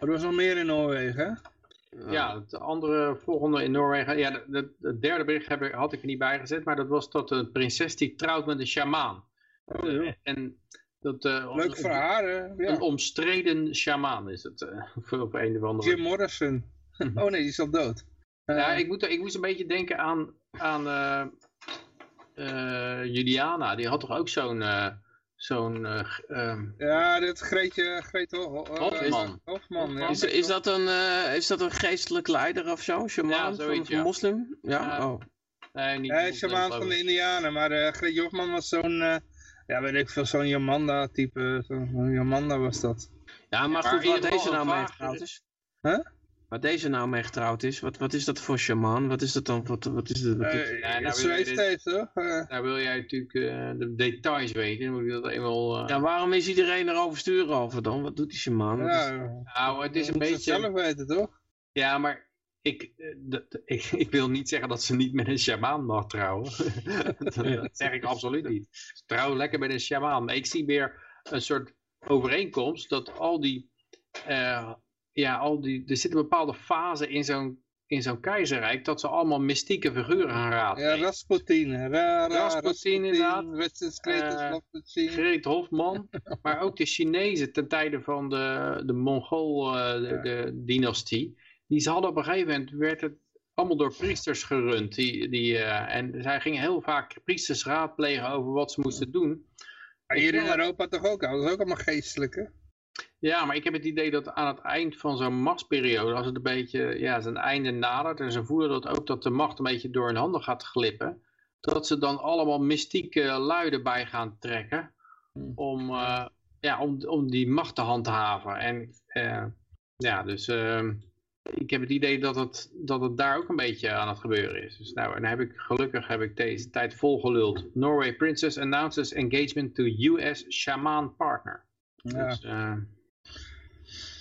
Er was nog meer in Noorwegen, hè? ja, het andere volgende in Noorwegen. Ja, de, de, derde bericht heb ik, had ik er niet bij gezet, maar dat was dat de prinses die trouwt met een sjamaan. Oh, joh. en dat, eh, Leuk een- voor haar, hè? Een Ja. omstreden sjamaan is het. eh, voor op een of andere Jim Morrison. Oh nee, die is al dood. Eh, Ja, ik, moet, ik moest een beetje denken aan, aan eh, eh, Juliana. Die had toch ook zo'n... eh, zo'n eh, ehm, ja, dit Greetje, Greet Ho- Ho- Hofman. Hofman, ja. Is, is, dat een, eh, is dat een geestelijk leider of zo? Shaman Ja, van, ja. moslim? Ja, Ja. oh. nee, niet Hij is moslim, shamaan geloof van de. Indianen, maar eh Greetje Hofman was zo'n, eh, ja weet ik veel, zo'n Jomanda type, zo'n Jomanda was dat. Ja, maar maar goed, waar deze nou mee getrouwd is. Huh? Waar deze nou mee getrouwd is, wat, wat is dat voor shaman? Wat is dat dan? Wat, wat is dat? Wat is- Eh, Ja, nou wil dit- heeft, toch? Eh, Nou wil jij natuurlijk eh, de details weten. Dan moet je dat eenmaal... eh, Ja, waarom is iedereen erover sturen over dan? Wat doet die shaman? Is- ja, Nou, het is een beetje... zelf weten, toch? Ja, maar ik, ik, ik wil niet zeggen dat ze niet met een shamaan mag trouwen. dat, zeg ik absoluut niet. Trouw lekker met een shamaan. Maar ik zie weer een soort overeenkomst dat al die... eh, ja, al die, er zit een bepaalde fase in zo'n in zo'n keizerrijk dat ze allemaal mystieke figuren gaan Ja, raadplegen. Rasputin. Ra, ra, Rasputin, inderdaad. Eh. Greet Hofman, maar ook de Chinezen ten tijde van de, de Mongool-dynastie. die ze hadden op een gegeven moment, werd het allemaal door priesters gerund. Die, die, eh, en zij gingen heel vaak priesters raadplegen over wat ze moesten doen. Maar hier in Ja. Europa toch ook al? Dat is ook allemaal geestelijke. Ja, maar ik heb het idee dat aan het eind van zo'n machtsperiode, als het een beetje ja, zijn einde nadert, en ze voelen dat ook dat de macht een beetje door hun handen gaat glippen, dat ze dan allemaal mystieke luiden bij gaan trekken Hmm. om, eh, ja, om, om die macht te handhaven. En eh, ja, dus eh, ik heb het idee dat het, dat het daar ook een beetje aan het gebeuren is. Dus nou, en heb ik gelukkig heb ik deze tijd volgeluld. Norway Princess announces engagement to US shaman partner. Ja. Dus, eh,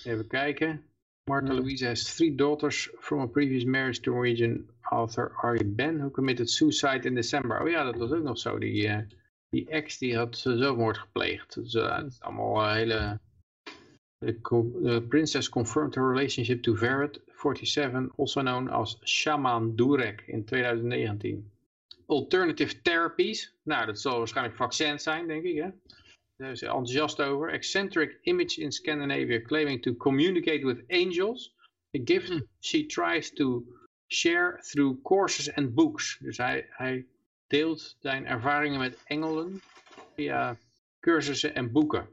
even kijken. Martha Ja. Louise has three daughters from a previous marriage to Norwegian author Ari Ben, who committed suicide in December. Oh ja, dat was ook nog zo. Die, eh, die ex die had zelfmoord gepleegd. Dus het is allemaal eh, hele... The, the princess confirmed her relationship to Verret, 47, also known as Shaman Durek, in 2019. Alternative therapies. Nou, dat zal waarschijnlijk vaccins zijn, denk ik, hè? Daar is hij enthousiast over. Eccentric image in Scandinavia claiming to communicate with angels. A gift she tries to share through courses and books. Dus hij, hij deelt zijn ervaringen met engelen via cursussen en boeken.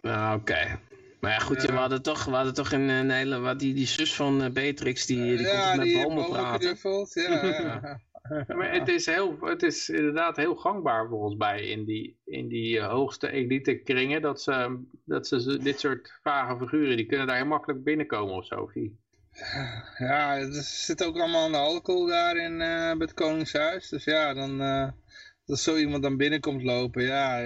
Ah, Oké. Maar ja, goed, Ja. we hadden toch, we hadden toch een, een hele, wat die, die zus van eh, Beatrix, die, die ja, toch met die bomen praten. Ja, ja. Maar het is, heel, het is inderdaad heel gangbaar volgens mij in die, in die eh, hoogste elite kringen. Dat ze, dat ze zo- dit soort vage figuren, die kunnen daar heel makkelijk binnenkomen of zo. Ja, er zit ook allemaal aan de alcohol daar in, eh, bij het Koningshuis. Dus ja, dan, eh, als zo iemand dan binnenkomt lopen, ja...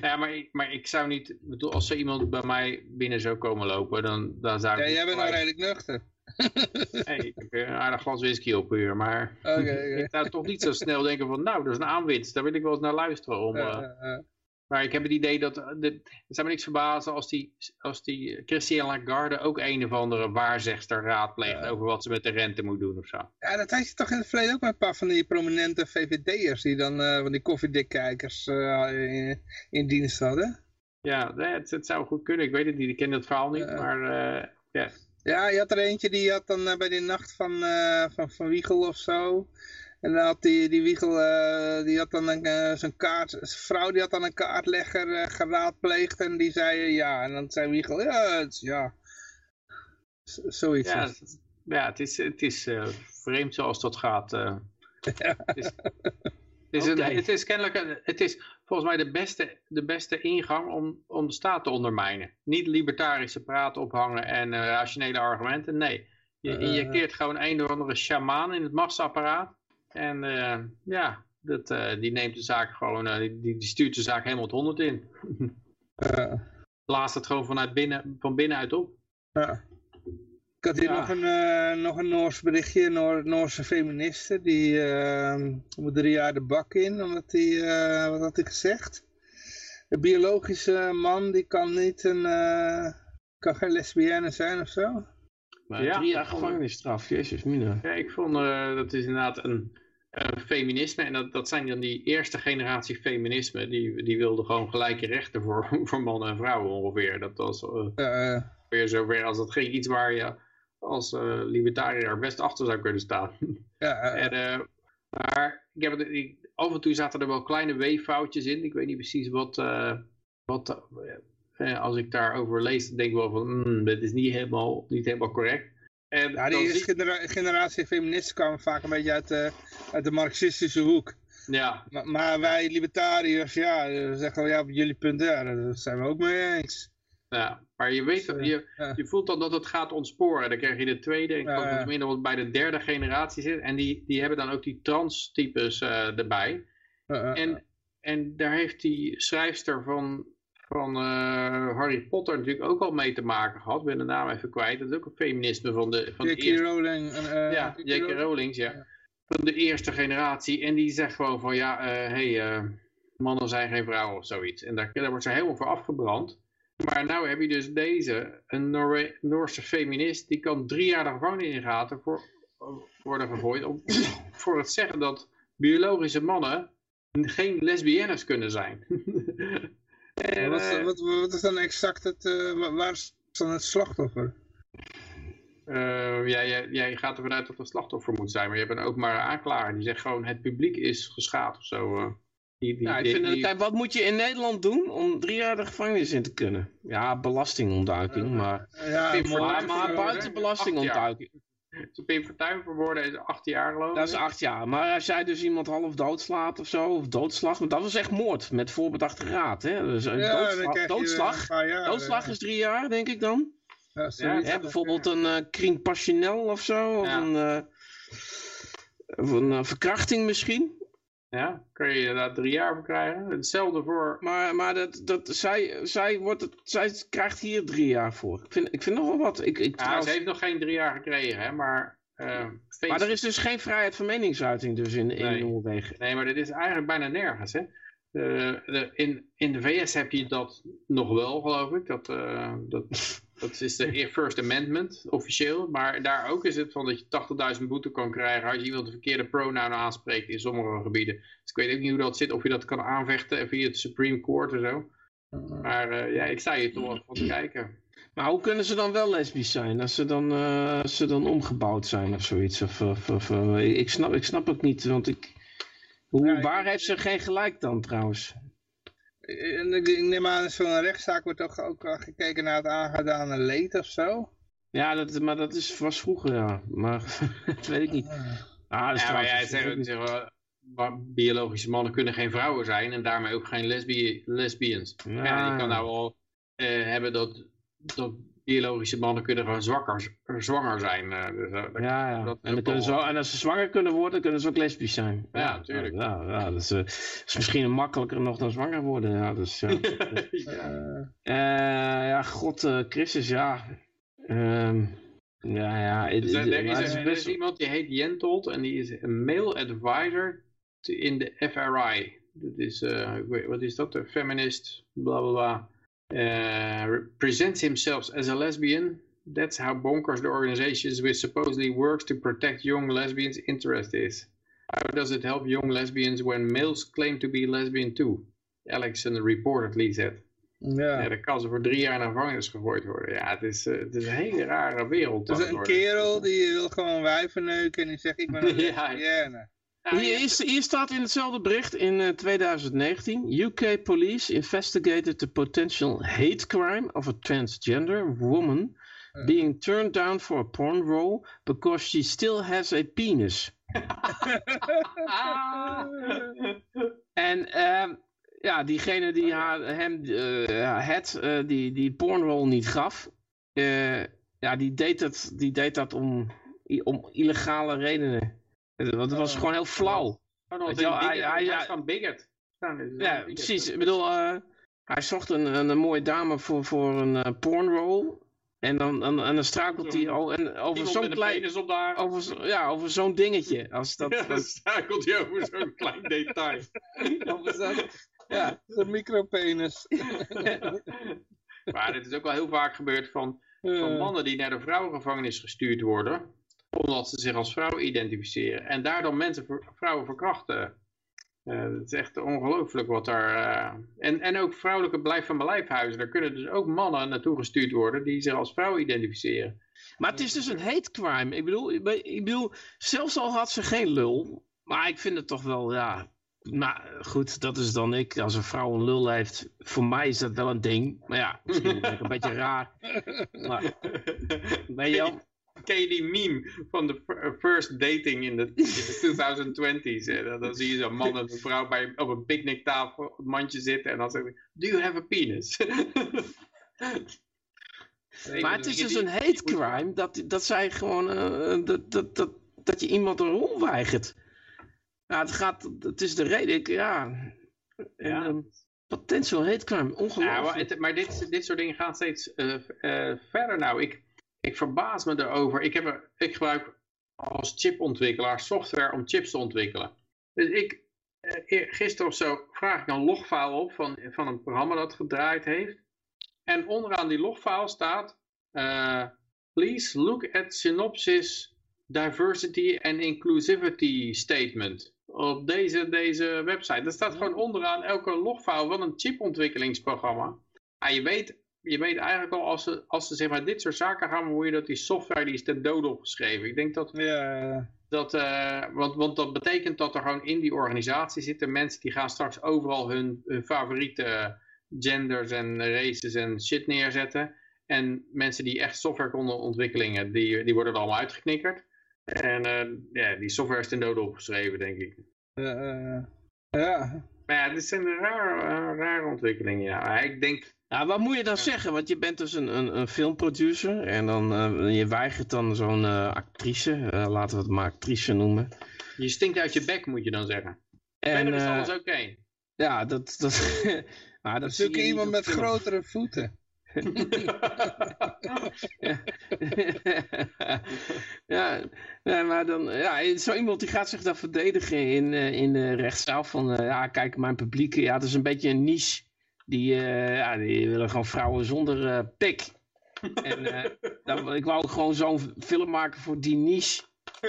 Ja, maar, ik- maar ik zou niet, bedoel, als er iemand bij mij binnen zou komen lopen, dan, dan zou ik ja, jij bent nou redelijk nuchter. Nee, ik heb een aardig glas whisky op uur, maar ik zou toch niet zo snel denken van, nou, dat is een aanwinst, daar wil ik wel eens naar luisteren. Om, eh, Maar ik heb het idee dat, eh, de, het zou me niks verbazen als die, als die Christiane Lagarde ook een of andere waarzegster raadpleegt over wat ze met de rente moet doen of zo. Ja, dat had je toch in het verleden ook met een paar van die prominente VVD'ers die dan eh, van die koffiedikkijkers in, in dienst hadden. Ja, het, het zou goed kunnen. Ik weet het niet, ik ken dat verhaal niet, maar ja. Ja, je had er eentje die had dan eh, bij die nacht van, eh, van, van Wiegel of zo. En dan had die, die Wiegel, eh, die had dan een, zo'n kaart, zijn vrouw die had dan een kaartlegger geraadpleegd en die zei ja. En dan zei Wiegel, ja, het, ja. Z- zoiets. Ja, het. ja, het is, het is vreemd zoals dat gaat. Het is, het is, een- het is kennelijk, een- het is volgens mij de beste, de beste ingang om, om de staat te ondermijnen. Niet libertarische praat ophangen en eh, rationele argumenten, nee. Je Eh, injecteert gewoon een of andere sjamaan in het machtsapparaat. En eh, ja, dat, die neemt de zaak gewoon, die, die stuurt de zaak helemaal het honderd in. Blaast het gewoon vanuit binnen, van binnenuit op. Ja. Ik had hier Ja. nog, een, eh, nog een Noors berichtje, Noor, Noorse feministe, die moet drie jaar de bak in, omdat die, eh, wat had ik gezegd? De biologische man die kan niet een, eh, kan geen lesbienne zijn of zo? Maar Ja, drie jaar gevangenisstraf, jezus mina. Ja, ik vond eh, dat is inderdaad een, een feminisme. En dat, dat zijn dan die eerste generatie feminisme. Die, die wilden gewoon gelijke rechten voor, voor mannen en vrouwen ongeveer. Dat was eh, Eh, weer zover als dat geen iets waar je als eh libertariër best achter zou kunnen staan. ja, En, eh, maar ik heb het, ik, af en toe zaten er wel kleine weeffoutjes in. Ik weet niet precies wat, eh, wat als ik daarover lees, dan denk ik wel van, hmm, dit is niet helemaal, niet helemaal correct. En ja, die eerste genera- generatie feministen kwamen vaak een beetje uit de, uit de marxistische hoek. ja, Maar, maar wij libertariërs, ja, zeggen wel, ja, op jullie punt, ja, daar zijn we ook mee eens. Ja, maar je weet, Dus, je, ja. je voelt dan dat het gaat ontsporen. Dan krijg je de tweede, ik dat ja. het inmiddels bij de derde generatie zit. En die, die hebben dan ook die trans-types eh, erbij. Eh, eh, En, en daar heeft die schrijfster van, van eh, Harry Potter natuurlijk ook al mee te maken gehad. Ik ben de naam even kwijt. Dat is ook een feminisme van de, van J.K. Rowling. en, eh, Ja, J.K. Rowling, ja. Van de eerste generatie. En die zegt gewoon van ja, hé, hey, eh, mannen zijn geen vrouwen of zoiets. En daar, daar wordt ze helemaal voor afgebrand. Maar nou heb je dus deze, een Noorse feminist, die kan drie jaar de gevangenis ingaten voor worden gegooid om, voor het zeggen dat biologische mannen geen lesbiennes kunnen zijn. en, wat, eh, wat, wat is dan exact het, eh, wa- waar is dan het slachtoffer? eh, ja, jij, jij gaat ervan uit dat het een slachtoffer moet zijn, maar je hebt een openbare aanklager die zegt gewoon het publiek is geschaad of zo. Eh. Die, die, Ja, ik die- vind, die- kijk, wat moet je in Nederland doen om drie jaar de gevangenis in te kunnen? Ja, belastingontduiking, Eh, maar, Ja, Pim moord- maar, buiten belastingontduiking. Pim Fortuyn vermoorden is acht jaar geloof ik. Dat is acht jaar. Maar als jij dus iemand half doodslaat of zo, of doodslag, want dat was echt moord met voorbedachte raad. Hè? Dus een Ja, doodslag, doodslag, jaar, eh, is drie jaar, denk ik dan. ja, zoiets. Hè, bijvoorbeeld een eh crime passionnel of zo, of Ja. een, eh, of een eh, verkrachting misschien. Ja, kan je inderdaad drie jaar voor krijgen. Hetzelfde voor... Maar, maar dat, dat, zij, zij, wordt het, zij krijgt hier drie jaar voor. Ik vind, ik vind nog wel wat. Ik, ik, Ja, trouwens- ze heeft nog geen drie jaar gekregen, hè, maar... eh, maar er is dus geen vrijheid van meningsuiting dus in, in Nee. Noorwegen. Nee, maar dit is eigenlijk bijna nergens, hè. De, in, in de VS heb je dat nog wel, geloof ik. Dat, eh, dat, dat is de First Amendment, officieel. Maar daar ook is het van dat je 80.000 boete kan krijgen als je iemand de verkeerde pronoun aanspreekt in sommige gebieden. Dus ik weet ook niet hoe dat zit, of je dat kan aanvechten via het Supreme Court en zo. Maar eh, ja, ik sta hier toch van te kijken. Maar hoe kunnen ze dan wel lesbisch zijn? Als ze dan, eh, als ze dan omgebouwd zijn of zoiets? Of, of, eh, ik snap, ik snap het niet, want ik... Hoe, Ja, ik- waar heeft ze geen gelijk dan trouwens? En ik, neem aan, in zo'n rechtszaak wordt toch ook gekeken naar het aangedane leed of zo? Ja, dat, maar dat is, was vroeger, ja. Maar dat weet ik niet. Ah, dat is Ja, maar jij zegt, zeg biologische mannen kunnen geen vrouwen zijn en daarmee ook geen lesbi lesbians. Ja, Ja. je kan nou wel eh, hebben dat, dat biologische mannen kunnen gewoon zwakker, zwanger zijn. eh, dus, eh, dat- Ja, ja. dat En, dan kunnen ze, en als ze zwanger kunnen worden, kunnen ze ook lesbisch zijn. Ja, tuurlijk. Ja, ja, dat is, eh, is misschien makkelijker nog dan zwanger worden. Ja, dus, ja. Ja, god, Christus, ja. Ehm, ja, ja. het- Dus, er, is er best- is iemand die heet Jentold en die is een male advisor in de FRI. Dat is, wat is dat? Een feminist, bla bla bla. Eh, presents himself as a lesbian. That's how bonkers the organization which supposedly works to protect young lesbians' interest is. How does it help young lesbians when males claim to be lesbian too? Alex in the reportedly said. Ja, ja. dan kan ze voor drie jaar naar gevangenis gegooid worden. Ja, het is, eh, het is een hele rare wereld. Dus een kerel die wil gewoon wijven neuken en die zegt ik ben een Ja. lesbienne. Hier, hier staat in hetzelfde bericht in eh, 2019. UK police investigated the potential hate crime of a transgender woman being turned down for a porn role because she still has a penis. En ehm, ja, diegene die haar, hem eh, ja, het, eh, die, die pornrol niet gaf, eh, ja, die deed dat, die deed dat om, om illegale redenen. Want het was gewoon heel flauw. Oh, dat Weet is je wel, een hij- is van bigot. Ja, een precies. Ik bedoel, eh, hij zocht een, een, een mooie dame voor, voor een eh, pornrol. En dan, en, en dan strakelt hij oh, en over zo'n een klein... penis op daar. Over, ja, over zo'n dingetje. Als dat, Ja, dan struikelt hij over zo'n klein detail. over zo'n- ja. De micropenis. Maar het is ook wel heel vaak gebeurd van, van mannen die naar de vrouwengevangenis gestuurd worden, omdat ze zich als vrouw identificeren. En daar dan mensen, vrouwen verkrachten. Uh, het is echt ongelooflijk wat daar... Uh, en, en ook vrouwelijke blijf van blijfhuizen. Daar kunnen dus ook mannen naartoe gestuurd worden die zich als vrouw identificeren. Maar het is dus een hate crime. Ik bedoel, ik bedoel, zelfs al had ze geen lul. Maar ik vind het toch wel, ja... Nou goed, dat is dan ik. Als een vrouw een lul heeft, voor mij is dat wel een ding. Maar ja, misschien ben ik een beetje raar. Maar, ben je die meme van de first dating in de, in de 2020s? Dan, zie je zo'n man en een vrouw bij, op een picknicktafel, op het mandje zitten en dan zeggen do you have a penis? maar het is dus een hate crime dat, dat zij gewoon, uh, dat, dat, dat, dat je iemand een rol weigert. Ja, het gaat, het is de reden, ik, ja, ja. Um, potential hate crime, ongelooflijk. Ja, maar, maar dit, dit soort dingen gaan steeds uh, uh, verder nou. Ik, ik verbaas me erover. Ik, heb ik gebruik als chipontwikkelaar software om chips te ontwikkelen. Dus ik, eh, gisteren of zo, vraag ik een logfile op van, van een programma dat gedraaid heeft. En onderaan die logfile staat, uh, please look at synopsis diversity and inclusivity statement. Op deze, deze website. Dat staat gewoon onderaan elke logfile van een chipontwikkelingsprogramma. Ah, je weet je weet eigenlijk al, als ze, als ze zeg maar dit soort zaken gaan bemoeien, dat die software die is ten dode opgeschreven. Ik denk dat, ja. dat uh, want, want dat betekent dat er gewoon in die organisatie zitten mensen die gaan straks overal hun, hun favoriete genders en races en shit neerzetten. En mensen die echt software konden ontwikkelingen, die, die worden er allemaal uitgeknikkerd. En uh, ja, die software is ten dode opgeschreven, denk ik. Uh, ja. Maar ja, dit zijn rare, rare ontwikkelingen. Ja. Ik denk nou, wat moet je dan zeggen? Want je bent dus een, een, een filmproducer en dan, uh, je weigert dan zo'n uh, actrice, uh, laten we het maar actrice noemen. Je stinkt uit je bek, moet je dan zeggen. En Verder is alles oké. Ja, dat... dat maar dat zoek je iemand met grotere voeten. ja, ja, maar dan, ja, zo iemand die gaat zich dan verdedigen in, in de rechtszaal van, ja, kijk, mijn publiek, ja, dat is een beetje een niche die, uh, ja, die willen gewoon vrouwen zonder uh, pik. en uh, dan, ik wou gewoon zo'n film maken voor die niche.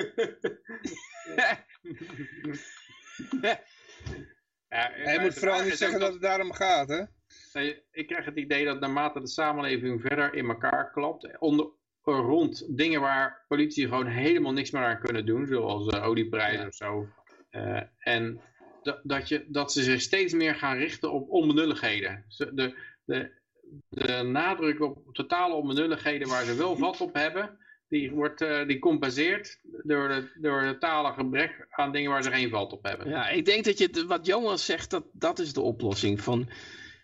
ja, je moet vooral niet zeggen dat het daarom gaat, hè? Ik krijg het idee dat naarmate de samenleving verder in elkaar klapt, onder, rond dingen waar politie gewoon helemaal niks meer aan kunnen doen, zoals olieprijzen ja. of zo. en dat, je, dat ze zich steeds meer gaan richten op onbenulligheden. De, de, de nadruk op totale onbenulligheden waar ze wel vat op hebben, die, wordt, uh, die compenseert door, de, door het talen gebrek aan dingen waar ze geen vat op hebben. Ja, ik denk dat je, wat Jonas zegt, dat, dat is de oplossing van...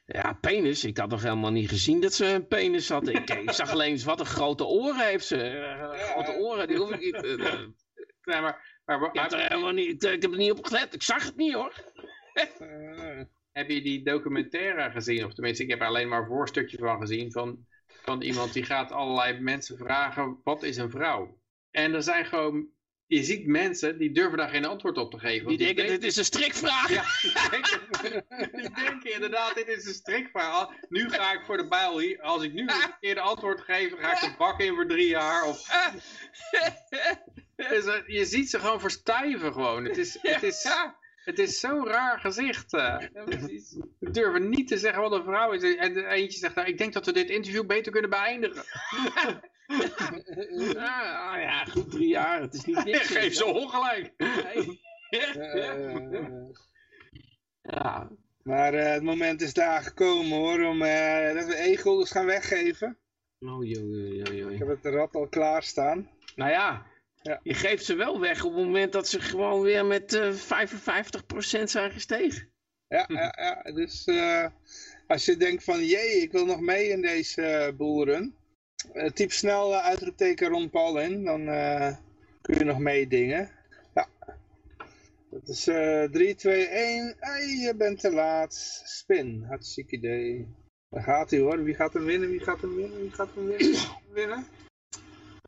Ja, penis. Ik had nog helemaal niet gezien dat ze een penis had. Ik, ik zag alleen eens wat een grote oren heeft ze. Uh, grote oren, die hoef ik niet... Uh, nee, maar maar, ik, heb er helemaal niet, ik heb er niet op gelet. Ik zag het niet hoor. uh, heb je die documentaire gezien? Of tenminste, ik heb er alleen maar een voorstukje van gezien. Van, van iemand die gaat allerlei mensen vragen, wat is een vrouw? En er zijn gewoon je ziet mensen die durven daar geen antwoord op te geven. Die, denken, dit is een strikvraag. Ja, die denken, die denken, inderdaad, dit is een strikvraag. Nu ga ik voor de bijl hier. Als ik nu een verkeerde antwoord geef, ga ik de bak in voor drie jaar. Of... Dus, uh, je ziet ze gewoon verstijven gewoon. Het is, het is, het is zo'n raar gezicht. Uh. Ze durven niet te zeggen wat een vrouw is. En eentje zegt, nou, ik denk dat we dit interview beter kunnen beëindigen. ah, ja, goed, drie jaar. Het is niet niks. Geef ze ongelijk. ja. Maar uh, het moment is daar gekomen hoor, om uh, dat we e-guldens gaan weggeven. Oh, joh, joh, joh. Ik heb het rad al klaarstaan. Nou ja, ja. Je geeft ze wel weg op het moment dat ze gewoon weer met uh, eh, 55% zijn gestegen. Ja, ja, ja. dus als je denkt van jee, ik wil nog mee in deze boeren. Uh, typ snel uitroepteken Ron Paul in, dan kun je nog meedingen. Ja. Dat is 3, 2, 1. Hey, je bent te laat. Spin, hartstikke idee. Daar gaat hij hoor. Wie gaat hem winnen? Wie gaat hem winnen? Wie gaat hem winnen? winnen?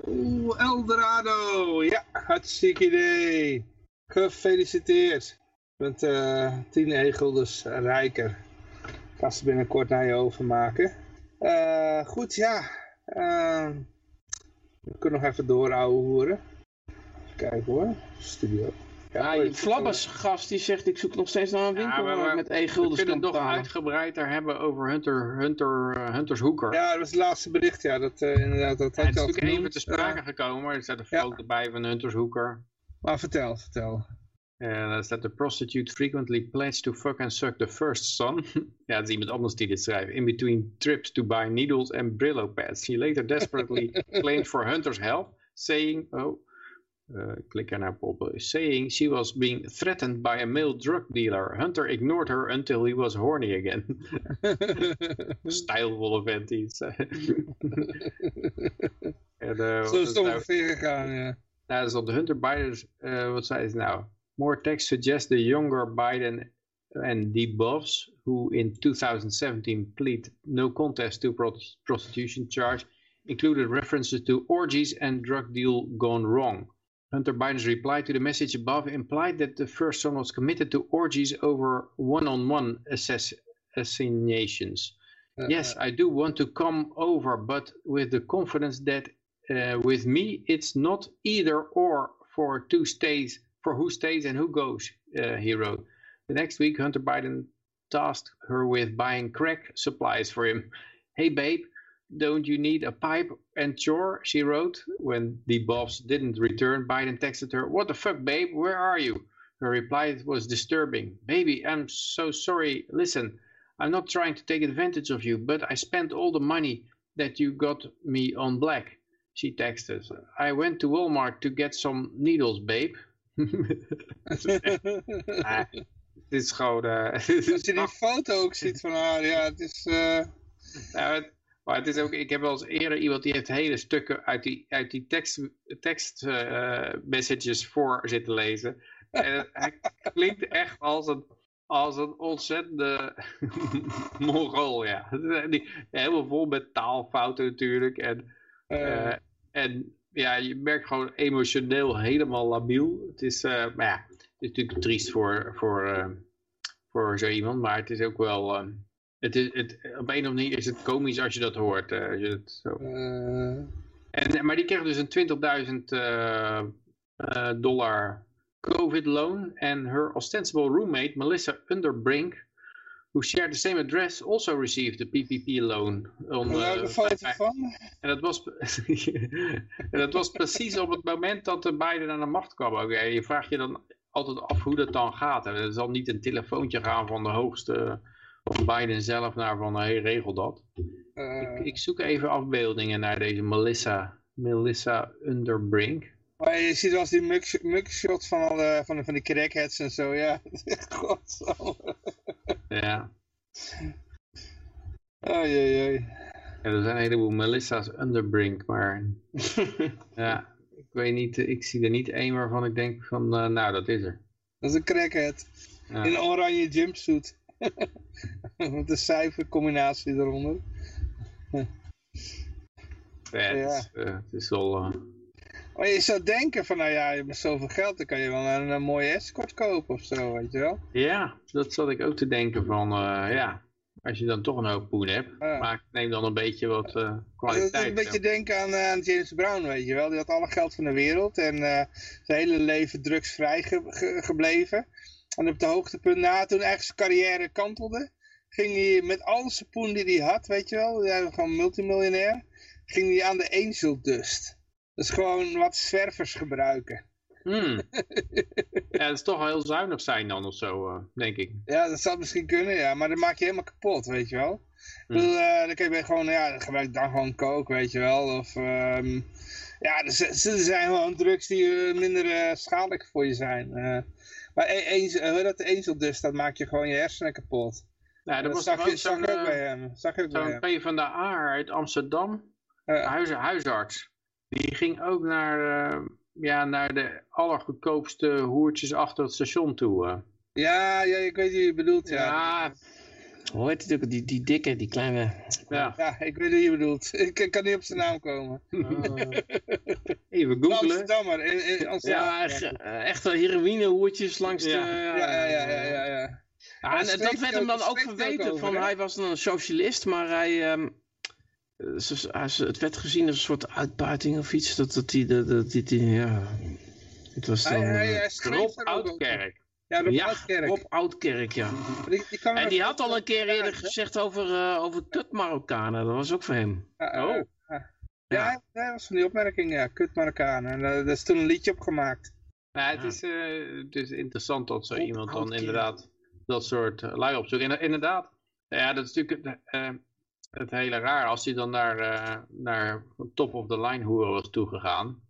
Oeh, Eldorado. Ja, hartstikke idee. Gefeliciteerd. Je bent uh, 10 egel dus rijker. Ik ga ze binnenkort naar je overmaken. Eh, goed, ja. Eh, we kunnen nog even door, ouwe hoeren. Even kijken hoor. Studio. Ja, die Flabbers gast die zegt ik zoek nog steeds naar een winkel maar- met We e-guldens kunnen kan het nog uitgebreider hebben over Hunter, Hunter, eh, Hunters Hooker. Ja, dat was het laatste bericht, ja. Dat, eh, inderdaad, dat Ja, had het is natuurlijk even te sprake gekomen, er staat een ja. foto bij van Hunters Hooker. maar vertel, vertel. En daar staat the prostitute frequently pledged to fuck and suck the first son. ja, het is iemand anders die dit schrijft. In between trips to buy needles and Brillo pads. She later desperately claimed for Hunter's help, saying, oh, uh, ik klik er naar op, saying she was being threatened by a male drug dealer. Hunter ignored her until he was horny again. Stijlvolle vent zei. en, eh, wat Zo is is het ongeveer gegaan, ja. nou, dus op de Hunter Biden, eh, wat zei ze nou? More text suggests the younger Biden and D. Buffs, who in 2017 plead no contest to pro- prostitution charge, included references to orgies and drug deal gone wrong. Hunter Biden's reply to the message above implied that the first son was committed to orgies over one-on-one assass- assassinations. Eh, Yes, I do want to come over, but with the confidence that uh, with me it's not either or for two stays, for who stays and who goes, uh, he wrote. The next week, Hunter Biden tasked her with buying crack supplies for him. Hey babe, don't you need a pipe and chore? She wrote. When the boss didn't return, Biden texted her, What the fuck, babe? Where are you? Her reply was disturbing. Baby, I'm so sorry. Listen, I'm not trying to take advantage of you, but I spent all the money that you got me on black. She texted, I went to Walmart to get some needles, babe. Ah, Dit is gewoon... eh, Als je die foto ook ziet van haar, ja, het is... eh, Nou, het- maar het is ook, ik heb wel eens eerder iemand die heeft hele stukken uit die, uit die tekst, tekst eh, messages voor zitten lezen. En het, hij klinkt echt als een, als een ontzettende mongool, ja. Die, helemaal vol met taalfouten natuurlijk. En, en ja, je merkt gewoon emotioneel helemaal labiel. Het is, eh, maar ja, het is natuurlijk triest voor, voor, eh, voor zo iemand, maar het is ook wel... eh, het is, het, op een of andere manier is het komisch als je dat hoort. als je zo. En, maar die kreeg dus een 20.000 eh, eh, dollar COVID-loan. En her ostensible roommate, Melissa Underbrink, who shared the same address, also received a PPP loan. On, eh, van? en dat, was, en dat was precies op het moment dat de Biden aan de macht kwam. je vraagt je dan altijd af hoe dat dan gaat. En er zal niet een telefoontje gaan van de hoogste van Biden zelf naar van hey, regel dat. Eh, Ik, ik zoek even afbeeldingen naar deze Melissa, Melissa Underbrink. maar je ziet wel eens die mug- mugshot van, alle, van, de, van die crackheads en zo, ja. Godsamme. Ja. Oei, oei. ja, er zijn een heleboel Melissa's Underbrink, maar ja, ik weet niet, ik zie er niet één waarvan ik denk van, eh, nou dat is er. Dat is een crackhead. Ja. In een oranje jumpsuit. Met een cijfercombinatie eronder. Ja, het, is, eh, het is wel... eh, Maar je zou denken van, nou ja, je hebt zoveel geld, dan kan je wel een, een mooie escort kopen of zo, weet je wel. Ja, dat zat ik ook te denken van, eh, ja, als je dan toch een hoop poen hebt, Ja. maar neem dan een beetje wat Dat kwaliteit. is een beetje denken aan, eh, aan James Brown, weet je wel. Die had alle geld van de wereld en zijn hele leven drugsvrij ge- ge- gebleven. En op het hoogtepunt na, toen eigenlijk zijn carrière kantelde, ging hij met al zijn poen die hij had, weet je wel, hij was gewoon multimiljonair, ging hij aan de angel dust. Dat is gewoon wat zwervers gebruiken. Hmm. ja, dat is toch wel heel zuinig zijn dan of zo, eh, denk ik. Ja, dat zou misschien kunnen, ja, maar dat maak je helemaal kapot, weet je wel. Hmm. eh, dan kun je gewoon, ja, gebruik dan gewoon coke, weet je wel. Of, ehm, ja, er, zijn gewoon drugs die eh, minder schadelijk voor je zijn. maar e- eens, dat dust, dat maakt je gewoon je hersenen kapot. Er dat was zag je, zag ook bij hem. Zag ook bij hem. P van de A uit Amsterdam, huis, huisarts. Die ging ook naar, eh, ja, naar de allergoedkoopste hoertjes achter het station toe. eh. ja, ja, ik weet wie je bedoelt, ja. Ja, hoe heet het ook? Die, die dikke, die kleine... Ja, Ja, ik weet wie je bedoelt. Ik, ik kan niet op zijn naam komen. even googlen. Amsterdammer. In, in Amsterdam. Ja, echt, eh, echte heroïnehoertjes langs Ja. de... ja, ja, ja, ja, ja, ja. Ja, en dat werd hem dan ook verweten, over, van hij was een socialist, maar hij, ehm, eh, ze- hij- ze- het werd gezien als een soort uitbuiting of iets. Dat, dat die, dat, dat die, die- ja. Het was dan... Hij, hij, eh, hij Rob er. Oudkerk. Ja, Rob ja, Oudkerk. Rob Oudkerk, ja. Die, die kwam En die had al een keer eerder gezegd over, eh over kut Marokkanen. Dat was ook voor hem. Ja, eh, Oh. ja. Ja. Ja, hij was van die opmerking, ja, kut Marokkanen. En eh, daar is toen een liedje op gemaakt. Nou, het, Ja. is, eh, het is interessant dat zo Rob iemand dan Oudkerk. inderdaad dat soort eh, lui opzoekt. En inderdaad, ja, dat is natuurlijk het, hele raar. Als hij dan naar, eh, naar top of the line hoeren was toegegaan,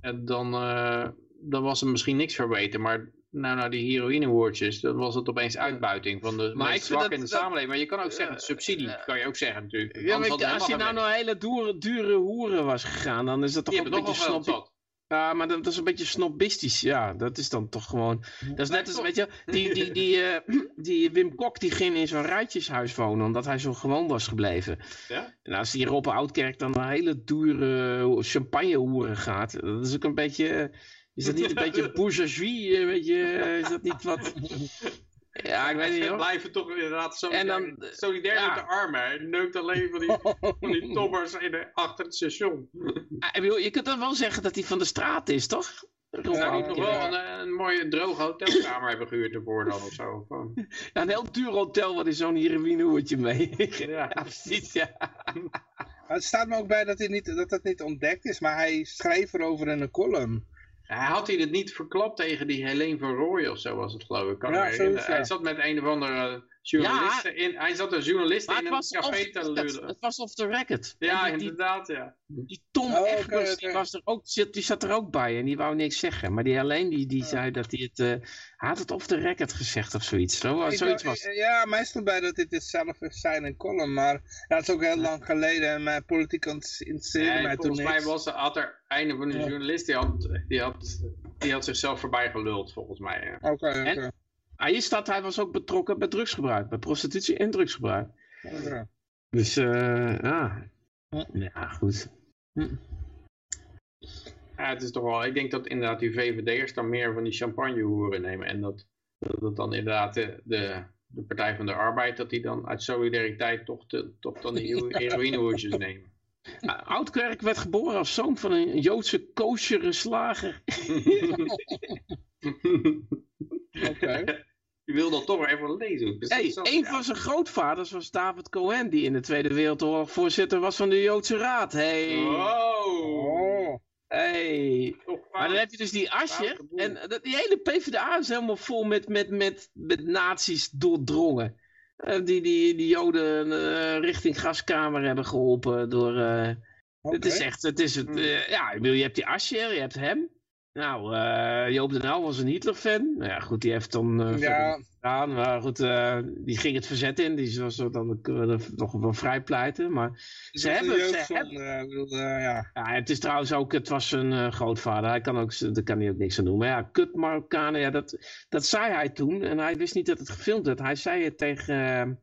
en dan, eh, dan was er misschien niks verbeterd. Maar nou, nou die heroïnewoordjes, dan was het opeens uitbuiting van de Maar meest in de dat- samenleving. Maar je kan ook zeggen, eh, subsidie kan je ook zeggen natuurlijk. Ja, maar als hij nou naar hele dure, dure hoeren was gegaan, dan is dat toch een beetje toch Ja, maar dat, dat is een beetje snobistisch. Ja, dat is dan toch gewoon... Dat is net als, weet je, die, die, die, eh, die Wim Kok die ging in zo'n rijtjeshuis wonen, omdat hij zo gewoon was gebleven. Ja? En als die Rob Oudkerk dan naar hele dure champagnehoeren gaat, dat is ook een beetje... eh, Is dat niet een beetje bourgeoisie? Weet je, eh, is dat niet wat... Ja, ik weet niet Ze hoor. blijven toch inderdaad solidair, En dan, eh, solidair ja. met de armen. Hij neukt alleen van die, van die tobbers in de, achter het station. Ah, bedoel, Je kunt dan wel zeggen dat hij van de straat is, toch? Rob Zou hij nog wel een, een mooie droge hotelkamer hebben gehuurd ervoor dan of zo? Gewoon. Ja, een heel duur hotel waar hij zo'n heroïnehoertje mee. Ja. ja, precies, ja. Maar Het staat me ook bij dat, hij niet, dat dat niet ontdekt is, maar hij schreef erover in een column. Hij had hij het niet verklapt tegen die Helene van Rooij of zo was het geloof ik. Kan Ja, me herinneren. zoiets, ja. Hij zat met een of andere journalist in. Hij zat een journalist in het een was, café te het, lullen. het was off the record. Ja, En die, inderdaad, ja. die Tom Oh, Egbers, die, was er ook, zit- die zat er ook bij en die wou niks zeggen. Maar die alleen die, die zei dat hij het... eh, hij had het off the record gezegd of zoiets. Zo, Ik zoiets was Ja, mij stond bij dat dit zelf zei in een column, maar ja, het is ook heel lang geleden en mijn politiek interesseerde Nee, mij toen volgens mij was er, had er een van de Ja. journalist die had, die, had, die had zichzelf voorbij geluld volgens mij. ja. Oké, oké. Ah, staat hij was ook betrokken bij drugsgebruik. Bij prostitutie en drugsgebruik. Dus eh ja. Hm. Ja, goed. Ja, het is toch wel, ik denk dat inderdaad die VVD'ers dan meer van die champagnehoeren nemen. En dat, dat dan inderdaad de, de, de Partij van de Arbeid, dat die dan uit solidariteit toch, de, toch dan die heroïnehoertjes nemen. Ah, Oudkerk werd geboren als zoon van een Joodse koosjere slager. Oké. Je wil dat toch wel even lezen. Hey, een Ja. van zijn grootvaders was David Cohen, die in de Tweede Wereldoorlog voorzitter was van de Joodse Raad. Hey, Wow. Oh. hey. Maar dan heb je dus die Asje. En dat- die hele PvdA is helemaal vol met, met, met, met nazi's doordrongen. Eh, die, die, die Joden eh, richting gaskamer hebben geholpen door... eh, Het is echt, het is het, Hmm. ja, je hebt die Ascher, je hebt hem. Nou, eh Joop den Uyl was een Hitler-fan. Nou ja, goed, die heeft dan eh Ja. gedaan. Maar goed, eh, die ging het verzet in. Die was dan nog wel vrij pleiten. Maar Dus ze hebben, ze jeugdzonde, hebben, bedoel, ja. ja, het is trouwens ook, het was zijn grootvader. Hij kan ook, daar kan hij ook niks aan doen. Maar ja, kut Marokkanen, ja, dat, dat zei hij toen. En hij wist niet dat het gefilmd werd. Hij zei het tegen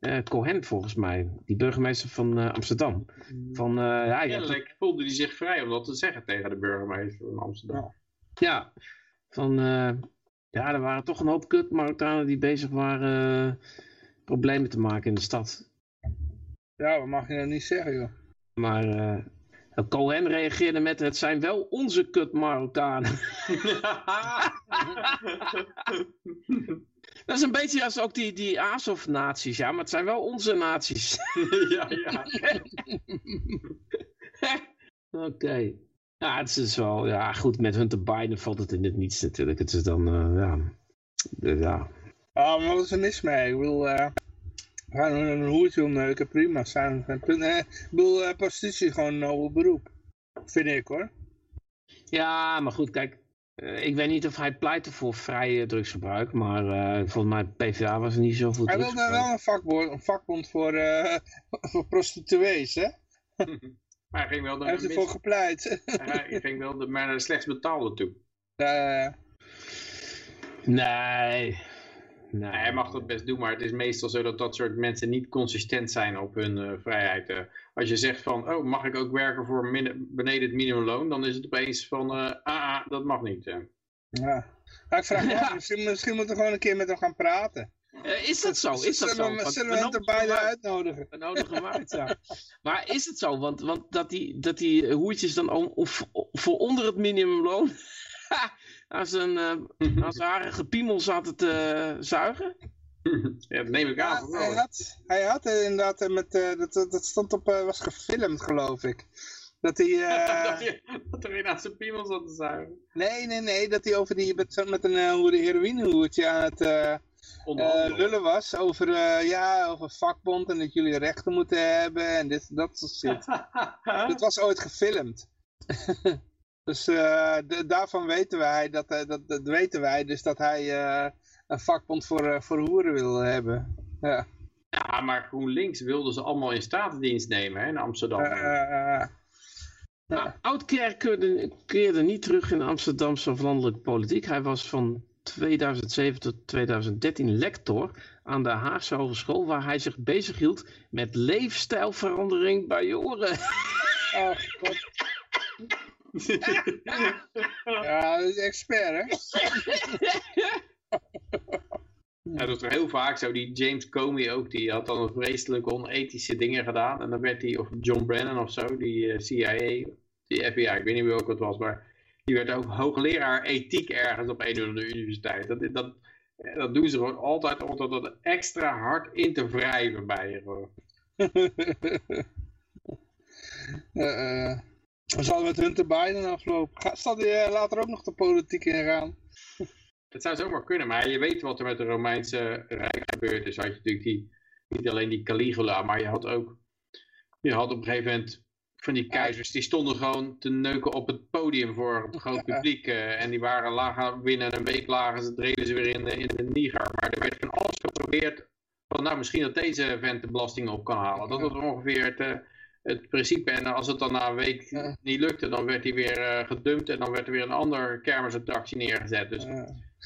eh, Cohen, volgens mij. Die burgemeester van eh, Amsterdam. Van, eh, ja, Kennelijk voelde hij zich vrij om dat te zeggen tegen de burgemeester van Amsterdam. Ja. Van eh, ja, er waren toch een hoop kut Marokkanen die bezig waren problemen te maken in de stad. ja, wat mag je nou niet zeggen, joh. Maar eh, Cohen reageerde met het zijn wel onze kut Marokkanen. Dat is een beetje als ook die, die Azov-naties, ja, maar het zijn wel onze naties. ja, ja. Oké. Ja, het is wel, ja, goed, met Hunter Biden valt het in het niets natuurlijk. Het is dan, eh, ja, ja, Ah, maar wat is er mis mee? Ik bedoel, we gaan een hoertje omneuken, prima. Zijn, punt. Eh, ik bedoel, prostitutie is gewoon een nobel beroep. Vind ik hoor. Ja, maar goed, kijk. Eh, ik weet niet of hij pleitte voor vrije drugsgebruik, maar eh, volgens mij PvdA was er niet zo voor Hij wilde wel een vakbond, een vakbond voor, eh, voor prostituees, hè? Maar hij ging wel Hij de, heeft ervoor gepleit. hij ging wel de, maar naar de slechts betaalde toe. Eh, Nee. Nee. Hij mag dat best doen, maar het is meestal zo dat dat soort mensen niet consistent zijn op hun eh, vrijheid. eh. als je zegt van, oh, mag ik ook werken voor beneden het minimumloon? Dan is het opeens van, eh, ah, ah, dat mag niet. ja. Maar ik vraag me af, misschien, misschien moeten we gewoon een keer met hem gaan praten. Is dat zo? Is dat zo? Zullen we, Want zullen we hem er beide uit. uitnodigen? We nodigen hem uit, ja. Maar is het zo? Want, want dat, die, dat die hoertjes dan om, of, voor onder het minimumloon aan zijn, eh, aan zijn harige piemel zaten te zuigen? ja, dat neem ik aan. hij had, hij had eh, inderdaad eh, met, eh, dat, dat stond op, eh, was gefilmd geloof ik. Dat hij, eh, dat, er een aan zijn piemel zat te zuigen. nee, nee, nee, dat hij over die, met, met een eh, hoer- heroïnehoertje aan het eh, eh, Onderhandelen. lullen was. Over, eh, ja, over vakbond en dat jullie rechten moeten hebben en dit, dat soort shit. Dat was ooit gefilmd. Dus eh, daarvan weten wij, dat, eh, dat, dat weten wij dus dat hij eh, een vakbond voor, voor hoeren wil hebben. Ja. Ja, maar GroenLinks wilden ze allemaal in statendienst nemen hè, in Amsterdam. Nou, Oudkerk keerde, keerde niet terug in Amsterdamse of landelijke politiek. Hij was van 2007 tot 2013 lector aan de Haagse Hogeschool, waar hij zich bezighield met leefstijlverandering bij jongeren. oh, god. Ja, dat is expert, hè? Ja, dat is toch heel vaak zo. Die James Comey ook, die had dan vreselijk onethische dingen gedaan. En dan werd hij, of John Brennan of zo, die eh, CIA, die FBI, ik weet niet meer welke het was, maar die werd ook hoogleraar ethiek ergens op een of andere universiteit. Dat, dat, dat doen ze gewoon altijd om dat extra hard in te wrijven bij je. Eh, eh, we zal met Hunter Biden aflopen. Zal hij eh, later ook nog de politiek ingaan? Het zou zomaar kunnen, maar je weet wat er met de Romeinse Rijk gebeurd is. Had je natuurlijk die, niet alleen die Caligula, maar je had ook, je had op een gegeven moment van die keizers, die stonden gewoon te neuken op het podium voor het groot publiek. eh, en die waren lagen, binnen een week lagen ze, dreven ze weer in de, in de Niger. Maar er werd van alles geprobeerd, van nou misschien dat deze vent de belasting op kan halen. Dat was ongeveer het, eh, het principe. En als het dan na een week Ja. niet lukte, dan werd hij weer eh, gedumpt en dan werd er weer een ander kermisattractie neergezet. Dus ja,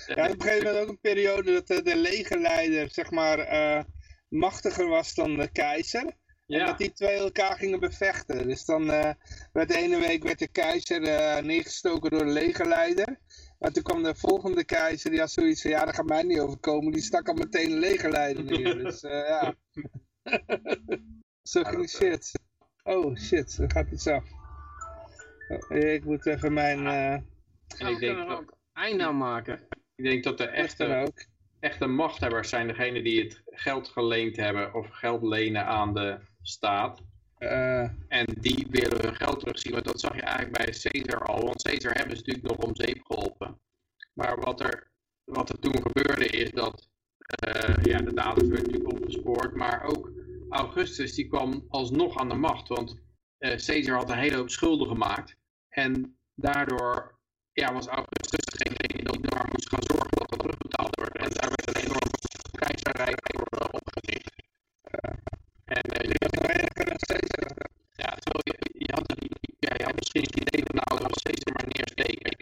op een gegeven moment ook een periode dat eh, de legerleider, zeg maar, eh, machtiger was dan de keizer. En Ja. dat die twee elkaar gingen bevechten. Dus dan werd de ene week werd de keizer neergestoken door de legerleider. Maar toen kwam de volgende keizer, die had zoiets van, ja, dat gaat mij niet overkomen. Die stak al meteen de legerleider neer. Dus ja. Zo ging shit. Oh shit, er gaat iets af. Oh, ik moet even mijn... eh En ik we denk, er dat, ook eind aan maken. ik denk dat de echte, ook. echte machthebbers zijn degene die het geld geleend hebben of geld lenen aan de staat. Eh, En die willen hun geld terugzien. Want dat zag je eigenlijk bij Caesar al. Want Caesar hebben ze natuurlijk nog om zeep geholpen. Maar wat er, wat er toen gebeurde is dat eh, ja, de daders werden natuurlijk opgespoord. Maar ook Augustus die kwam alsnog aan de macht. Want eh, Caesar had een hele hoop schulden gemaakt. En daardoor ja, was Augustus degene die daar moest gaan zorgen dat dat terugbetaald werd. En daar werd een enorm keizerrijk voor eh, opgericht. En eh, je dat nog steeds. ja, terwijl je, je, had, ja, je had misschien het idee van nou, dat was steeds maar neersteken.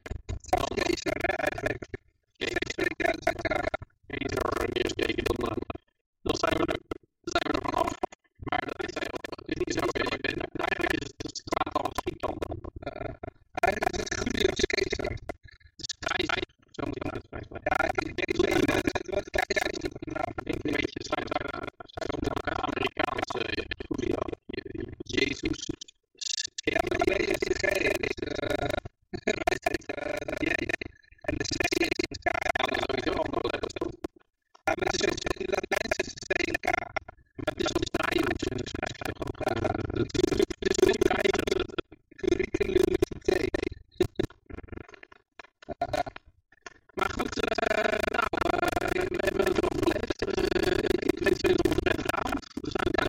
Dan Keizer, hè, eigenlijk. Caesar Ja, dat is, eh, Caesar neersteken, dan, eh, dan zijn we er, dan zijn we er vanaf. Maar dat is, heel- dat is niet zo. Je bent, eigenlijk is het, het kwaad al schiet dan. Eigenlijk is het Julius Caesar. Dus keizer, zo moet je het uitspreken. Ja, ik ik denk dat het wordt keizer is op de naam. Ik een beetje, zijn zijn zijn ook elkaar Amerikaanse goede Jezus. Ja, maar die is de G, is eh, wijsheid, eh, J. En de C is een K. Ja, dat is sowieso allemaal letters. Ja, maar het is ook in Latijn is het C en een K. Maar het is ook Nijhoes en dus krijg je ook eh, het is het is niet keizer. Curriculum vitae. Maar goed, eh, nou, eh, we hebben het over gelegd. Eh, ik wens jullie nog een prettige avond. We zijn er.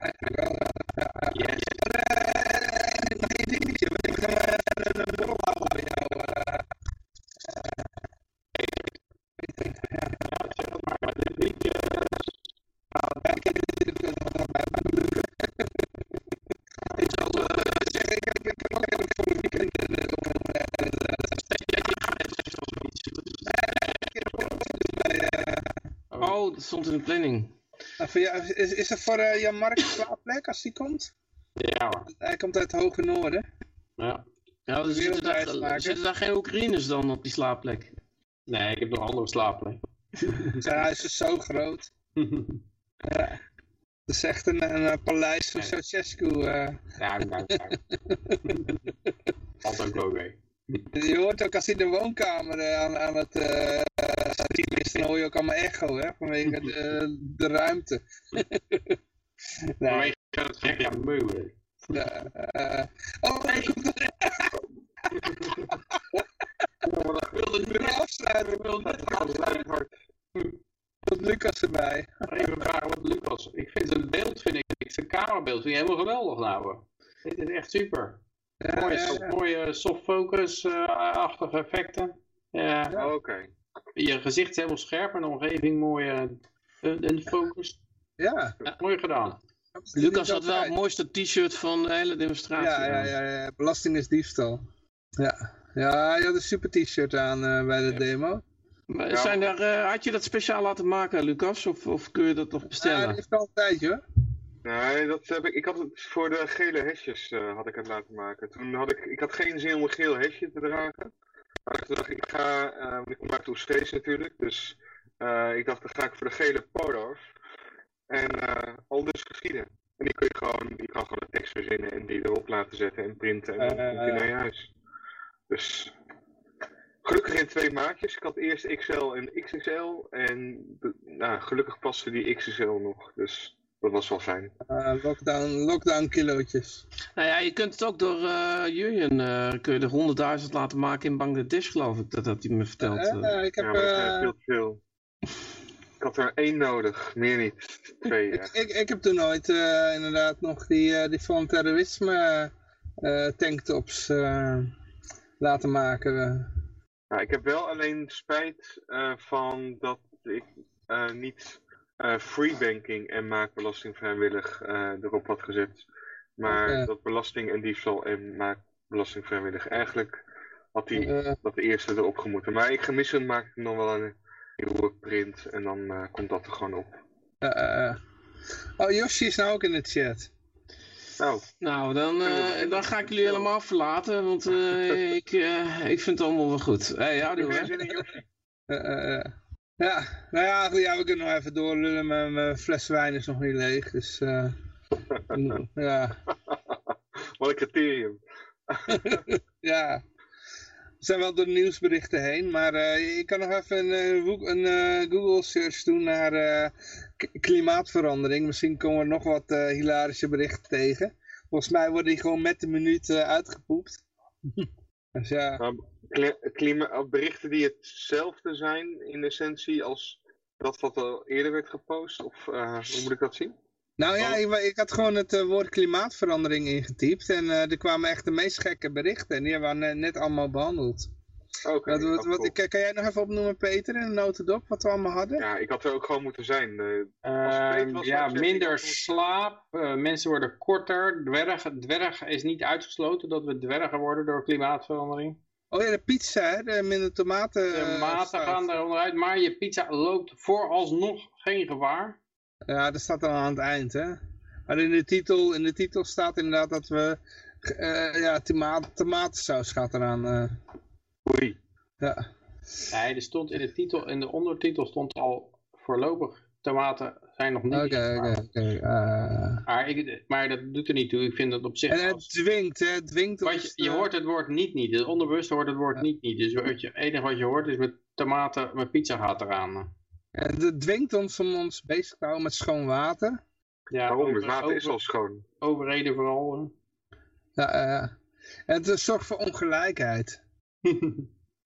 Eigenlijk wel, ja. Yes. Eh, nog één dingetje, want ik ga eh, een een borrel houden bij jou. eh. Ja, ik heb dit natuurlijk nog bij Ik zal eh, zeggen, ik heb ik heb ook even voor een weekend eh, op een eh, eh, ik heb ook wel bij, eh, Oh, dat stond in de planning. nou, voor jou- is, is er voor eh, Jan Mark een slaapplek als die komt? Ja hoor. Hij komt uit het Hoge Noorden. Ja. Ja, er zitten daar, zitten daar geen Oekraïners dan op die slaapplek? Nee, ik heb nog andere slaapplek. Zijn huis is zo groot. Ja. Het is echt een, een, een paleis van Ceausescu. eh. Nou, nou. Valt ook wel mee. Je hoort ook als hij in de woonkamer eh, aan, aan het eh streamen is, dan hoor je ook allemaal echo, hè, vanwege de, de ruimte. nee, Vanwege het gekke ja, meubelen. eh, eh, oh, nee, wilde nu afsluiten, ik wilde net afsluiten, komt Lucas erbij. even vragen wat Lucas. Ik vind zijn beeld, vind ik, zijn camerabeeld vind ik helemaal geweldig nou. Dit is echt super. Ja, Mooie, ja, soft, ja. mooie soft focus-achtige effecten. Ja, Oké. Je gezicht helemaal scherp en de omgeving mooi eh, een een focus. Ja, Mooi gedaan. Lucas had wel het mooiste t-shirt van de hele demonstratie. Ja, ja, ja, ja, belasting is diefstal. Ja, ja hij had een super t-shirt aan eh, bij de Ja. demo. Maar zijn er, eh, had je dat speciaal laten maken, Lucas? Of, of kun je dat nog Ja, bestellen? die heeft al een tijdje hoor. Nee, dat heb ik. Ik had het voor de gele hesjes eh, had ik het laten maken. Toen had ik, ik had geen zin om een geel hesje te dragen. Maar toen dacht ik, ik ga, want ik kom uit Oostfries natuurlijk, dus eh, ik dacht, dan ga ik voor de gele polo's. En eh, al dus geschieden. En die kun je gewoon, die kan gewoon de tekst verzinnen en die erop laten zetten en printen en dan komt eh. naar je huis. Dus gelukkig in twee maatjes. Ik had eerst XL en XXL en nou, gelukkig paste die XXL nog. Dus dat was wel fijn. Eh, lockdown, lockdown kilootjes. Nou ja, je kunt het ook door uh, Jurjen, eh, kun je er 100.000 laten maken in Bangladesh, geloof ik, dat had hij me verteld. Eh, eh. ik heb, ja, dat veel te veel. Ik had er één nodig, meer niet. Twee, ik, ik, ik heb toen ooit eh, inderdaad nog die, eh, die van terrorisme eh, tanktops eh, laten maken. Nou, ik heb wel alleen spijt eh, van dat ik eh, niet eh freebanking en maakbelasting vrijwillig eh, erop had gezet. Maar dat belasting en diefstal en maakbelasting vrijwillig. Eigenlijk had die Eh, dat de eerste erop gemoeten. Maar ik gemis hem, maak ik dan wel een nieuwe print en dan eh, komt dat er gewoon op. Oh, Yoshi is nou ook in de chat. Nou, Nou, dan, eh, dan ga ik jullie helemaal verlaten, want eh, ik, eh, ik vind het allemaal wel goed. Hey, ja, heb doe jij hè. Ja, nou ja, goed, ja, we kunnen nog even doorlullen. Mijn, mijn fles wijn is nog niet leeg, dus eh, ja, Wat een criterium. ja. We zijn wel door de nieuwsberichten heen, maar eh, ik kan nog even een, eh, een Google search doen naar klimaatverandering. Misschien komen er nog wat hilarische berichten tegen. Volgens mij worden die gewoon met de minuut uitgepoept. dus ja, Nou, klima- berichten die hetzelfde zijn in essentie als dat wat al eerder werd gepost? Of eh, hoe moet ik dat zien? Nou ja, ik, ik had gewoon het eh, woord klimaatverandering ingetypt en eh, er kwamen echt de meest gekke berichten en die hebben we net, allemaal behandeld. Oké. Wat, wat, oh, wat, kan, jij nog even opnoemen Peter in een notendop wat we allemaal hadden? Ja, ik had er ook gewoon moeten zijn. eh, Ehm, was, ja, minder slaap, mensen worden korter, dwerg, dwerg is niet uitgesloten dat we dwergen worden door klimaatverandering. Oh ja, de pizza hè, de minder tomaten. De eh, maten gaan er onderuit, maar je pizza loopt vooralsnog geen gevaar. Ja, dat staat dan aan het eind hè. Maar in de titel, in de titel staat inderdaad dat we, eh, ja, tomaat, tomatensaus gaat eraan. eh, Oei. ja. Nee, er stond in de titel, in de ondertitel stond al voorlopig tomaten zijn nog niet Oké, oké, oké. eh. Maar, ik, maar dat doet er niet toe, ik vind dat op zich... En het als- dwingt hè, het dwingt ons, je, je eh, hoort het woord niet niet, het onderbewust hoort het woord Ja. niet niet. Dus wat je, het enige wat je hoort is met tomaten, met pizza gaat eraan. ja, het dwingt ons om ons bezig te houden met schoon water. Ja, Waarom? Het over- water is al schoon. Overheden vooral. Ja, eh, en het zorgt voor ongelijkheid. hè.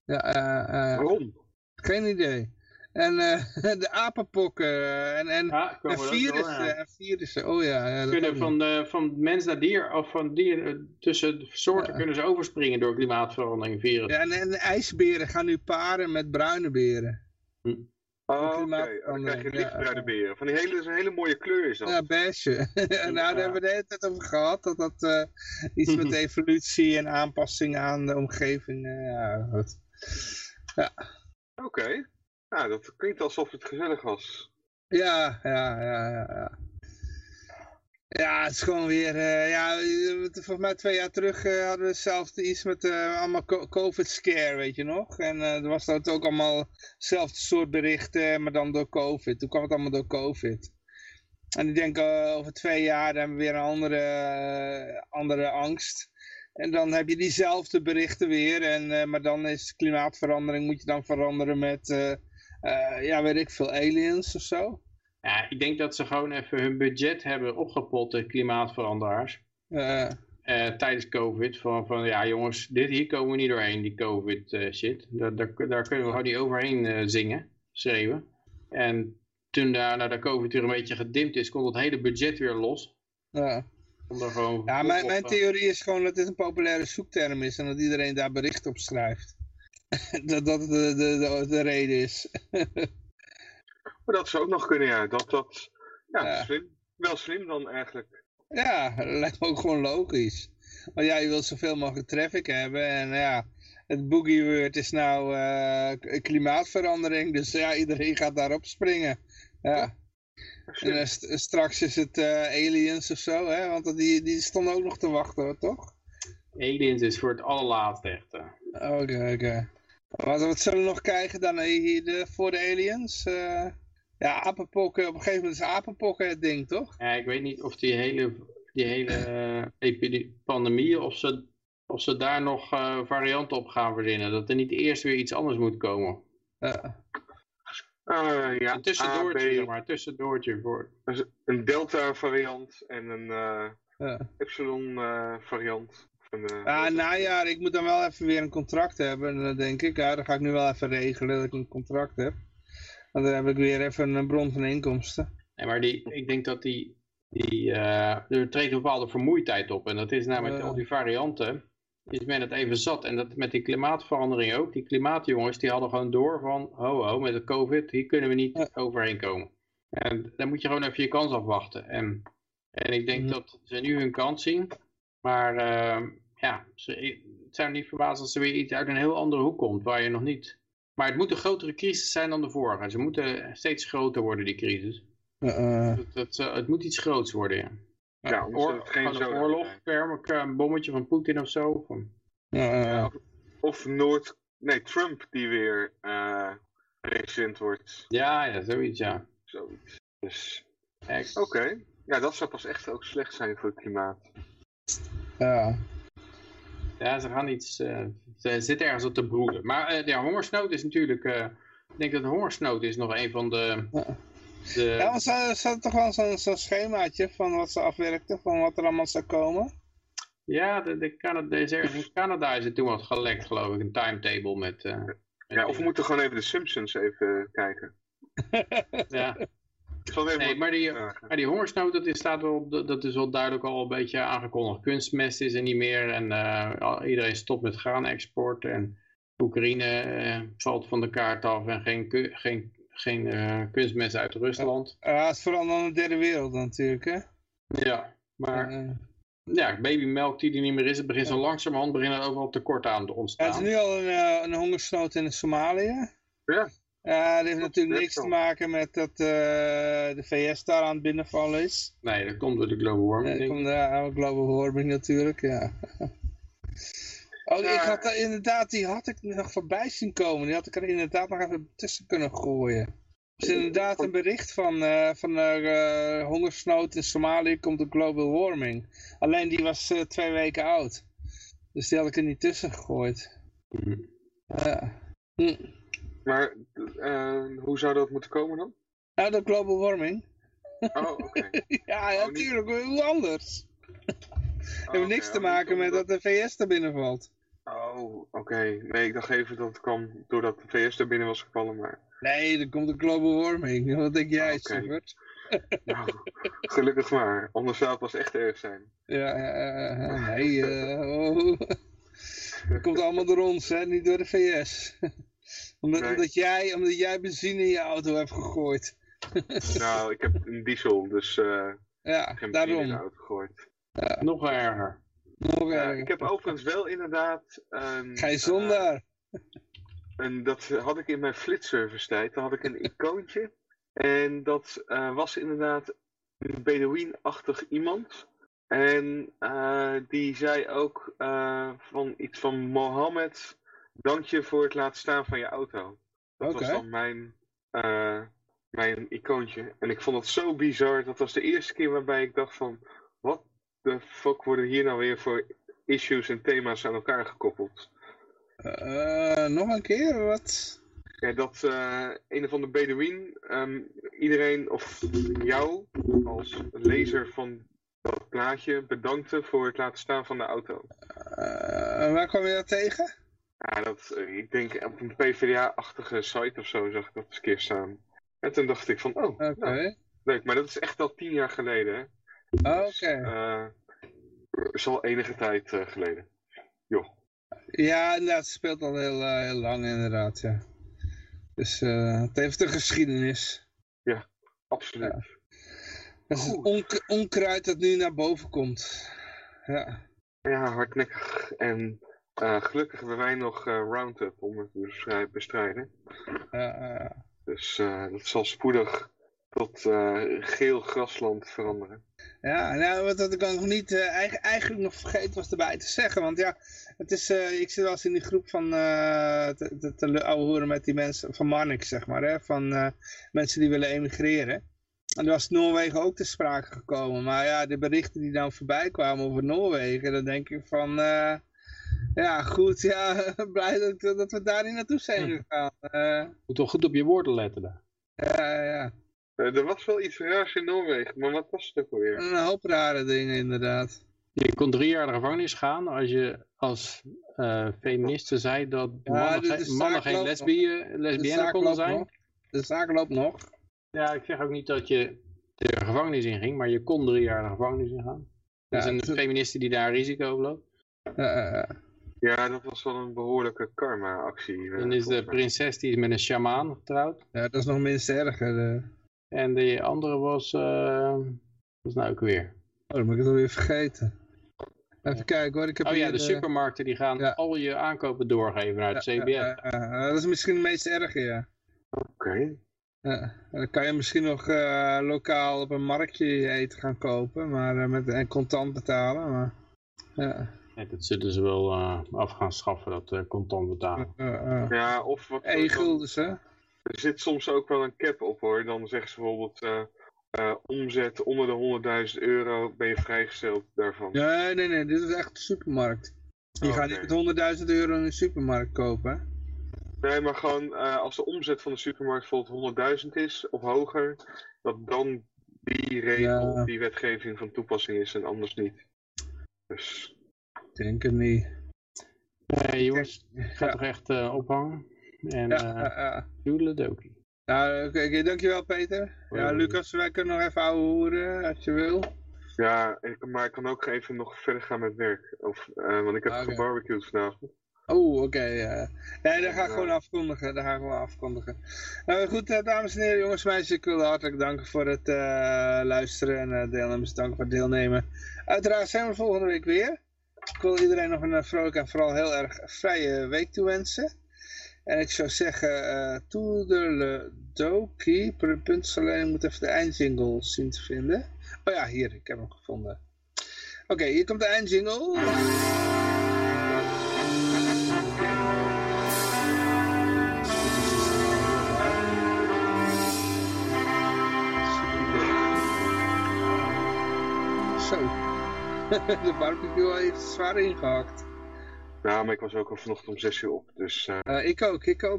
Ja, eh, eh, Waarom? geen idee. En eh, de apenpokken eh, en, en, ja, en door, virussen, ja. en virussen. Oh ja, ja kunnen van, de, van mens naar dier, of van dier eh, tussen de soorten Ja. kunnen ze overspringen door klimaatverandering. Ja, en, en ijsberen gaan nu paren met bruine beren. Oh, oké. klimaatverandering, Dan krijg je ja, lichtbruine ja. beren. Van die hele, dat is een hele mooie kleur is dat. Ja, beige. nou, daar hebben we de hele tijd over gehad. Dat dat eh, iets met evolutie en aanpassing aan de omgeving. eh, ja, goed. Oké. Nou, dat klinkt alsof het gezellig was. Ja, ja, ja, ja. Ja, Ja, het is gewoon weer, eh, ja, we- volgens mij twee jaar terug eh, hadden we hetzelfde iets met eh, allemaal co- COVID-scare, weet je nog? En eh, er was dat ook allemaal hetzelfde soort berichten, maar dan door COVID. Toen kwam het allemaal door COVID. En ik denk eh, over twee jaar hebben we weer een andere, eh, andere angst. En dan heb je diezelfde berichten weer, en, eh, maar dan is klimaatverandering, moet je dan veranderen met, eh, ja, weet ik veel, aliens of zo. Ja, ik denk dat ze gewoon even hun budget hebben opgepot, de klimaatveranderaars. Eh, eh, tijdens COVID. Van, van ja jongens, dit, hier komen we niet doorheen, die COVID shit. Daar, daar, daar kunnen we gewoon niet overheen zingen, schreeuwen. En toen daarna de COVID weer een beetje gedimd is, komt het hele budget weer los. ja. Om er gewoon Ja, mijn, op, mijn theorie is gewoon dat dit een populaire zoekterm is en dat iedereen daar bericht op schrijft. dat dat de, de, de, de reden is. Maar dat zou ook nog kunnen, ja. Dat, dat, ja, Ja. slim. Wel slim dan eigenlijk. ja, dat lijkt me ook gewoon logisch. Want ja, je wilt zoveel mogelijk traffic hebben en ja, het boogie word is nou eh, klimaatverandering, dus ja, iedereen gaat daarop springen. Ja. En eh, st- straks is het eh, aliens of zo, hè? want die, die stonden ook nog te wachten, hoor, toch? Aliens is voor het allerlaatste Oké, oké. Wat, wat zullen we nog krijgen dan hier de, voor de aliens? Eh, ja, apenpokken. Op een gegeven moment is apenpokken het ding, toch? Ja, ik weet niet of die hele, die hele epidemie, pandemie, of ze, of ze daar nog eh, varianten op gaan verzinnen. Dat er niet eerst weer iets anders moet komen. Ja. Ah, ja, Een tussendoortje, zeg maar, een tussendoortje voor... Een delta variant en een eh epsilon eh, variant. Een, eh, Ah, najaar, ik moet dan wel even weer een contract hebben, eh, denk ik. Ja, dan ga ik nu wel even regelen dat ik een contract heb. Want dan heb ik weer even een bron van inkomsten. Nee, maar die, ik denk dat die, die eh, er treedt een bepaalde vermoeidheid op. En dat is namelijk Ja. al die varianten, is men het even zat. En dat met die klimaatverandering ook. Die klimaatjongens, die hadden gewoon door van, ho ho, met de covid, hier kunnen we niet Ja. overheen komen. En dan moet je gewoon even je kans afwachten. En, en ik denk dat ze nu hun kans zien. Maar eh, ja, ze, het zou niet verbazen als er weer iets uit een heel andere hoek komt, waar je nog niet... Maar het moet een grotere crisis zijn dan de vorige. Ze moeten steeds groter worden, die crisis. Eh, eh, Het, het, eh, het moet iets groots worden, ja. Ja, Oor, geen een oorlog, zijn. perm- een bommetje van Poetin of zo. Van, eh, eh, Of Noord... Nee, Trump die weer eh president wordt. ja, ja, zoiets, ja. Zoiets. Dus, oké. Ja, dat zou pas echt ook slecht zijn voor het klimaat. ja. Ja, ze gaan iets, eh, ze zitten ergens op te broeden. Maar eh ja, hongersnood is natuurlijk, eh, ik denk dat de hongersnood is nog een van de... Ja. de Ja, maar ze ze hadden toch wel zo'n zo'n schemaatje van wat ze afwerkten, van wat er allemaal zou komen. ja, de, de Canadese, ergens in Canada is het toen wat gelekt, geloof ik. Een timetable met... eh, met Ja, of we moeten gewoon even de Simpsons even kijken. Ja. Het Nee, maar die. Maar die hongersnood, dat is, staat wel, dat is wel duidelijk al een beetje aangekondigd. Kunstmest is er niet meer en eh, iedereen stopt met graanexport. En Oekraïne eh, valt van de kaart af en geen, geen, geen eh, kunstmest uit Rusland. Ja, het is vooral dan de derde wereld natuurlijk, hè. Ja, maar ja, babymelk die er niet meer is, het begint zo langzamerhand beginnen er overal tekort aan te Ja, het ontstaan. is nu al een, een hongersnood in Somalië. Ja. Ja, dat heeft natuurlijk niks te maken met dat eh, de VS daar aan het binnenvallen is. Nee, dat komt door de global warming. Ja, ik. komt de global warming natuurlijk, ja. Oh, ik had er inderdaad, die had ik nog voorbij zien komen. Die had ik er inderdaad nog even tussen kunnen gooien. Er is inderdaad een bericht van, eh van eh, hongersnood in Somalië komt door global warming. Alleen die was twee weken oud. Dus die had ik er niet tussen gegooid. Mhm. Ja. Hm. Maar eh, hoe zou dat moeten komen dan? Nou, door global warming. Oh, oké. ja, ja, Oh, niet- natuurlijk. Hoe anders? Het Oh, heeft niks te oh, maken met dat de VS er binnen valt. Oh, oké. Nee, ik dacht even dat het kwam doordat de VS er binnen was gevallen, maar... Nee, er komt een global warming. Wat denk jij, oké. Sievert? Nou, gelukkig maar. Anders zou het pas echt erg zijn. Ja, nee. eh, oh. Het komt allemaal door ons, hè? niet door de VS. omdat, Nee. omdat, jij, omdat jij benzine in je auto hebt gegooid. Nou, ik heb een diesel, dus eh Ja, geen benzine in de daarom. auto gegooid. Nog erger. Nog erger. ik heb overigens wel inderdaad... Een, Ga je eh, zonder? En dat had ik in mijn flitservice tijd. Dan had ik een icoontje. En dat eh, was inderdaad een Bedouin-achtig iemand. En eh, die zei ook eh, van iets van Mohammed, dank je voor het laten staan van je auto. Dat was dan mijn, eh, mijn icoontje. En ik vond het zo bizar. Dat was de eerste keer waarbij ik dacht van, wat de fuck worden hier nou weer voor issues en thema's aan elkaar gekoppeld? Eh, nog een keer, wat? Ja, dat eh, een of andere Bedouin ehm, iedereen of jou als lezer van dat plaatje bedankte voor het laten staan van de auto. Eh, waar kwam je dat tegen? Ja, dat, eh, ik denk op een PvdA-achtige site of zo zag ik dat eens een keer staan. En toen dacht ik van, oh, Oké. nou, leuk. Maar dat is echt al tien jaar geleden. Hè? Oh, Dus, Oké. eh, is al enige tijd eh, geleden. Joh. Ja, inderdaad, het speelt al heel, heel lang inderdaad, ja. Dus het heeft een geschiedenis. Absoluut. Het is het Goed. onk- onkruid dat nu naar boven komt. Ja. Ja, hardnekkig. En eh, gelukkig hebben wij nog eh, Roundup om het te bestri- bestrijden. Dus eh, dat zal spoedig tot geel grasland veranderen. Ja, nou, wat, wat ik nog niet eigen- eigenlijk nog vergeten was erbij te zeggen. Want ja, het is, ik zit wel eens in die groep van te, te, hoeren met die mensen van Marnix, zeg maar. Hè, van mensen die willen emigreren. En er was Noorwegen ook te sprake gekomen. Maar ja, de berichten die dan voorbij kwamen over Noorwegen, dan denk ik van... ja, goed, ja, blij dat, dat we daar niet naartoe zijn gegaan. Eh, Moet toch goed op je woorden letten daar. ja, ja, Eh, er was wel iets raars in Noorwegen, maar wat was het ook alweer? een hoop rare dingen inderdaad. Je kon drie jaar de gevangenis gaan als je als eh feministe zei dat mannen, de- de geen- mannen lesbien, zaak konden zijn. nog. De zaak loopt nog. Ja, ik zeg ook niet dat je de gevangenis in ging, maar je kon drie jaar de gevangenis in gaan. Er Ja, is een het is- feministe die daar risico op loopt. Ja, dat was wel een behoorlijke karma-actie. eh, Dan is de prinses die is met een sjamaan getrouwd. ja, dat is nog minst erger. eh. En de andere was, eh wat was nou ook weer? Oh, dan moet ik het alweer vergeten. Even kijken hoor. Ik heb Oh ja, hier de supermarkten die gaan ja. al je aankopen doorgeven naar het Ja, CBS. ja, ja, ja, dat is misschien het meest erge, ja. Oké. Ja, dan kan je misschien nog eh, lokaal op een marktje je eten gaan kopen, maar eh, met, en contant betalen. Maar, ja, En dat zullen ze wel eh, af gaan schaffen, dat eh, contant betalen. eh. Ja, of wat... Eén guldens, hè? Er zit soms ook wel een cap op hoor. Dan zeggen ze bijvoorbeeld eh, eh, omzet onder de 100.000 euro ben je vrijgesteld daarvan. Nee, nee, nee, dit is echt de supermarkt. Je Oh, gaat niet met 100.000 euro in een supermarkt kopen? Nee, maar gewoon eh, als de omzet van de supermarkt bijvoorbeeld 100.000 is of hoger, dat dan die regel, Ja. die wetgeving van toepassing is en anders niet. Dus denk het niet. Nee jongens, ik ga Ja. toch echt eh, ophangen. En Ja, eh doedeledokie. Nou, oké, oké, dankjewel Peter. Ja. Lucas, wij kunnen nog even ouwe hoeren als je wil. ja, ik, maar ik kan ook even nog verder gaan met werk. Of, eh, want ik heb Oké. gebarbecued vanavond. Oh, oké. ja. nee, dat ga ik Ja. gewoon afkondigen. Dat ga ik gewoon afkondigen. Nou goed, eh, dames en heren, jongens en meisjes. Ik wil hartelijk danken voor het eh, luisteren en uh, deelnemers danken voor het deelnemen. Uiteraard zijn we volgende week weer. Ik wil iedereen nog een eh, vrolijke en vooral heel erg vrije week toewensen. En ik zou zeggen, eh toedeledokie, punt alleen, moet even de eindjingle zien te vinden. Oh ja, hier, ik heb hem gevonden. Oké, hier komt de eindjingle. De barbecue heeft zwaar ingehakt. Ja, maar ik was ook al vanochtend om 6 uur op. Dus eh, Eh, ik ook, ik ook.